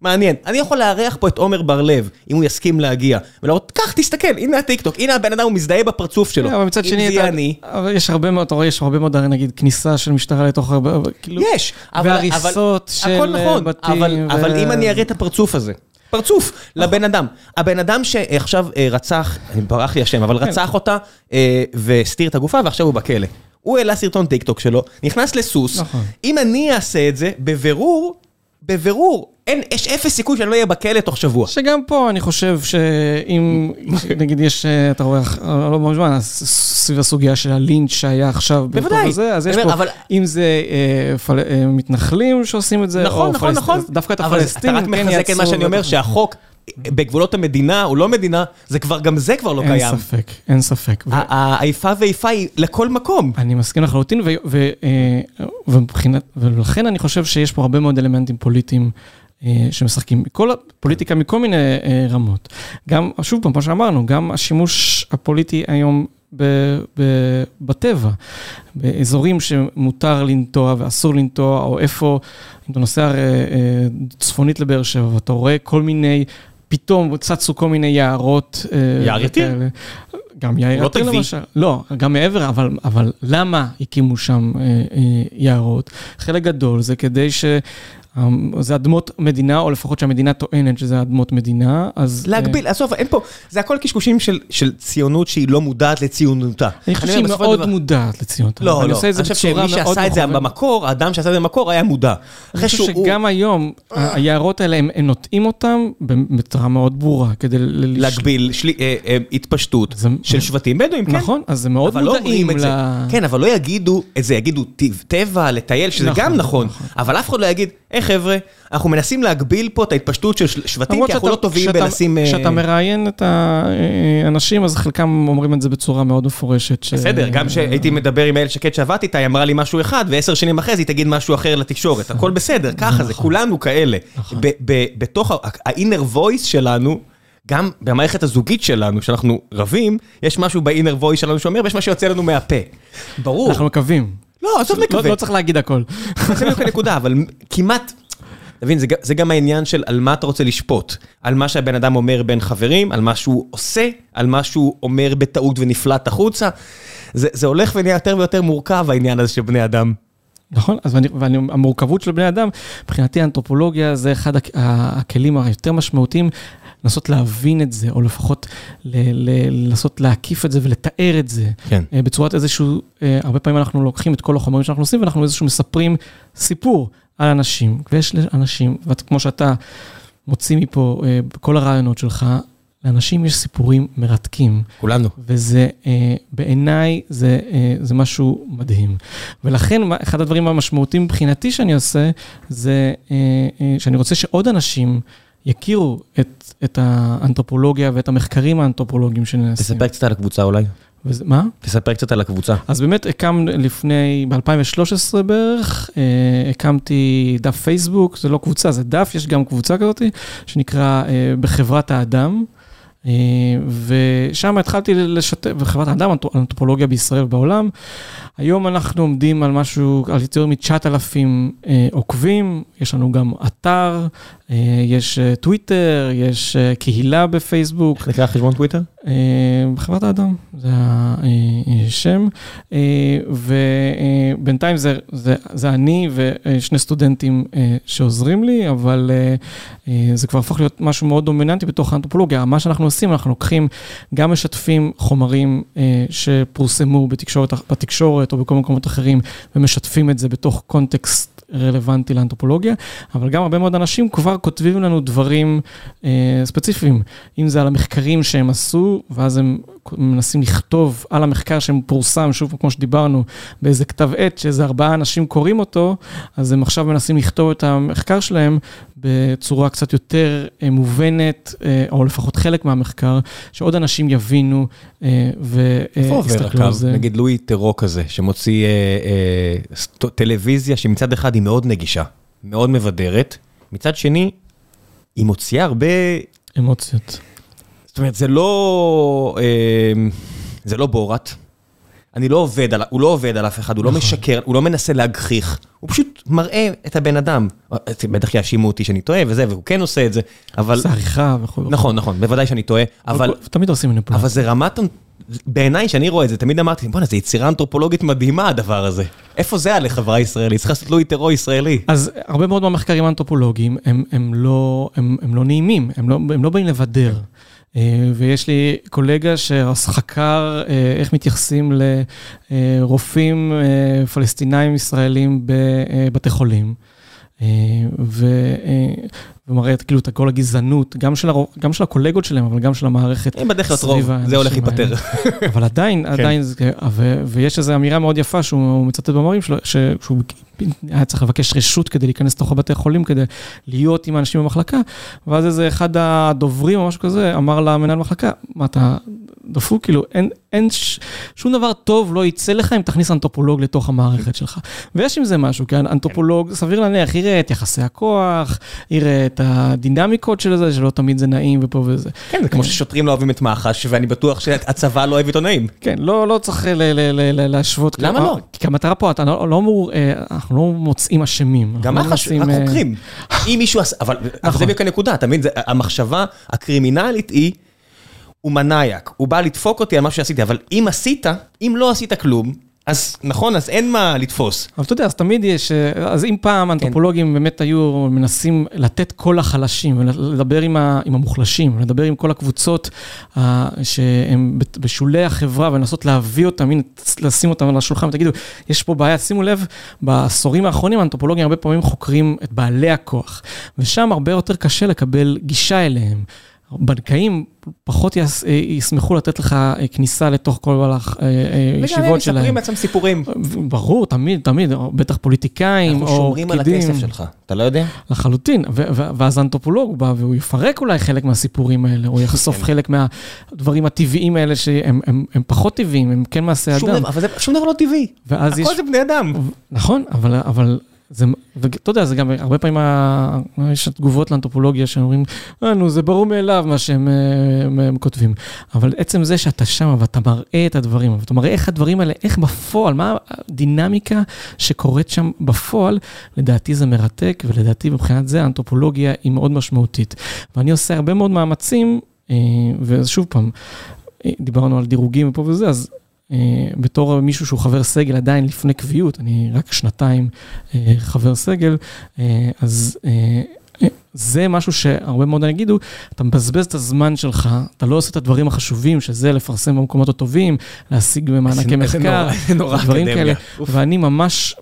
Speaker 1: מעניין, אני יכול לארח פה את עומר בר-לב, אם הוא יסכים להגיע, ולהראות, קח, תסתכל, הנה הטיקטוק, הנה הבן אדם, הוא מזדהה בפרצוף שלו.
Speaker 2: אבל מצד שני, אתה... אני... אבל יש הרבה מאוד, אתה רואה, יש הרבה מאוד, נגיד, כניסה של משטרה לתוך הרבה,
Speaker 1: כאילו... יש,
Speaker 2: אבל... והריסות של
Speaker 1: נכון, בתים. אבל אם אני אראה את הפרצוף הזה, פרצוף לבן אדם. הבן אדם שעכשיו אה, רצח, ברח לי השם, אבל רצח אותה אה, והסתיר את הגופה ועכשיו הוא בכלא. הוא העלה סרטון טיק טוק שלו, נכנס לסוס,
Speaker 2: נכון.
Speaker 1: אם אני אעשה את זה, בבירור, בבירור, אין, יש אפס סיכוי שאני לא אהיה בכלא תוך שבוע.
Speaker 2: שגם פה אני חושב שאם, נגיד יש, אה, אתה רואה, אה, לא ממש זמן, ס- סביב הסוגיה של הלינץ' שהיה עכשיו,
Speaker 1: בוודאי.
Speaker 2: הזה, אז יש פה,
Speaker 1: אבל-
Speaker 2: אם זה אה, פל- אה, מתנחלים שעושים את זה,
Speaker 1: נכון,
Speaker 2: או
Speaker 1: נכון,
Speaker 2: פלסט-
Speaker 1: נכון.
Speaker 2: דווקא את הפלסטינים,
Speaker 1: אתה רק
Speaker 2: כן
Speaker 1: מחזק את מה שאני אומר. שהחוק בגבולות המדינה הוא לא מדינה, זה כבר, גם זה כבר לא
Speaker 2: אין
Speaker 1: קיים.
Speaker 2: ספק, אין ספק. ו-
Speaker 1: ה- האיפה ואיפה היא לכל מקום.
Speaker 2: אני מסכים לחלוטין, אה, ולכן אני חושב שיש פה הרבה מאוד אלמנטים פוליטיים אה, שמשחקים, כל הפוליטיקה מכל מיני אה, רמות. גם, שוב פעם, כמו שאמרנו, גם השימוש הפוליטי היום ב- ב- בטבע, באזורים שמותר לנטוע ואסור לנטוע, או איפה, אם אתה נוסע צפונית לבאר שבע, ואתה רואה כל מיני... פתאום צצו כל מיני יערות. אה,
Speaker 1: יער יתיר?
Speaker 2: גם יאיר
Speaker 1: לא
Speaker 2: יתיר
Speaker 1: תלוי.
Speaker 2: למשל. לא, גם מעבר, אבל, אבל למה הקימו שם אה, אה, יערות? חלק גדול זה כדי ש... אה, זה אדמות מדינה, או לפחות שהמדינה טוענת שזה אדמות מדינה, אז... אה,
Speaker 1: להגביל, עזוב, אין פה, זה הכל קשקושים של, של ציונות שהיא לא מודעת לציונותה.
Speaker 2: אני חושב שהיא מאוד
Speaker 1: דבר-
Speaker 2: מודעת לציונות.
Speaker 1: לא,
Speaker 2: אני
Speaker 1: לא, אני חושב שמי שעשה את זה. במקור, האדם שעשה את זה במקור היה מודע.
Speaker 2: אני חושב שגם היום, היערות האלה, הם נוטעים אותם בצורה מאוד ברורה, כדי...
Speaker 1: להגביל אה, אה, התפשטות של שבטים בדואים, כן.
Speaker 2: נכון, אז זה מאוד
Speaker 1: לא
Speaker 2: מודעים. ל...
Speaker 1: כן, אבל לא יגידו את זה, יגידו "טיב- טבע, לטייל, שזה
Speaker 2: נכון,
Speaker 1: גם נכון,
Speaker 2: נכון.
Speaker 1: אבל אף אחד לא יגיד, היי חבר'ה, אנחנו מנסים להגביל פה את ההתפשטות של שבטים, כי אנחנו לא טובים בלשים... אה,
Speaker 2: כשאתה מראיין את האנשים, אז חלקם אומרים את זה בצורה מאוד מפורשת.
Speaker 1: בסדר, גם כשהייתי מדבר עם איילת שקד שעבדתי איתה, היא אמרה לי משהו אחד, ועשר שנים אחרי זה היא תגיד משהו אחר לתקשורת. הכל בסדר, ככה זה, כולנו כאלה.
Speaker 2: נכון.
Speaker 1: בתוך ה-inner voice שלנו, גם במערכת הזוגית שלנו, שאנחנו רבים, יש משהו ב-inner voice שלנו שאומר, ויש מה שיוצא לנו מהפה. ברור.
Speaker 2: אנחנו מקווים.
Speaker 1: לא, עזוב
Speaker 2: לא-
Speaker 1: מקווה.
Speaker 2: לא צריך להגיד הכל.
Speaker 1: זה בדיוק הנקודה, אבל כמעט... אתה מבין, זה, גם העניין של על מה אתה רוצה לשפוט. על מה שהבן אדם אומר בין חברים, על מה שהוא עושה, על מה שהוא אומר בטעות ונפלט החוצה. זה, זה הולך ונהיה יותר ויותר מורכב העניין הזה של בני אדם.
Speaker 2: נכון, אז ואני, ואני, המורכבות של בני אדם, מבחינתי האנתרופולוגיה זה אחד הכלים היותר משמעותיים, לנסות להבין את זה, או לפחות לנסות להקיף את זה ולתאר את זה.
Speaker 1: כן.
Speaker 2: אה, בצורת איזשהו, אה, הרבה פעמים אנחנו לוקחים את כל החומרים שאנחנו עושים, ואנחנו איזשהו מספרים סיפור על אנשים, ויש אנשים, וכמו שאתה מוציא מפה אה, בכל הרעיונות שלך, לאנשים יש סיפורים מרתקים.
Speaker 1: כולנו.
Speaker 2: וזה, אה, בעיניי, זה, אה, זה משהו מדהים. ולכן, אחד הדברים המשמעותיים מבחינתי שאני עושה, זה אה, אה, שאני רוצה שעוד אנשים יכירו את, את האנתרופולוגיה ואת המחקרים האנתרופולוגיים שנעשים.
Speaker 1: תספר קצת על הקבוצה אולי.
Speaker 2: וזה, מה?
Speaker 1: תספר קצת על הקבוצה.
Speaker 2: אז באמת הקם לפני, ב-2013 בערך, אה, הקמתי דף פייסבוק, זה לא קבוצה, זה דף, יש גם קבוצה כזאת, שנקרא אה, בחברת האדם. אה, ושם התחלתי לשתף, בחברת האדם, אנתרופולוגיה בישראל ובעולם. היום אנחנו עומדים על משהו, על יותר מ-9,000 אה, עוקבים, יש לנו גם אתר, יש אה, טוויטר, יש אה, קהילה בפייסבוק.
Speaker 1: איך נקרא חשבון טוויטר?
Speaker 2: אה, בחברת האדם, זה השם. אה, ובינתיים זה, זה, זה אני ושני סטודנטים אה, שעוזרים לי, אבל אה, אה, זה כבר הפך להיות משהו מאוד דומיננטי בתוך האנתרופולוגיה. מה שאנחנו עושים, אנחנו לוקחים, גם משתפים חומרים אה, שפורסמו בתקשורת, בתקשורת או בכל מקומות אחרים, ומשתפים את זה בתוך קונטקסט רלוונטי לאנתרופולוגיה, אבל גם הרבה מאוד אנשים כבר כותבים לנו דברים אה, ספציפיים, אם זה על המחקרים שהם עשו, ואז הם מנסים לכתוב על המחקר שהם פורסם, שוב, כמו שדיברנו, באיזה כתב עת, שאיזה ארבעה אנשים קוראים אותו, אז הם עכשיו מנסים לכתוב את המחקר שלהם בצורה קצת יותר אה, מובנת, אה, או לפחות חלק מהמחקר, שעוד אנשים יבינו
Speaker 1: איפה עובר
Speaker 2: ויסתכלו על
Speaker 1: הקו? נגיד לואי טרו כזה, שמוציא אה, אה, טלוויזיה שמצד אחד היא מאוד נגישה, מאוד מבדרת, מצד שני, היא מוציאה הרבה
Speaker 2: אמוציות.
Speaker 1: זאת אומרת, זה לא... אה, זה לא בורת. אני לא עובד על... הוא לא עובד על אף אחד, הוא לא
Speaker 2: נכון.
Speaker 1: משקר, הוא לא מנסה להגחיך. הוא פשוט מראה את הבן אדם. בטח יאשימו אותי שאני טועה וזה, והוא כן עושה את זה, אבל...
Speaker 2: זה עריכה וכו'.
Speaker 1: נכון, נכון, בוודאי שאני טועה, אבל...
Speaker 2: תמיד עושים
Speaker 1: אבל
Speaker 2: מניפולציה.
Speaker 1: זה רמת... בעיניי, כשאני רואה את זה, תמיד אמרתי, בוא'נה, זו יצירה אנתרופולוגית מדהימה, הדבר הזה. איפה זה היה לחברה ישראלית? צריך לעשות לואי טרור ישראלי.
Speaker 2: אז הרבה מאוד מהמחקרים האנתרופולוגיים הם, הם, לא, הם, הם לא נעימים, הם לא, הם לא באים לבדר. אה, ויש לי קולגה שחקר אה, איך מתייחסים לרופאים אה, פלסטינאים ישראלים בבתי חולים. ו... ומראה את כאילו את כל הגזענות, גם של, הר... גם של הקולגות שלהם, אבל גם של המערכת
Speaker 1: אם בדרך כלל רוב, זה הולך להיפטר.
Speaker 2: אבל עדיין, כן. עדיין, ו... ויש איזו אמירה מאוד יפה שהוא מצטט במאמרים שלו, שהוא היה צריך לבקש רשות כדי להיכנס לתוך הבתי חולים, כדי להיות עם האנשים במחלקה, ואז איזה אחד הדוברים או משהו כזה אמר למנהל מחלקה, מה אתה דפוק, כאילו, אין, אין ש... שום דבר טוב לא יצא לך אם תכניס אנתרופולוג לתוך המערכת שלך. ויש עם זה משהו, כי אנתרופולוג, סביר להניח, יראה את יחסי הכוח, יראה את הדינמיקות של זה, שלא תמיד זה נעים ופה וזה.
Speaker 1: כן, זה כמו ששוטרים לא אוהבים את מח"ש, ואני בטוח שהצבא לא אוהב עיתונאים.
Speaker 2: כן, לא, לא צריך להשוות.
Speaker 1: למה לא?
Speaker 2: כי המטרה פה, אתה לא, לא אמור, אה, אנחנו לא מוצאים אשמים.
Speaker 1: גם לא מח"ש, רק אה, חוקרים. אם מישהו עשה, אבל זה נכון. בדיוק הנקודה, אתה מבין? המחשבה הקרימינלית היא... הוא מנאייק, הוא בא לדפוק אותי על מה שעשיתי, אבל אם עשית, אם לא עשית כלום, אז נכון, אז אין מה לתפוס.
Speaker 2: אבל אתה יודע, אז תמיד יש, אז אם פעם אנתרופולוגים באמת היו מנסים לתת קול לחלשים, ולדבר עם, המוחלשים, לדבר עם כל הקבוצות שהם בשולי החברה, ולנסות להביא אותם, הנה, לשים אותם על השולחן, ותגידו, יש פה בעיה, שימו לב, בעשורים האחרונים האנתרופולוגים הרבה פעמים חוקרים את בעלי הכוח, ושם הרבה יותר קשה לקבל גישה אליהם. בנקאים פחות יס, אה, ישמחו לתת לך אה, כניסה לתוך כל הישיבות
Speaker 1: אה, שלהם. וגם הם מספרים בעצם סיפורים.
Speaker 2: ברור, תמיד, תמיד, בטח פוליטיקאים או פקידים. אנחנו
Speaker 1: שומרים על הכסף שלך, אתה לא יודע?
Speaker 2: לחלוטין, ואז אנתרופולוג בא והוא יפרק אולי חלק מהסיפורים האלה, או יחשוף כן. חלק מהדברים הטבעיים האלה שהם הם, הם פחות טבעיים, הם כן מעשה אדם.
Speaker 1: אבל זה שום דבר לא טבעי, הכל יש... זה בני אדם.
Speaker 2: נכון, אבל... ואתה יודע, זה גם הרבה פעמים, יש תגובות לאנתרופולוגיה שאומרים, אה, נו, זה ברור מאליו מה שהם הם, הם כותבים. אבל עצם זה שאתה שם ואתה מראה את הדברים, ואתה מראה איך הדברים האלה, איך בפועל, מה הדינמיקה שקורית שם בפועל, לדעתי זה מרתק, ולדעתי מבחינת זה האנתרופולוגיה היא מאוד משמעותית. ואני עושה הרבה מאוד מאמצים, אה, ושוב פעם, אה, דיברנו על דירוגים ופה וזה, אז אה, בתור מישהו שהוא חבר סגל עדיין לפני קביעות, אני רק שנתיים אה, חבר סגל, אה, אז זה משהו שהרבה מאוד יגידו, אתה מבזבז את הזמן שלך, אתה לא עושה את הדברים החשובים, שזה לפרסם במקומות הטובים, להשיג במענקי מחקר, דברים כאלה. ואני ממש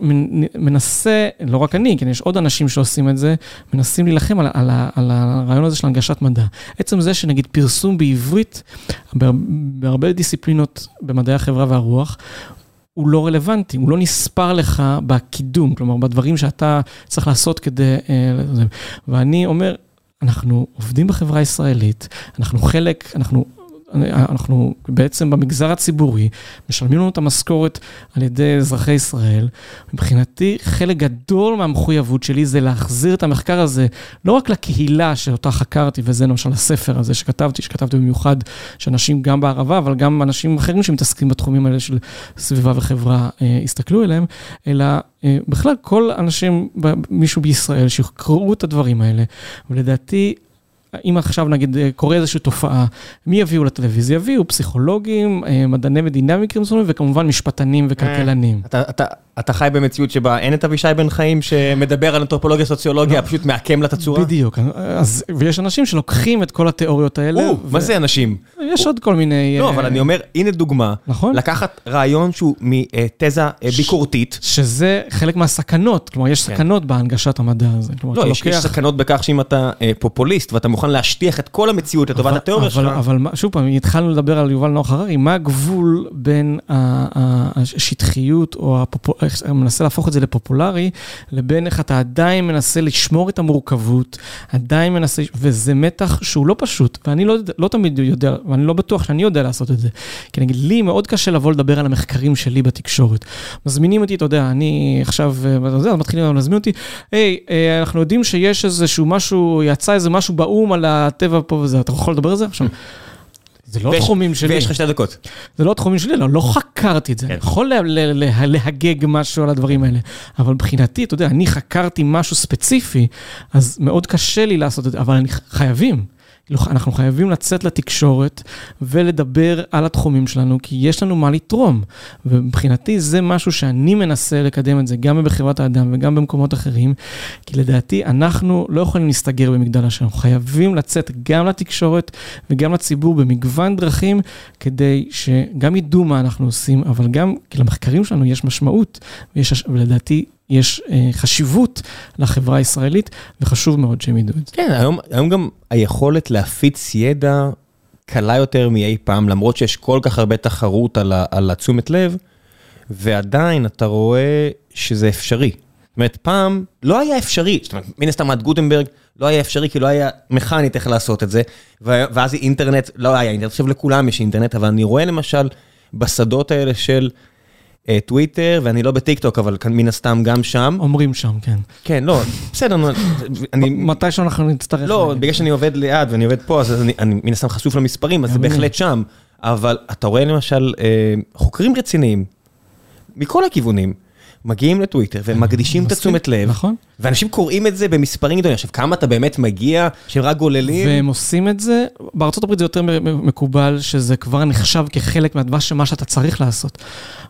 Speaker 2: מנסה, לא רק אני, כן, יש עוד אנשים שעושים את זה, מנסים להילחם על, על, על הרעיון הזה של הנגשת מדע. עצם זה שנגיד פרסום בעברית, בהרבה דיסציפלינות במדעי החברה והרוח, הוא לא רלוונטי, הוא לא נספר לך בקידום, כלומר, בדברים שאתה צריך לעשות כדי... אה, ואני אומר, אנחנו עובדים בחברה הישראלית, אנחנו חלק, אנחנו אנחנו בעצם במגזר הציבורי, משלמים לנו את המשכורת על ידי אזרחי ישראל. מבחינתי, חלק גדול מהמחויבות שלי זה להחזיר את המחקר הזה, לא רק לקהילה שאותה חקרתי, וזה למשל הספר הזה שכתבתי, שכתבתי במיוחד, שאנשים גם בערבה, אבל גם אנשים אחרים שמתעסקים בתחומים האלה של סביבה וחברה, אה, הסתכלו אליהם, אלא אה, בכלל כל אנשים, מישהו בישראל, שיקראו את הדברים האלה, ולדעתי, אם עכשיו נגיד אה, קורה איזושהי תופעה, מי יביאו לטלוויזיה? יביאו פסיכולוגים, אה, מדעני מדינה במקרים מסוימים, וכמובן משפטנים וכלכלנים.
Speaker 1: אתה, אתה, אתה חי במציאות שבה אין את אבישי בן חיים שמדבר על אנתרופולוגיה, סוציולוגיה, לא. פשוט מעקם לה את הצורה?
Speaker 2: בדיוק, אז, ויש אנשים שלוקחים את כל התיאוריות האלה.
Speaker 1: או, ו... מה זה אנשים?
Speaker 2: יש עוד כל מיני...
Speaker 1: לא, אבל אני אומר, הנה דוגמה. נכון. לקחת רעיון שהוא מתזה ביקורתית.
Speaker 2: שזה חלק מהסכנות, כלומר, יש כן. סכנות בהנגשת המדע הזה.
Speaker 1: לא, יש סכנות בכך שאם אתה פופוליסט ואתה מוכן להשטיח את כל המציאות לטובת התיאוריה שלך.
Speaker 2: אבל שוב פעם, התחלנו לדבר על יובל נוח הררי, מה הגבול בין השטחיות או איך מנסה להפוך את זה לפופולרי, לבין איך אתה עדיין מנסה לשמור את המורכבות, עדיין מנסה, וזה מתח שהוא לא פשוט, ואני לא, לא תמיד יודע, ואני לא בטוח שאני יודע לעשות את זה. כי נגיד, לי מאוד קשה לבוא לדבר על המחקרים שלי בתקשורת. מזמינים אותי, אתה יודע, אני עכשיו, אתה יודע, מתחילים להזמין אותי, היי, אה, אנחנו יודעים שיש איזשהו משהו, יצא איזה משהו באו"ם על הטבע פה וזה, אתה יכול לדבר על זה? עכשיו, זה לא תחומים שלי.
Speaker 1: ויש לך שתי דקות.
Speaker 2: זה לא תחומים שלי, לא, לא חקרתי את זה. אני כן. יכול להגג משהו על הדברים האלה, אבל מבחינתי, אתה יודע, אני חקרתי משהו ספציפי, אז מאוד קשה לי לעשות את זה, אבל אני חייבים. אנחנו חייבים לצאת לתקשורת ולדבר על התחומים שלנו, כי יש לנו מה לתרום. ומבחינתי זה משהו שאני מנסה לקדם את זה, גם בחברת האדם וגם במקומות אחרים, כי לדעתי אנחנו לא יכולים להסתגר במגדל השם, חייבים לצאת גם לתקשורת וגם לציבור במגוון דרכים, כדי שגם ידעו מה אנחנו עושים, אבל גם, כי למחקרים שלנו יש משמעות, ויש, ולדעתי יש אה, חשיבות לחברה הישראלית, וחשוב מאוד שהם ידעו את זה.
Speaker 1: כן, היום, היום גם היכולת להפיץ ידע קלה יותר מאי פעם, למרות שיש כל כך הרבה תחרות על, על התשומת לב, ועדיין אתה רואה שזה אפשרי. זאת אומרת, פעם לא היה אפשרי, זאת אומרת, מן הסתם עד גוטנברג לא היה אפשרי, כי לא היה מכנית איך לעשות את זה, ואז אינטרנט, לא היה אינטרנט, עכשיו לכולם יש אינטרנט, אבל אני רואה למשל בשדות האלה של טוויטר, ואני לא בטיקטוק, אבל מן הסתם גם שם.
Speaker 2: אומרים שם, כן.
Speaker 1: כן, לא, בסדר, אני...
Speaker 2: מתי שאנחנו נצטרך...
Speaker 1: לא, בגלל שאני עובד ליד ואני עובד פה, אז אני מן הסתם חשוף למספרים, אז זה בהחלט שם. אבל אתה רואה למשל חוקרים רציניים, מכל הכיוונים. מגיעים לטוויטר ומקדישים את התשומת לב,
Speaker 2: נכון.
Speaker 1: ואנשים קוראים את זה במספרים גדולים. עכשיו, כמה אתה באמת מגיע, שהם רק גוללים?
Speaker 2: והם עושים את זה, בארצות הברית זה יותר מקובל, שזה כבר נחשב כחלק שמה שאתה צריך לעשות.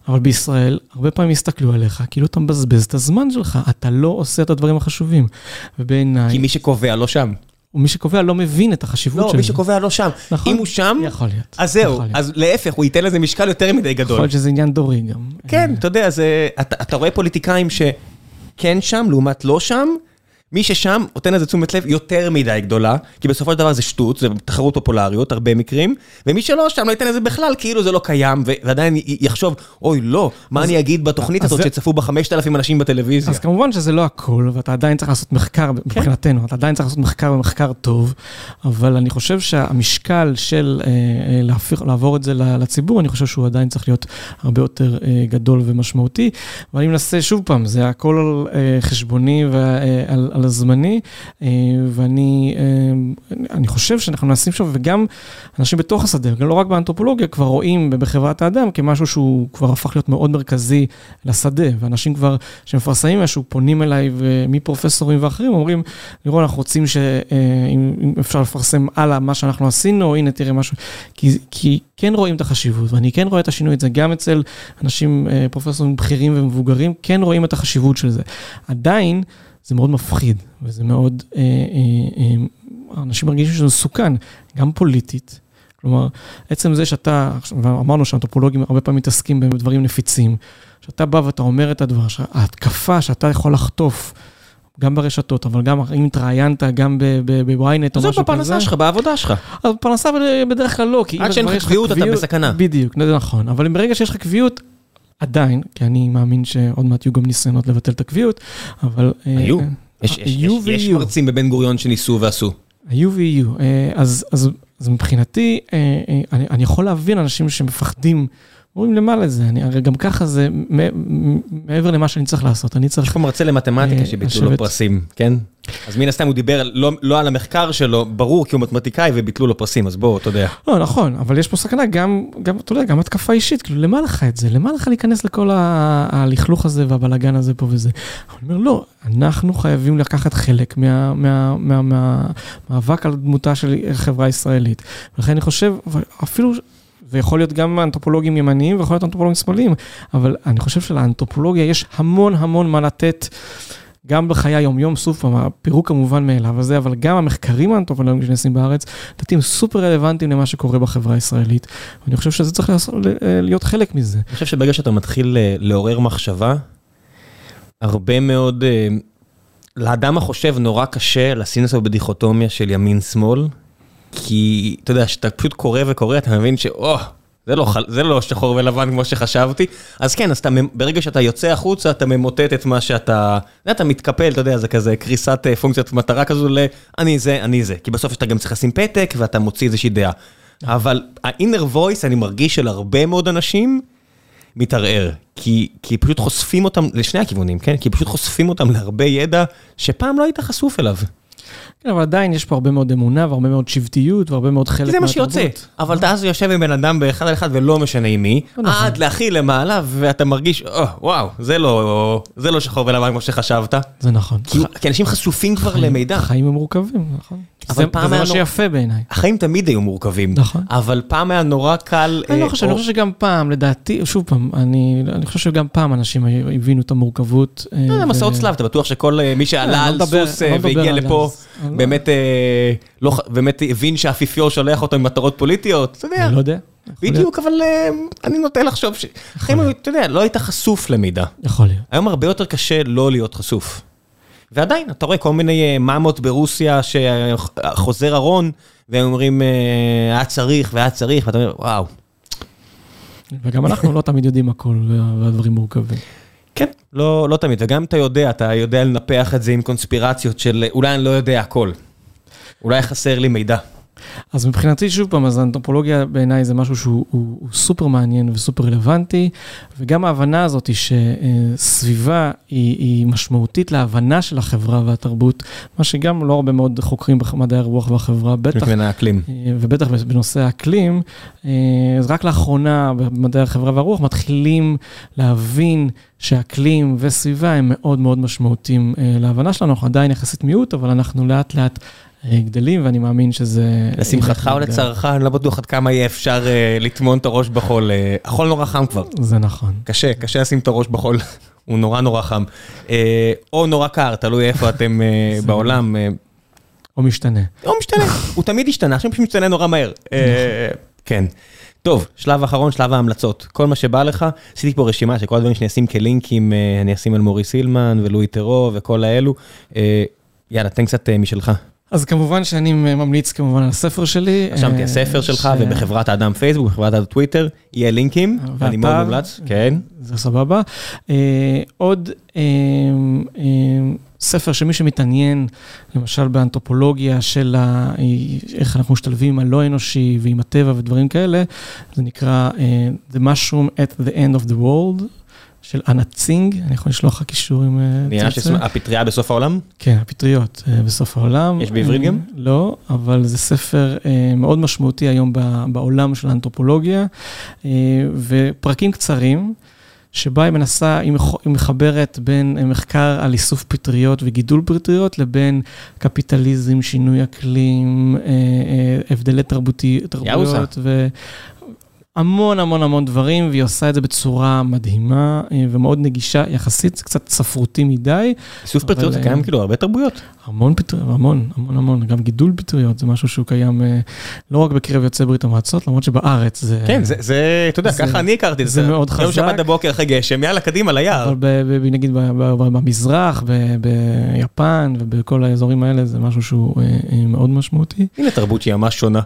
Speaker 2: אבל בישראל, הרבה פעמים יסתכלו עליך, כאילו אתה מבזבז את הזמן שלך, אתה לא עושה את הדברים החשובים. ובעיניי...
Speaker 1: כי מי שקובע לא שם.
Speaker 2: ומי שקובע לא מבין את החשיבות
Speaker 1: של
Speaker 2: זה.
Speaker 1: לא, מי שקובע לא שם.
Speaker 2: נכון.
Speaker 1: אם הוא שם,
Speaker 2: יכול להיות.
Speaker 1: אז זהו, אז להפך, הוא ייתן לזה משקל יותר מדי גדול.
Speaker 2: יכול להיות שזה עניין דורי גם.
Speaker 1: כן, אתה יודע, אתה רואה פוליטיקאים שכן שם, לעומת לא שם, מי ששם נותן לזה תשומת לב יותר מדי גדולה, כי בסופו של דבר זה שטות, זה תחרות פופולריות, הרבה מקרים, ומי שלא שם לא ייתן לזה בכלל, כאילו זה לא קיים, ועדיין יחשוב, אוי, לא, מה אני אגיד בתוכנית הזאת שצפו בה 5,000 אנשים בטלוויזיה?
Speaker 2: אז כמובן שזה לא הכל, ואתה עדיין צריך לעשות מחקר, מבחינתנו, אתה עדיין צריך לעשות מחקר ומחקר טוב, אבל אני חושב שהמשקל של לעבור את זה לציבור, אני חושב שהוא עדיין צריך להיות הרבה יותר גדול ומשמעותי, ואני מנסה, שוב פעם, זה הכל חשבוני ועל הזמני, ואני חושב שאנחנו מנסים שם, וגם אנשים בתוך השדה, לא רק באנתרופולוגיה, כבר רואים בחברת האדם כמשהו שהוא כבר הפך להיות מאוד מרכזי לשדה, ואנשים כבר, שמפרסמים משהו, פונים אליי, מפרופסורים ואחרים, אומרים, לירון, אנחנו רוצים שאם אפשר לפרסם הלאה מה שאנחנו עשינו, הנה תראה משהו, כי, כי כן רואים את החשיבות, ואני כן רואה את השינוי, את זה גם אצל אנשים, פרופסורים בכירים ומבוגרים, כן רואים את החשיבות של זה. עדיין, זה מאוד מפחיד, וזה מאוד, אה, אה, אה, אנשים מרגישים שזה מסוכן, גם פוליטית. כלומר, עצם זה שאתה, ואמרנו שאנתרופולוגים הרבה פעמים מתעסקים בדברים נפיצים, שאתה בא ואתה אומר את הדבר, ההתקפה שאתה יכול לחטוף, גם ברשתות, אבל גם אם התראיינת, גם בוויינט או משהו כזה.
Speaker 1: זה בפרנסה שלך, בעבודה שלך.
Speaker 2: אז בפרנסה בדרך כלל לא, כי
Speaker 1: עד שאין לך קביעות אתה בסכנה.
Speaker 2: בדיוק, נכון, אבל ברגע שיש לך קביעות, עדיין, כי אני מאמין שעוד מעט יהיו גם ניסיונות לבטל את הקביעות, אבל...
Speaker 1: היו. יש מרצים בבן גוריון שניסו ועשו.
Speaker 2: היו ויהיו. אז מבחינתי, אני יכול להבין אנשים שמפחדים, אומרים למה לזה, הרי גם ככה זה מעבר למה שאני צריך לעשות, אני צריך...
Speaker 1: יש פה מרצה למתמטיקה שביטלו לו פרסים, כן? אז מן הסתם הוא דיבר לא על המחקר שלו, ברור כי הוא מתמטיקאי וביטלו לו פרסים, אז בוא, אתה יודע.
Speaker 2: לא, נכון, אבל יש פה סכנה גם, אתה יודע, גם התקפה אישית, כאילו, למה לך את זה? למה לך להיכנס לכל הלכלוך הזה והבלאגן הזה פה וזה? אני אומר, לא, אנחנו חייבים לקחת חלק מהמאבק על דמותה של החברה הישראלית. ולכן אני חושב, אפילו... ויכול להיות גם אנתרופולוגים ימניים ויכול להיות אנתרופולוגים שמאליים, אבל אני חושב שלאנתרופולוגיה יש המון המון מה לתת. גם בחיי היום-יום, סוף פעם, הפירוק כמובן מאליו הזה, אבל גם המחקרים האנתרופולוגיים שנעשים בארץ, לדעתי הם סופר רלוונטיים למה שקורה בחברה הישראלית, ואני חושב שזה צריך להיות חלק מזה.
Speaker 1: אני חושב שברגע שאתה מתחיל לעורר מחשבה, הרבה מאוד, לאדם החושב נורא קשה לשים לעשות בדיכוטומיה של ימין-שמאל, כי אתה יודע, שאתה פשוט קורא וקורא, אתה מבין שאו, זה לא, זה לא שחור ולבן כמו שחשבתי. אז כן, אז אתה, ברגע שאתה יוצא החוצה, אתה ממוטט את מה שאתה, אתה מתקפל, אתה יודע, זה כזה קריסת פונקציית מטרה כזו ל... אני זה, אני זה. כי בסוף אתה גם צריך לשים פתק ואתה מוציא איזושהי דעה. אבל ה-inner voice, אני מרגיש של הרבה מאוד אנשים, מתערער. כי, כי פשוט חושפים אותם, לשני הכיוונים, כן? כי פשוט חושפים אותם להרבה ידע שפעם לא היית חשוף אליו.
Speaker 2: כן, אבל עדיין יש פה הרבה מאוד אמונה והרבה מאוד שבטיות והרבה מאוד חלק
Speaker 1: מהתרבות. זה מה שיוצא, אבל אתה אז יושב עם בן אדם באחד על אחד ולא משנה עם מי, עד להכי למעלה ואתה מרגיש, וואו, זה לא שחור ולבן כמו שחשבת.
Speaker 2: זה נכון.
Speaker 1: כי אנשים חשופים כבר למידע.
Speaker 2: חיים הם מורכבים, נכון. זה מה שיפה בעיניי.
Speaker 1: החיים תמיד היו מורכבים.
Speaker 2: נכון.
Speaker 1: אבל פעם היה נורא קל...
Speaker 2: אני לא חושב, אני חושב שגם פעם, לדעתי, שוב פעם, אני חושב שגם פעם אנשים הבינו את המורכבות.
Speaker 1: לא יודע, מסעות צלב, אתה בטוח שכל מי שעלה על סוס והגיע לפה, באמת הבין שהאפיפיור שולח אותו עם מטרות פוליטיות? אתה יודע.
Speaker 2: אני לא יודע.
Speaker 1: בדיוק, אבל אני נוטה לחשוב ש... אתה יודע, לא היית חשוף למידע.
Speaker 2: יכול להיות.
Speaker 1: היום הרבה יותר קשה לא להיות חשוף. ועדיין, אתה רואה כל מיני מאמות ברוסיה שחוזר ארון, והם אומרים, היה צריך והיה צריך, ואתה אומר, וואו.
Speaker 2: וגם אנחנו לא תמיד יודעים הכל, והדברים מורכבים.
Speaker 1: כן, לא, לא תמיד, וגם אתה יודע, אתה יודע לנפח את זה עם קונספירציות של אולי אני לא יודע הכל. אולי חסר לי מידע.
Speaker 2: אז מבחינתי, שוב פעם, אז האנתרופולוגיה בעיניי זה משהו שהוא הוא, הוא סופר מעניין וסופר רלוונטי, וגם ההבנה הזאת היא שסביבה היא, היא משמעותית להבנה של החברה והתרבות, מה שגם לא הרבה מאוד חוקרים במדעי הרוח והחברה, בטח.
Speaker 1: מבחינת האקלים.
Speaker 2: ובטח בנושא האקלים, אז רק לאחרונה במדעי החברה והרוח מתחילים להבין שאקלים וסביבה הם מאוד מאוד משמעותיים להבנה שלנו, אנחנו עדיין יחסית מיעוט, אבל אנחנו לאט לאט... גדלים, ואני מאמין שזה...
Speaker 1: לשמחתך או לצערך, אני לא בטוח עד כמה יהיה אפשר לטמון את הראש בחול. החול נורא חם כבר.
Speaker 2: זה נכון.
Speaker 1: קשה, קשה לשים את הראש בחול, הוא נורא נורא חם. או נורא קר, תלוי איפה אתם בעולם.
Speaker 2: או משתנה.
Speaker 1: או משתנה, הוא תמיד השתנה, עכשיו פשוט משתנה נורא מהר. כן. טוב, שלב אחרון, שלב ההמלצות. כל מה שבא לך, עשיתי פה רשימה של כל הדברים שאני אשים כלינקים, אני אשים על מוריס הילמן ולואי טרו וכל האלו. יאללה, תן קצת משלך.
Speaker 2: אז כמובן שאני ממליץ כמובן על הספר שלי.
Speaker 1: רשמתי, הספר שלך ובחברת האדם פייסבוק, בחברת האדם טוויטר, יהיה לינקים, אני מאוד מומלץ, כן.
Speaker 2: זה סבבה. עוד ספר שמי שמתעניין, למשל באנתרופולוגיה של איך אנחנו משתלבים עם הלא אנושי ועם הטבע ודברים כאלה, זה נקרא The Mushroom at the End of the World. של אנה צינג, אני יכול לשלוח לך קישור עם...
Speaker 1: הפטריה בסוף העולם?
Speaker 2: כן, הפטריות בסוף העולם.
Speaker 1: יש בעברית גם?
Speaker 2: לא, אבל זה ספר מאוד משמעותי היום בעולם של האנתרופולוגיה, ופרקים קצרים, שבה היא מנסה, היא מחברת בין מחקר על איסוף פטריות וגידול פטריות, לבין קפיטליזם, שינוי אקלים, הבדלי תרבותיות.
Speaker 1: יאוסה.
Speaker 2: המון המון המון דברים, והיא עושה את זה בצורה מדהימה ומאוד נגישה, יחסית, זה קצת ספרותי מדי.
Speaker 1: איסוף פטריות זה קיים כאילו הרבה תרבויות.
Speaker 2: המון פטריות, המון, המון המון, גם גידול פטריות זה משהו שהוא קיים לא רק בקרב יוצאי ברית המועצות, למרות שבארץ זה...
Speaker 1: כן, זה, אתה יודע, ככה אני הכרתי את זה.
Speaker 2: זה מאוד חזק.
Speaker 1: יום שבת בבוקר אחרי גשם, יאללה, קדימה ליער.
Speaker 2: אבל נגיד במזרח, ביפן ובכל האזורים האלה, זה משהו שהוא מאוד משמעותי.
Speaker 1: הנה תרבות שהיא ממש שונה.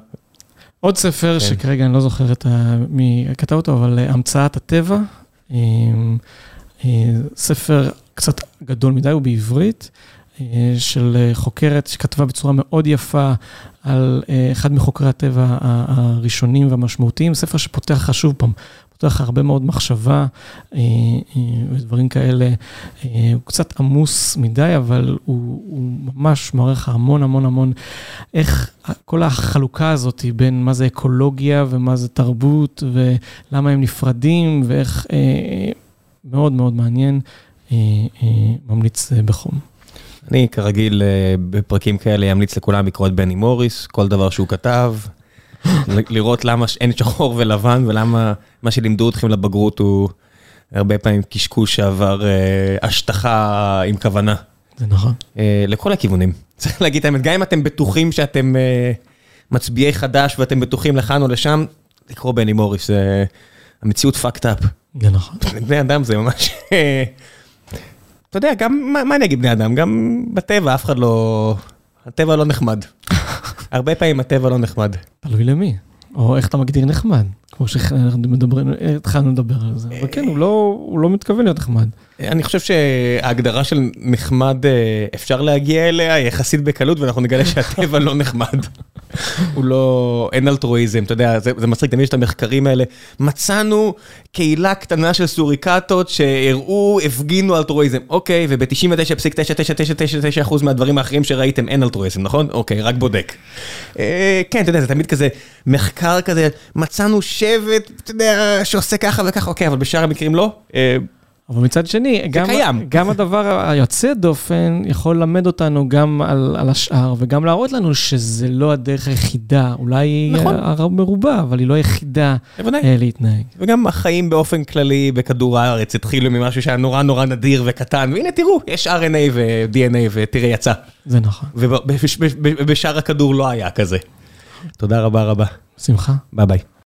Speaker 2: עוד ספר שכרגע אני לא זוכר את מי כתב אותו, אבל המצאת הטבע, ספר קצת גדול מדי, הוא בעברית, של חוקרת שכתבה בצורה מאוד יפה על אחד מחוקרי הטבע הראשונים והמשמעותיים, ספר שפותח חשוב פעם, פותח הרבה מאוד מחשבה ודברים כאלה, הוא קצת עמוס מדי, אבל הוא ממש מערך המון המון המון, איך כל החלוקה הזאת בין מה זה אקולוגיה ומה זה תרבות ולמה הם נפרדים ואיך מאוד מאוד מעניין, ממליץ בחום.
Speaker 1: אני כרגיל בפרקים כאלה אמליץ לכולם לקרוא את בני מוריס, כל דבר שהוא כתב. לראות למה אין שחור ולבן ולמה מה שלימדו אתכם לבגרות הוא הרבה פעמים קשקוש שעבר השטחה עם כוונה.
Speaker 2: זה נכון.
Speaker 1: לכל הכיוונים. צריך להגיד את האמת, גם אם אתם בטוחים שאתם מצביעי חדש ואתם בטוחים לכאן או לשם, לקרוא בני מוריס, המציאות fucked up.
Speaker 2: זה נכון.
Speaker 1: בני אדם זה ממש... אתה יודע, גם, מה אני אגיד בני אדם? גם בטבע אף אחד לא... הטבע לא נחמד. הרבה פעמים הטבע לא נחמד.
Speaker 2: תלוי למי, או איך אתה מגדיר נחמד, כמו שהתחלנו לדבר על זה, אבל כן, הוא לא מתכוון להיות נחמד.
Speaker 1: אני חושב שההגדרה של נחמד אפשר להגיע אליה יחסית בקלות, ואנחנו נגלה שהטבע לא נחמד. הוא לא, אין אלטרואיזם, אתה יודע, זה מצחיק, תמיד יש את המחקרים האלה. מצאנו קהילה קטנה של סוריקטות שהראו, הפגינו אלטרואיזם. אוקיי, וב-99.9999% מהדברים האחרים שראיתם אין אלטרואיזם, נכון? אוקיי, רק בודק. כן, אתה יודע, זה תמיד כזה מחקר כזה, מצאנו שבט, אתה יודע, שעושה ככה וככה, אוקיי, אבל בשאר המקרים לא.
Speaker 2: אבל מצד שני, גם,
Speaker 1: קיים.
Speaker 2: גם הדבר היוצא דופן יכול ללמד אותנו גם על, על השאר, וגם להראות לנו שזה לא הדרך היחידה, אולי היא
Speaker 1: נכון.
Speaker 2: מרובה, אבל היא לא היחידה. אה, להתנהג.
Speaker 1: וגם החיים באופן כללי בכדור הארץ התחילו ממשהו שהיה נורא נורא נדיר וקטן, והנה תראו, יש RNA ו-DNA ותראה יצא.
Speaker 2: זה נכון.
Speaker 1: ובשאר הכדור לא היה כזה. תודה רבה רבה.
Speaker 2: שמחה.
Speaker 1: ביי ביי.